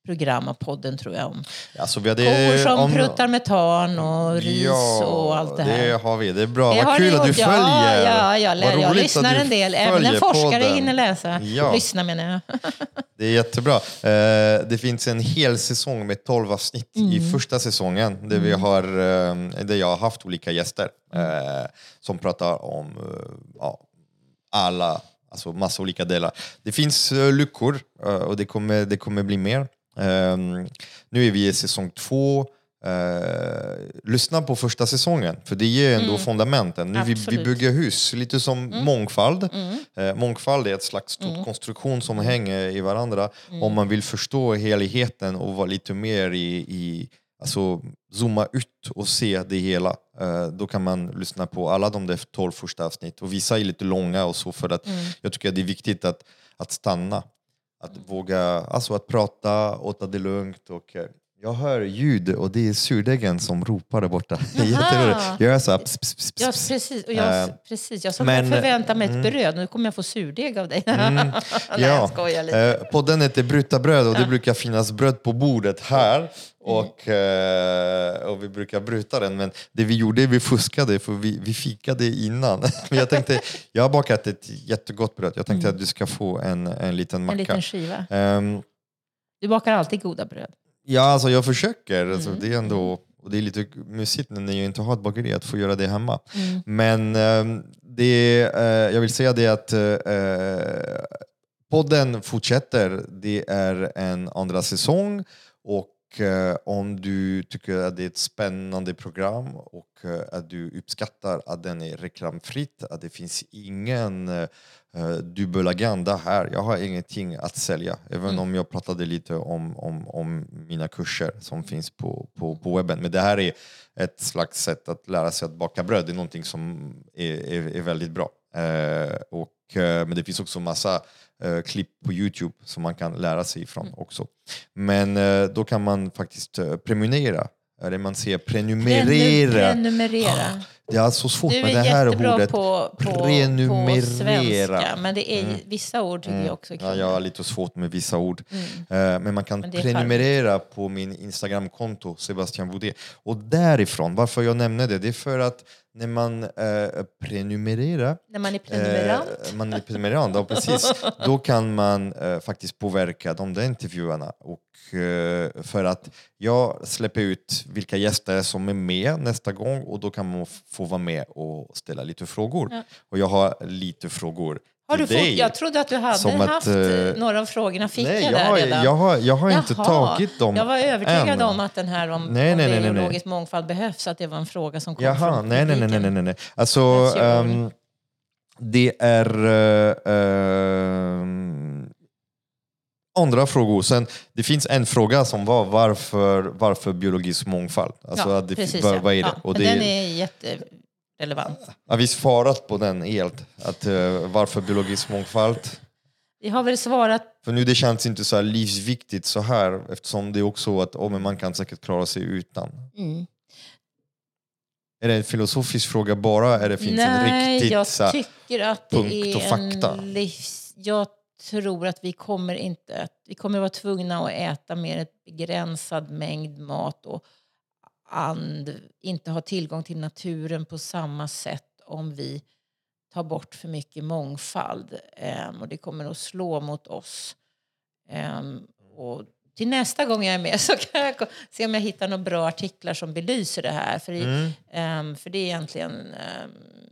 program av podden tror jag. Om Alltså, vi hade, kor som om- pruttar metan och ris ja, och allt det här. det har vi. Det är bra. Det Vad kul att du följer. Ja, ja, jag, lär, jag lyssnar en del. Även en forskare podden. hinner läsa. Ja. Lyssna menar jag. [laughs] Det är jättebra. Eh, det finns en hel säsong med 12 avsnitt Mm. i första säsongen där, vi har, eh, där jag har haft olika gäster Mm. eh, som pratar om eh, ja, alla, alltså massa olika delar. Det finns eh, luckor eh, och det kommer, det kommer bli mer. Eh, nu är vi i säsong två. Eh, lyssna på första säsongen, för det ger ändå fundamenten. Nu vi, vi bygger hus, lite som mångfald. Eh, mångfald är ett slags stor konstruktion som hänger i varandra. Om man vill förstå helheten och vara lite mer i, i alltså zooma ut och se det hela. Eh, då kan man lyssna på alla de där 12 första avsnitt. Och vissa är lite långa och så för att jag tycker att det är viktigt att, att stanna. Att våga, alltså att prata och ta det lugnt. Och, eh, jag hör ljud och det är surdegen som ropar där borta. Jätteroligt. Jag gör så här, ps, ps, ps, ps, Ja, precis. Och jag, Eh, precis. jag som men- förväntar mig ett bröd. Nu kommer jag få surdeg av dig. Mm, [laughs] Nej, jag skojar lite. Eh, podden heter Bryta bröd och det brukar finnas bröd på bordet här. Och, eh, och vi brukar bryta den. Men det vi gjorde, vi fuskade för vi, vi fikade innan. [laughs] men jag tänkte, jag har bakat ett jättegott bröd. Jag tänkte att du ska få en, en liten En macka. liten skiva. Ehm, Du bakar alltid goda bröd. Ja, alltså jag försöker. Alltså, Mm. det är ändå, och det är lite mysigt när jag inte har ett bageri att få göra det hemma. Mm. Men ehm, det, eh, jag vill säga det att eh, podden fortsätter. Det är en andra säsong och eh, om du tycker att det är ett spännande program och eh, att du uppskattar att den är reklamfritt, att det finns ingen eh, dubbel agenda här. Jag har ingenting att sälja, även om jag pratade lite om, om, om mina kurser som finns på, på, på webben. Men det här är ett slags sätt att lära sig att baka bröd. Det är någonting som är, är, är väldigt bra. Eh, och, eh, men det finns också massa eh, klipp på Youtube som man kan lära sig ifrån också. Men eh, då kan man faktiskt eh, prenumerera. Eller man säger prenumerera. Prenumerera. Det är så svårt Du med är det här ordet. på, på, på Prenumerera. svenska. Men det är, vissa ord tycker jag också är Ja, jag har lite svårt med vissa ord. Mm. Eh, Men man kan Men är prenumerera på min Instagramkonto, Sebastian Boudet. Och därifrån, varför jag nämner det, det är för att när man eh, prenumererar När man är prenumerant. Eh, man är prenumerant, ja, precis. [laughs] Då kan man eh, faktiskt påverka de där intervjuerna. Och, eh, för att jag släpper ut vilka gäster som är med nästa gång och då kan man få vara med och ställa lite frågor. Ja. Och jag har lite frågor Har du fått, jag trodde att du hade Som ett, haft eh, några av frågorna. Fick Nej, jag jag har, redan? jag har, jag har inte Jaha. tagit dem Jag var övertygad än. om att den här om, Nej, om nej, nej, biologisk mångfald behövs, att det var en fråga som kom Jaha, från nej, nej, nej, nej, nej, nej. Alltså, ehm, det är eh, ehm, andra frågor. Sen, det finns en fråga som var varför, varför biologisk mångfald? Alltså, ja, det, precis, vad, ja. vad är det? Ja, Och det den är jätterelevant. Har vi svarat på den helt? Att, eh, varför biologisk mångfald? Vi har väl svarat För nu det känns inte så här livsviktigt så här eftersom det är också att oh, men man kan säkert klara sig utan. mm. Är det en filosofisk fråga bara? Eller finns det en Nej, riktigt jag så här, tycker att det är och fakta? en livs... Jag tror att vi kommer inte. Vi kommer vara tvungna att äta mer en begränsad mängd mat och and, inte ha tillgång till naturen på samma sätt om vi tar bort för mycket mångfald. Ehm, och det kommer att slå mot oss. Ehm, och till nästa gång jag är med så kan jag se om jag hittar några bra artiklar som belyser det här. För, i, Mm. ehm, för det är egentligen... ehm,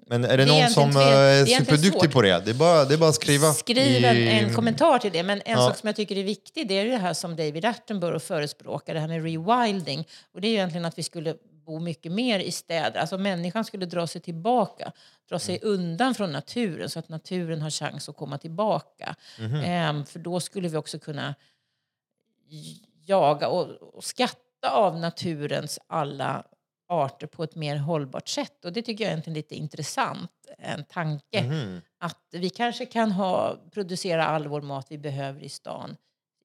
Men är det, Det någon som det är superduktig på det? Det är bara, det är bara att skriva. Skriv en, en kommentar till det. Men en Ja. sak som jag tycker är viktig det är det här som David Attenborough förespråkar, det här med rewilding. Och det är ju egentligen att vi skulle bo mycket mer i städer. Alltså människan skulle dra sig tillbaka, dra sig Mm. undan från naturen så att naturen har chans att komma tillbaka. Mhm. Ehm, för då skulle vi också kunna jaga och, och skatta av naturens alla arter på ett mer hållbart sätt. Och det tycker jag är egentligen lite intressant, en tanke. Mhm. Att vi kanske kan ha, producera all vår mat vi behöver i stan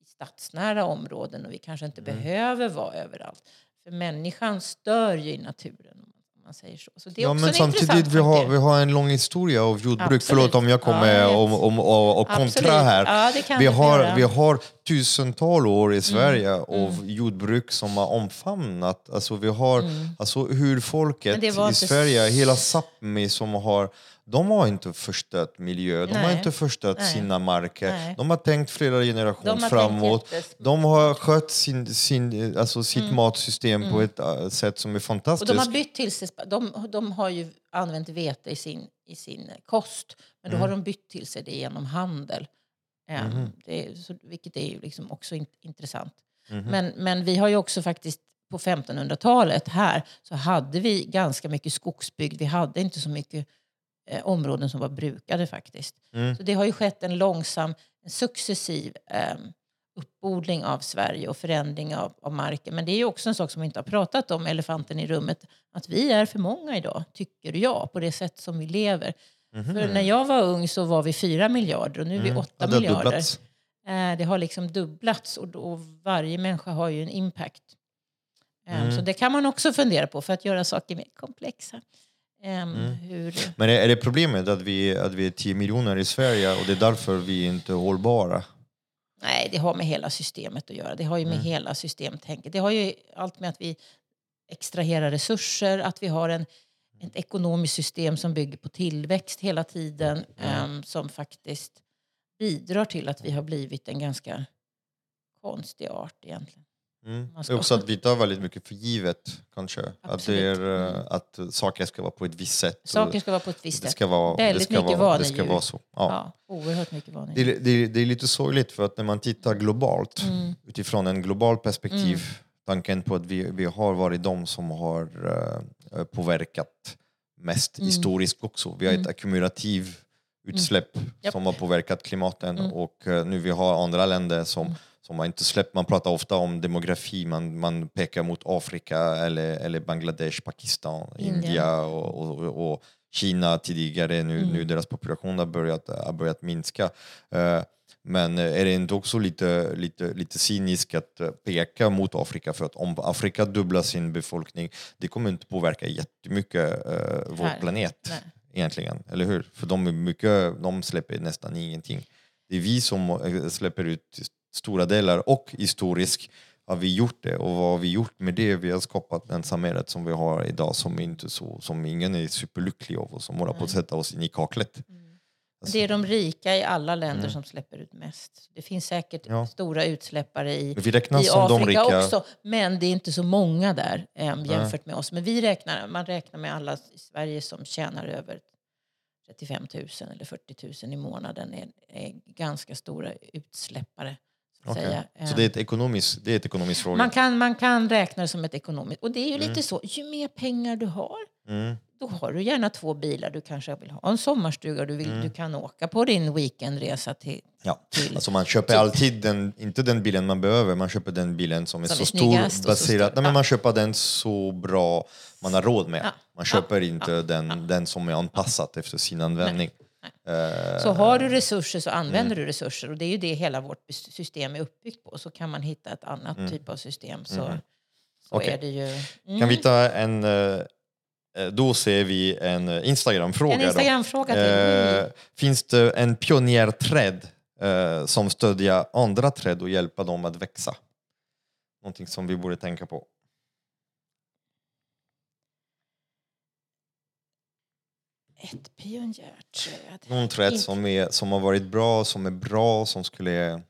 stadsnära områden och vi kanske inte Mm. behöver vara överallt. För människan stör ju i naturen. Man säger så. så det är Ja, också men en samtidigt vi har, vi har en lång historia av jordbruk. Absolut. Förlåt om jag kommer Ja, om, om, och, och kontra här. Ja, vi, har. Mm. vi har tusental år i Sverige av jordbruk som har omfamnat. Alltså, vi har, alltså, hur folket i Sverige, hela Sápmi som har de har inte förstört miljö, de har inte förstört Nej. sina marker. Nej. De har tänkt flera generationer De framåt. De har skött sin, sin, alltså sitt matsystem på ett äh, sätt som är Mm. Och fantastiskt. de har bytt till sig, de, de har ju använt vete i sin, i sin kost. Men då har de bytt till sig det genom handel. Ehm, det så, vilket är ju liksom också in, intressant. Men, men vi har ju också faktiskt på 1500-talet här så hade vi ganska mycket skogsbygd. Vi hade inte så mycket eh, områden som var brukade faktiskt. Så det har ju skett en långsam, en successiv eh, uppodling av Sverige och förändring av, av marken. Men det är ju också en sak som vi inte har pratat om, elefanten i rummet, att vi är för många idag, tycker jag, på det sätt som vi lever. För när jag var ung så var vi fyra miljarder och nu är vi åtta Ja, det har miljarder. dubblats. Eh, det har liksom dubblats och, då, varje människa har ju en impact. Eh, Så det kan man också fundera på för att göra saker mer komplexa. Eh, hur, Men är det problemet att vi, att vi är 10 miljoner i Sverige och det är därför vi inte är hållbara? Nej, det har med hela systemet att göra. Det har ju med hela systemtänket. Det har ju allt med att vi extraherar resurser, att vi har en, ett ekonomiskt system som bygger på tillväxt hela tiden em, som faktiskt bidrar till att vi har blivit en ganska konstig art egentligen. Mm. Det är också att vi tar väldigt mycket för givet kanske. Att, det är, eh, att saker ska vara på ett visst sätt. Saker ska vara på ett visst det sätt. ska vara, det Väldigt ska mycket vara, det ska vanedjur. vara så. Ja. Ja, oerhört mycket Det, är, det, är, det är lite sorgligt för att när man tittar globalt Mm. utifrån en global perspektiv tanken på att vi, vi har varit de som har eh, påverkat mest Mm. historiskt också. Vi har ett ackumulativ utsläpp Japp. som har påverkat klimaten Mm. och eh, nu vi har andra länder som, som har inte släppt. Man pratar ofta om demografi, man, man pekar mot Afrika eller, eller Bangladesh, Pakistan, Indien. India och, och, och Kina tidigare. Nu, Mm. nu deras population har börjat, har börjat minska. Eh, men är det inte också lite, lite, lite cyniskt att peka mot Afrika? För att om Afrika dubblar sin befolkning, det kommer inte påverka jättemycket eh, vår Här. planet Nej. egentligen, eller hur? För de, är mycket, de släpper nästan ingenting. Det är vi som släpper ut stora delar och historiskt har vi gjort det och vad har vi gjort med det? Vi har skapat den samhället som vi har idag som inte så, som ingen är superlycklig av och som håller på att sätta oss in i kaklet. Det är de rika i alla länder som släpper ut mest. Det finns säkert Mm. Ja. stora utsläppare i, i Afrika rika. också. Men det är inte så många där eh, jämfört med oss. Men vi räknar, man räknar med alla i Sverige som tjänar över 35 000 eller 40 000 i månaden är, är ganska stora utsläppare. Säga. Så Eh, det är ett ekonomiskt, det är ett ekonomiskt fråga? man, kan, man kan räkna det som ett ekonomiskt. Och det är ju lite så, ju mer pengar du har Mm. då har du gärna två bilar. Du kanske vill ha en sommarstuga. Du, vill, Mm. du kan åka på din weekendresa till... Ja. till Alltså man köper Typ. alltid den, inte den bilen man behöver, man köper den bilen som är Som så är stor, och så baserat, stor. nej, men Ja. man köper den så bra man har råd med. Ja. Man köper inte den, den som är anpassat efter sin användning. Eh, Så har du resurser så använder Mm. du resurser. Och det är ju det hela vårt system är uppbyggt på. Så kan man hitta ett annat typ av system så, så Mm. Okej. är det ju... Mm. Kan vi ta en... eh, eh, Då ser vi en eh, Instagram-fråga. En. Instagram-fråga. Mm. Eh, finns det en pionjärträd eh, som stödjer andra träd och hjälper dem att växa? Någonting som vi borde tänka på. Ett pionjärträd. Någon träd Inte- som, är, som har varit bra, som är bra, som skulle...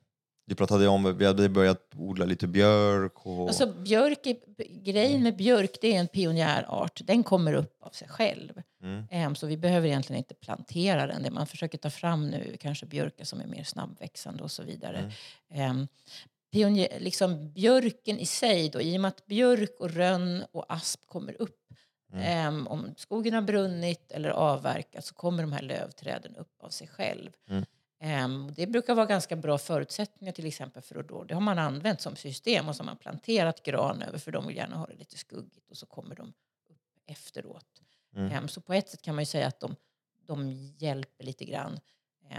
Vi pratade om, vi hade börjat odla lite björk och... Alltså björk, är, grejen med björk det är en pionjärart. Den kommer upp av sig själv. Mm. Em, Så vi behöver egentligen inte plantera den. Det man försöker ta fram nu kanske björkar som är mer snabbväxande och så vidare. Em, Pionjär, liksom björken i sig då, i och med att björk och rönn och asp kommer upp. Em, om skogen har brunnit eller avverkats så kommer de här lövträden upp av sig själv. Mm. Em, det brukar vara ganska bra förutsättningar till exempel för då, det har man använt som system och så har man planterat gran över för de vill gärna ha det lite skuggigt och så kommer de upp efteråt. Mm. Em, så på ett sätt kan man ju säga att de, de hjälper lite grann.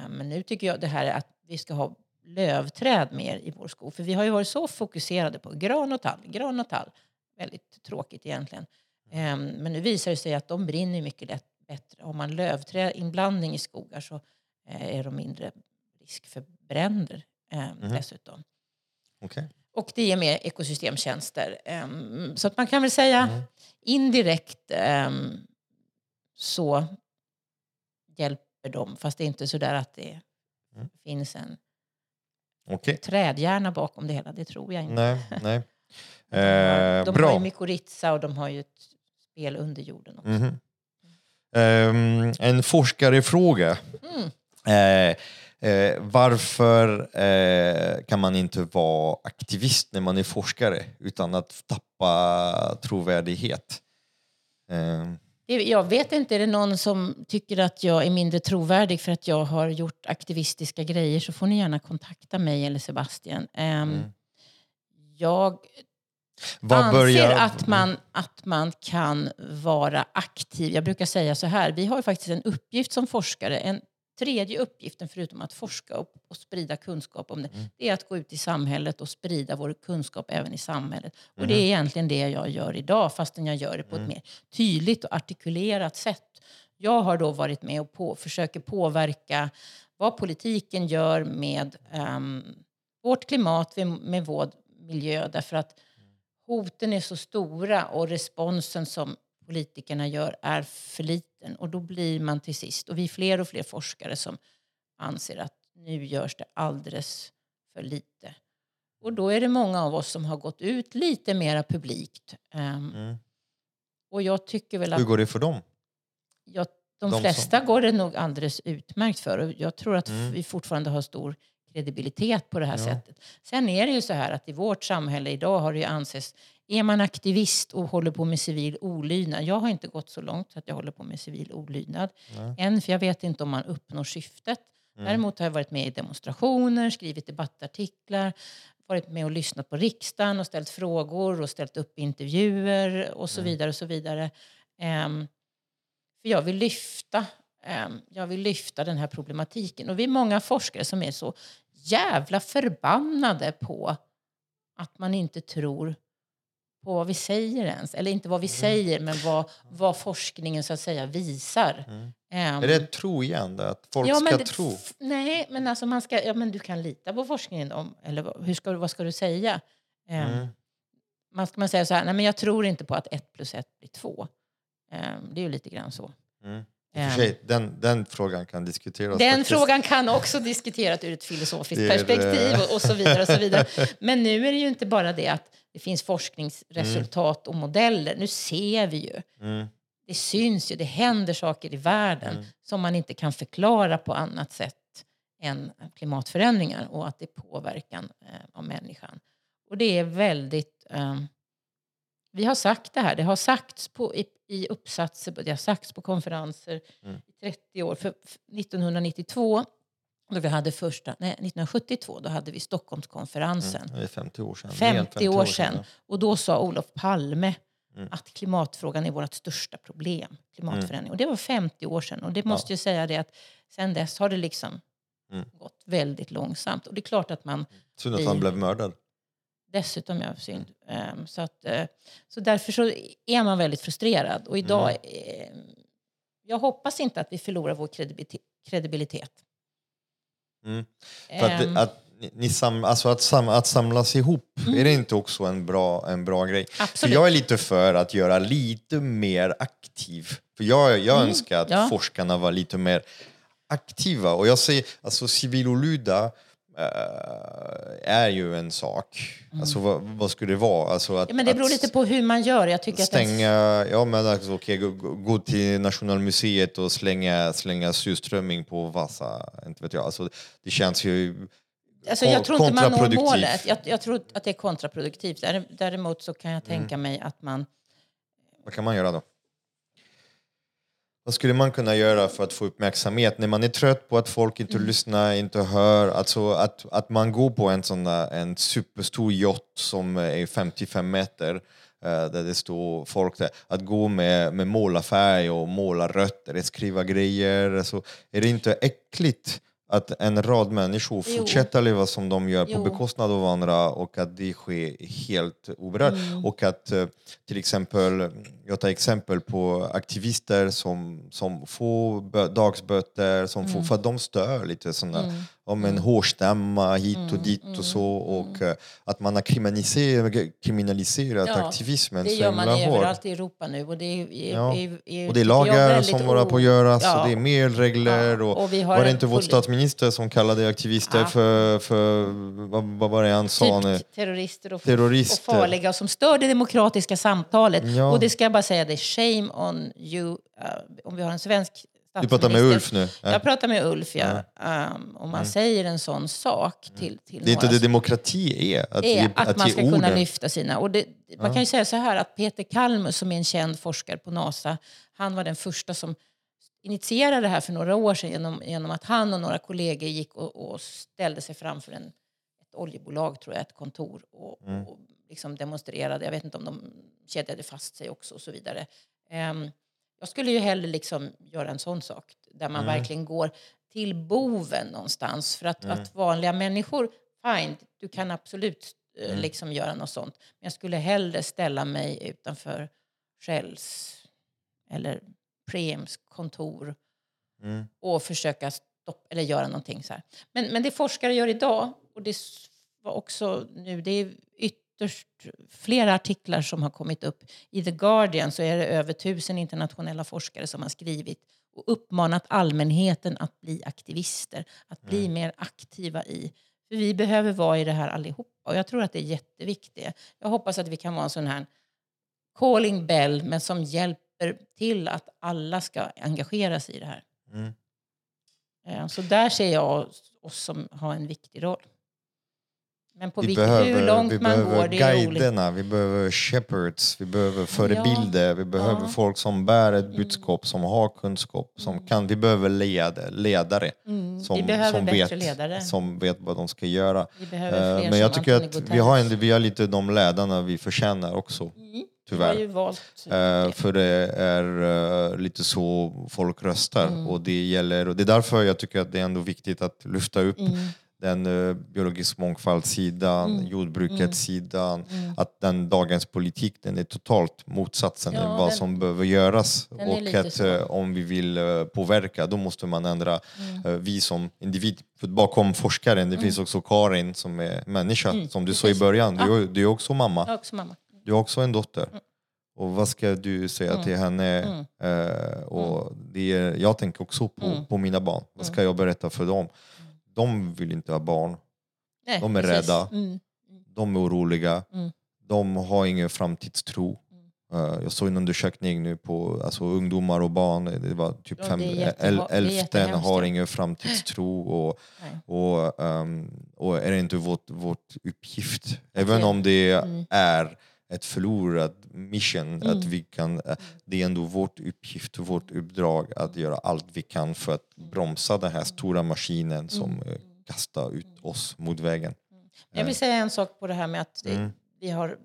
Men nu tycker jag det här är att vi ska ha lövträd mer i vår skog. För vi har ju varit så fokuserade på gran och tall, gran och tall. Väldigt tråkigt egentligen. Ehm, men nu visar det sig att de brinner mycket lätt, bättre. Har man lövträdinblandning i skogar så eh, är de mindre risk för bränder eh, dessutom. Okej. Och det ger mer ekosystemtjänster. Ehm, så att man kan väl säga Mm. indirekt ehm, så hjälper de. Fast det är inte så där att det Mm. finns en Okej. trädhjärna bakom det hela. Det tror jag inte. Nej, nej. [laughs] De har, Eh, bra. ju mykorrhiza och de har ju ett spel under jorden också. Mhm. Ehm, en forskarefråga. Mm. Eh, eh, varför eh, kan man inte vara aktivist när man är forskare utan att tappa trovärdighet? Eh, Det- Jag vet inte, är det någon som tycker att jag är mindre trovärdig för att jag har gjort aktivistiska grejer så får ni gärna kontakta mig eller Sebastian. Ehm, Mm. Jag vad anser börjar- att, man, att man kan vara aktiv. Jag brukar säga så här, vi har faktiskt en uppgift som forskare. En tredje uppgiften förutom att forska och, och sprida kunskap om det, Mm. det är att gå ut i samhället och sprida vår kunskap även i samhället. Och Mm. det är egentligen det jag gör idag, fastän jag gör det på ett mer tydligt och artikulerat sätt. Jag har då varit med och på, försöker påverka vad politiken gör med ehm, vårt klimat, med, med vår miljö. Därför att hoten är så stora och responsen som politikerna gör är för liten. Och då blir man till sist, och vi är fler och fler forskare som anser att nu görs det alldeles för lite. Och då är det många av oss som har gått ut lite mera publikt. Ehm, Mm. och jag tycker väl att Hur går det för dem? jag, de, De flesta som- går det nog alldeles utmärkt för. Och jag tror att Mm. vi fortfarande har stor kredibilitet på det här Ja. sättet. Sen är det ju så här att i vårt samhälle idag har det ju ansetts, är man aktivist och håller på med civil olydnad, jag har inte gått så långt så att jag håller på med civil olydnad Nej. än, för jag vet inte om man uppnår syftet. Mm. Däremot har jag varit med i demonstrationer, skrivit debattartiklar, varit med och lyssnat på riksdagen och ställt frågor och ställt upp intervjuer och så Mm. vidare. och så vidare. Ehm, för jag vill lyfta ehm, jag vill lyfta den här problematiken. Och vi är många forskare som är så jävla förbannade på att man inte tror på vad vi säger ens. Eller inte vad vi säger, men vad, vad forskningen så att säga visar. Mm. Ehm, Är det ett tro igen? det, Att folk Ja, ska det- tro? Nej, men alltså man ska, ja, men du kan lita på forskningen. Om, eller hur ska, du- vad ska du säga? Ehm, Mm. Man ska man säga så här, nej men jag tror inte på att ett plus ett blir två. Ehm, det är ju lite grann så. Mm. Ehm, sig, den, den frågan kan diskuteras. den faktiskt. frågan kan också diskuteras ur ett filosofiskt är, perspektiv och, och så vidare. Och så vidare. Men nu är det ju inte bara det att det finns forskningsresultat och modeller. Nu ser vi ju. Mm. Det syns ju, det händer saker i världen Mm. som man inte kan förklara på annat sätt än klimatförändringar och att det är påverkan eh, av människan. Och det är väldigt... Eh, vi har sagt det här, det har sagts på, i, i uppsatser, det har sagts på konferenser Mm. i 30 år. För, för 1992, då vi hade första, nej, 1972, då hade vi Stockholmskonferensen. Mm. Det är 50 år sedan. 50, Mer än år sedan. Och då sa Olof Palme Mm. att klimatfrågan är vårt största problem. Klimatförändring. Och det var 50 år sedan. Och det måste jag säga det att sen dess har det liksom Mm. gått väldigt långsamt. Och det är klart att man Synd att han blev mördad. Dessutom gör synd. Ehm, så, att, eh, så därför så är man väldigt frustrerad. Och idag, Mm. eh, jag hoppas inte att vi förlorar vår kredibilitet. Mm. För att, det- att, ni, sam, alltså att, sam, att samlas ihop, Mm. är det inte också en bra, en bra grej? För absolut. jag är lite för att göra lite mer aktiv. För jag, jag Mm, önskar att ja. forskarna var lite mer aktiva. Och jag säger, alltså civilolyda äh, är ju en sak. Alltså vad, vad skulle det vara? Alltså att, Mm. ja, men det beror att lite på hur man gör. Jag tycker att en- Stänga, ja men alltså, okej, gå, gå- till Nationalmuseet och slänga, slänga surströmming på Vasa. Inte vet jag. Alltså, det känns ju Alltså, jag tror inte man når målet. Jag, jag tror att det är kontraproduktivt. Därem- Däremot så kan jag Mm. tänka mig att man... Vad kan man göra då? Vad skulle man kunna göra för att få uppmärksamhet när man är trött på att folk inte Mm. lyssnar, inte hör? Alltså att, att man går på en sån där, en superstor yacht som är 55 meter eh, där det står folk där. Att gå med, med målarfärg och måla rötter, skriva grejer. Alltså, är det inte äckligt att en rad människor Jo. fortsätter leva som de gör på Jo. bekostnad av andra och att det sker helt oberört. Mm. Och att eh, till exempel, jag tar exempel på aktivister som, som får bö- dagsböter, som Mm. får, för att de stör lite sådana, om en hårstämma hit Mm. och dit och så. Och eh, att man har kriminaliserat, kriminaliserat Ja, aktivismen Det gör man överallt i Europa nu. Och det är, Ja. är, är, Och det är lagar som håller på att göras Ja. och det är mer regler. Och, och var det inte vår statsminister som kallade aktivister för, för vad, vad var det han sa? nu? Typ terrorister och, Terrorister. och farliga och som stör det demokratiska samtalet. Och det ska jag bara säga, det är shame on you. uh, om vi har en svensk Du pratar med Ulf nu? Ja. Jag pratar med Ulf, ja. Um, om man säger en sån sak till, till Mm. Det är inte det demokrati är, att, är att, att man ska kunna orden. lyfta sina... Och det, man kan ju säga så här att Peter Kalmus som är en känd forskare på NASA, han var den första som initierade det här för några år sedan genom, genom att han och några kollegor gick och, och ställde sig framför en, ett oljebolag, tror jag, ett kontor och, Mm. och liksom demonstrerade. Jag vet inte om de kedjade fast sig också och så vidare. Ehm, jag skulle ju hellre liksom göra en sån sak där man Mm. verkligen går till boven någonstans. För att, att vanliga människor, fine, du kan absolut eh, Mm. liksom göra något sånt. Men jag skulle hellre ställa mig utanför Shells eller Preems kontor Mm. och försöka stoppa eller göra någonting så här. Men, men det forskare gör idag, och det var också nu, det är ytterst flera artiklar som har kommit upp. I The Guardian så är det över tusen internationella forskare som har skrivit och uppmanat allmänheten att bli aktivister, att bli mer aktiva i. För vi behöver vara i det här allihopa och jag tror att det är jätteviktigt. Jag hoppas att vi kan vara en sån här calling bell men som hjälper till att alla ska engagera sig i det här. Mm. Eh, Så där ser jag oss som har en viktig roll. Men på Vi vilket, behöver, hur långt vi man behöver går, det guiderna, vi behöver shepherds, vi behöver förebilder, vi behöver Ja. folk som bär ett budskap, som har kunskap, som kan, vi behöver led, ledare Mm, som, som, vet, ledare. som vet vad de ska göra. Fler Men jag tycker att vi har, en, vi har lite de ledarna vi förtjänar också, Mm, tyvärr. ju valt det. för det är eh, lite så folk röstar. Mm. Och, det gäller, och det är därför jag tycker att det är ändå viktigt att lyfta upp Mm. Den uh, biologisk mångfaldssidan, Mm. jordbrukets sidan. Att den dagens politik den är totalt motsatsen Ja, vad den- som behöver göras. Är Och att eh, om vi vill eh, påverka då måste man ändra Mm. eh, vi som individ. För bakom forskaren det finns också Karin som är människa. som du sa i Mm. början, du, är- du är också mamma. Jag har också mamma. Du har också en dotter. Och vad ska du säga Mm. till henne? Mm. Eh, och det är, jag tänker också på, Mm. på mina barn. Vad ska jag berätta för dem? De vill inte ha barn. Nej, De är precis. rädda. Mm. De är oroliga. Mm. De har ingen framtidstro. Eh, jag såg en undersökning nu på alltså, ungdomar och barn. Det var typ Ja, fem, jättehemskt, har ingen framtidstro. Och, och, ehm, och är det inte vårt, vårt uppgift, även om det Mm. är ett förlorat mission, att vi kan, eh, det är ändå vårt uppgift och vårt uppdrag att göra allt vi kan för att bromsa den här stora maskinen som Mm. eh, kastar ut oss mot vägen. Jag vill säga en sak på det här med att Mm. vi har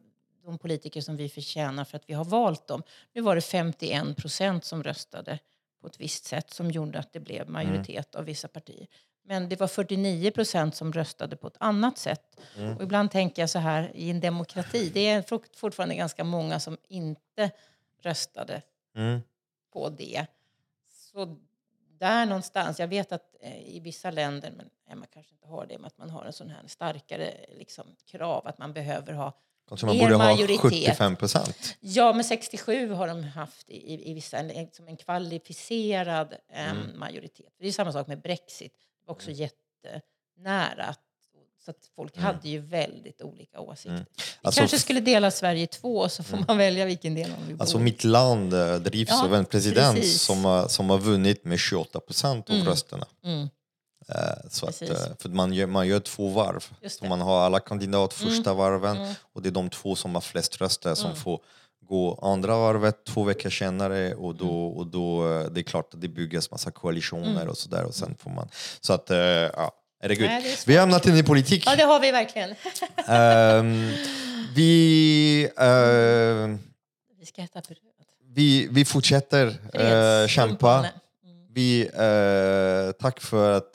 de politiker som vi förtjänar för att vi har valt dem. Nu var det 51 procent som röstade på ett visst sätt som gjorde att det blev majoritet av vissa partier. Men det var 49 procent som röstade på ett annat sätt. Och ibland tänker jag så här, i en demokrati, det är fort- fortfarande ganska många som inte röstade Mm. på det. Så där någonstans, jag vet att eh, i vissa länder, men Emma kanske inte har det, men att man har en sån här starkare liksom, krav att man behöver ha Kanske man borde ha majoritet. 75 procent. Ja, men 67 har de haft i, i, i vissa, en, som en kvalificerad em, Mm. majoritet. Det är samma sak med Brexit. Också jättenära. Att, så att folk hade ju väldigt olika åsikter. Vi Mm. Alltså, kanske skulle dela Sverige i två så får man välja vilken del man vill Alltså mitt land eh, drivs Ja, av en president precis. som har, som har vunnit med 28 procent av Mm. rösterna. Mm. Eh, Så att, eh, för man gör, man gör två varv. Så man har alla kandidat första varven Mm. och det är de två som har flest röster som får gå andra varvet två veckor senare och då, Mm. och då eh, det är klart att det byggs massa koalitioner och sådär och sen får man så att eh, ja, herregud. Nej, det är svårt. Vi har hamnat in i politik. Ja, det har vi verkligen. [laughs] Ehm, vi, eh, vi ska äta bröd. vi, vi fortsätter Freds- kämpa. kumpane. vi, eh, tack för att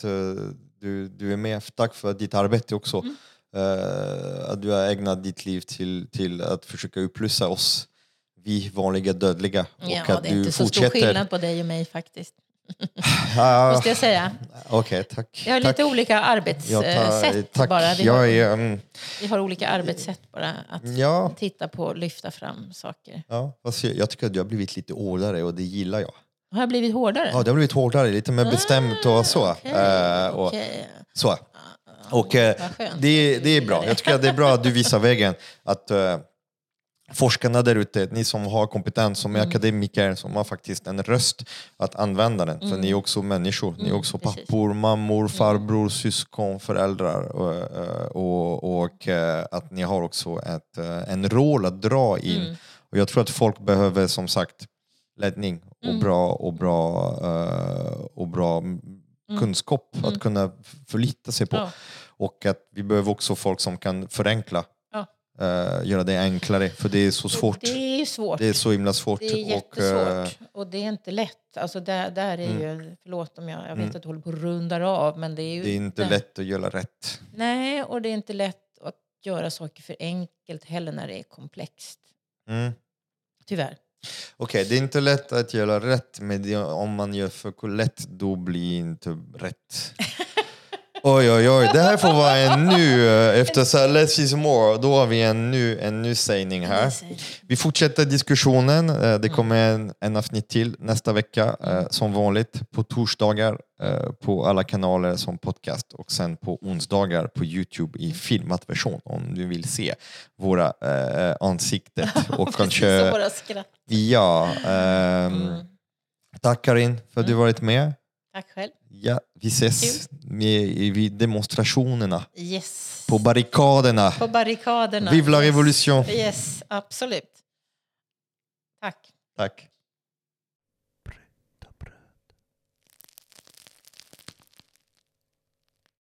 du, du är med. Tack för ditt arbete också. Mm. Eh, att du har ägnat ditt liv till, till att försöka upplysa oss, vi vanliga dödliga. Ja, och att det är du inte så stor skillnad på dig och mig faktiskt. [laughs] Ah, Måste jag säga. Okej, tack. Vi har tack. lite olika Jag arbetssätt tar, bara. Vi jag har, är, mm, vi har olika arbetssätt bara. Att ja, titta på och lyfta fram saker. ja, fast jag, jag tycker att du har blivit lite hårdare och det gillar jag. Har jag blivit hårdare? Ja, det har blivit hårdare, lite mer bestämt och så. Ah, Okej, Eh, och, okej. så. Och eh, Vad skönt det, det är du bra. Jag tycker att det är bra att du visar vägen. Att eh, forskarna där ute, ni som har kompetens, som är Mm. akademiker, som har faktiskt en röst, att använda den. För ni är också människor. Ni är Mm, också pappor, mammor, farbror, syskon, föräldrar. Och, eh, och, och eh, att ni har också ett, eh, en roll att dra in. Mm. Och jag tror att folk behöver som sagt ledning och Mm. bra, och bra, och bra kunskap att kunna förlita sig på. Ja. Och att vi behöver också folk som kan förenkla, Eh, göra det enklare, för det är så svårt. Det är svårt. Det är så himla svårt. Det är och, eh, Mm. jättesvårt. Och det är inte lätt. Alltså där, där är ju, förlåt om jag, jag vet att du håller på och rundar av. Men det är ju det är inte lätt att göra rätt. Nej, och det är inte lätt att göra saker för enkelt heller när det är komplext. Mm. Tyvärr. Okej, det är inte lätt att göra rätt, men det, om man gör för lätt, då blir inte rätt. [laughs] Oj, oj, oj. Det här får vara en ny, eh, efter så här, less is more, då har vi en ny, en ny sägning här. Vi fortsätter diskussionen. Eh, Det kommer en, en avsnitt till nästa vecka, eh, som vanligt på torsdagar på alla kanaler som podcast och sen på onsdagar på Youtube i filmad version om du vill se våra eh, ansikten [laughs] och kanske bara skratt. Ja, ehm, tack Karin för att du varit med. Tack själv. Ja, vi ses med, vid demonstrationerna, Yes. på barrikaderna. På barrikaderna. Vive la Yes. revolution! Yes, absolut. Tack. Tack.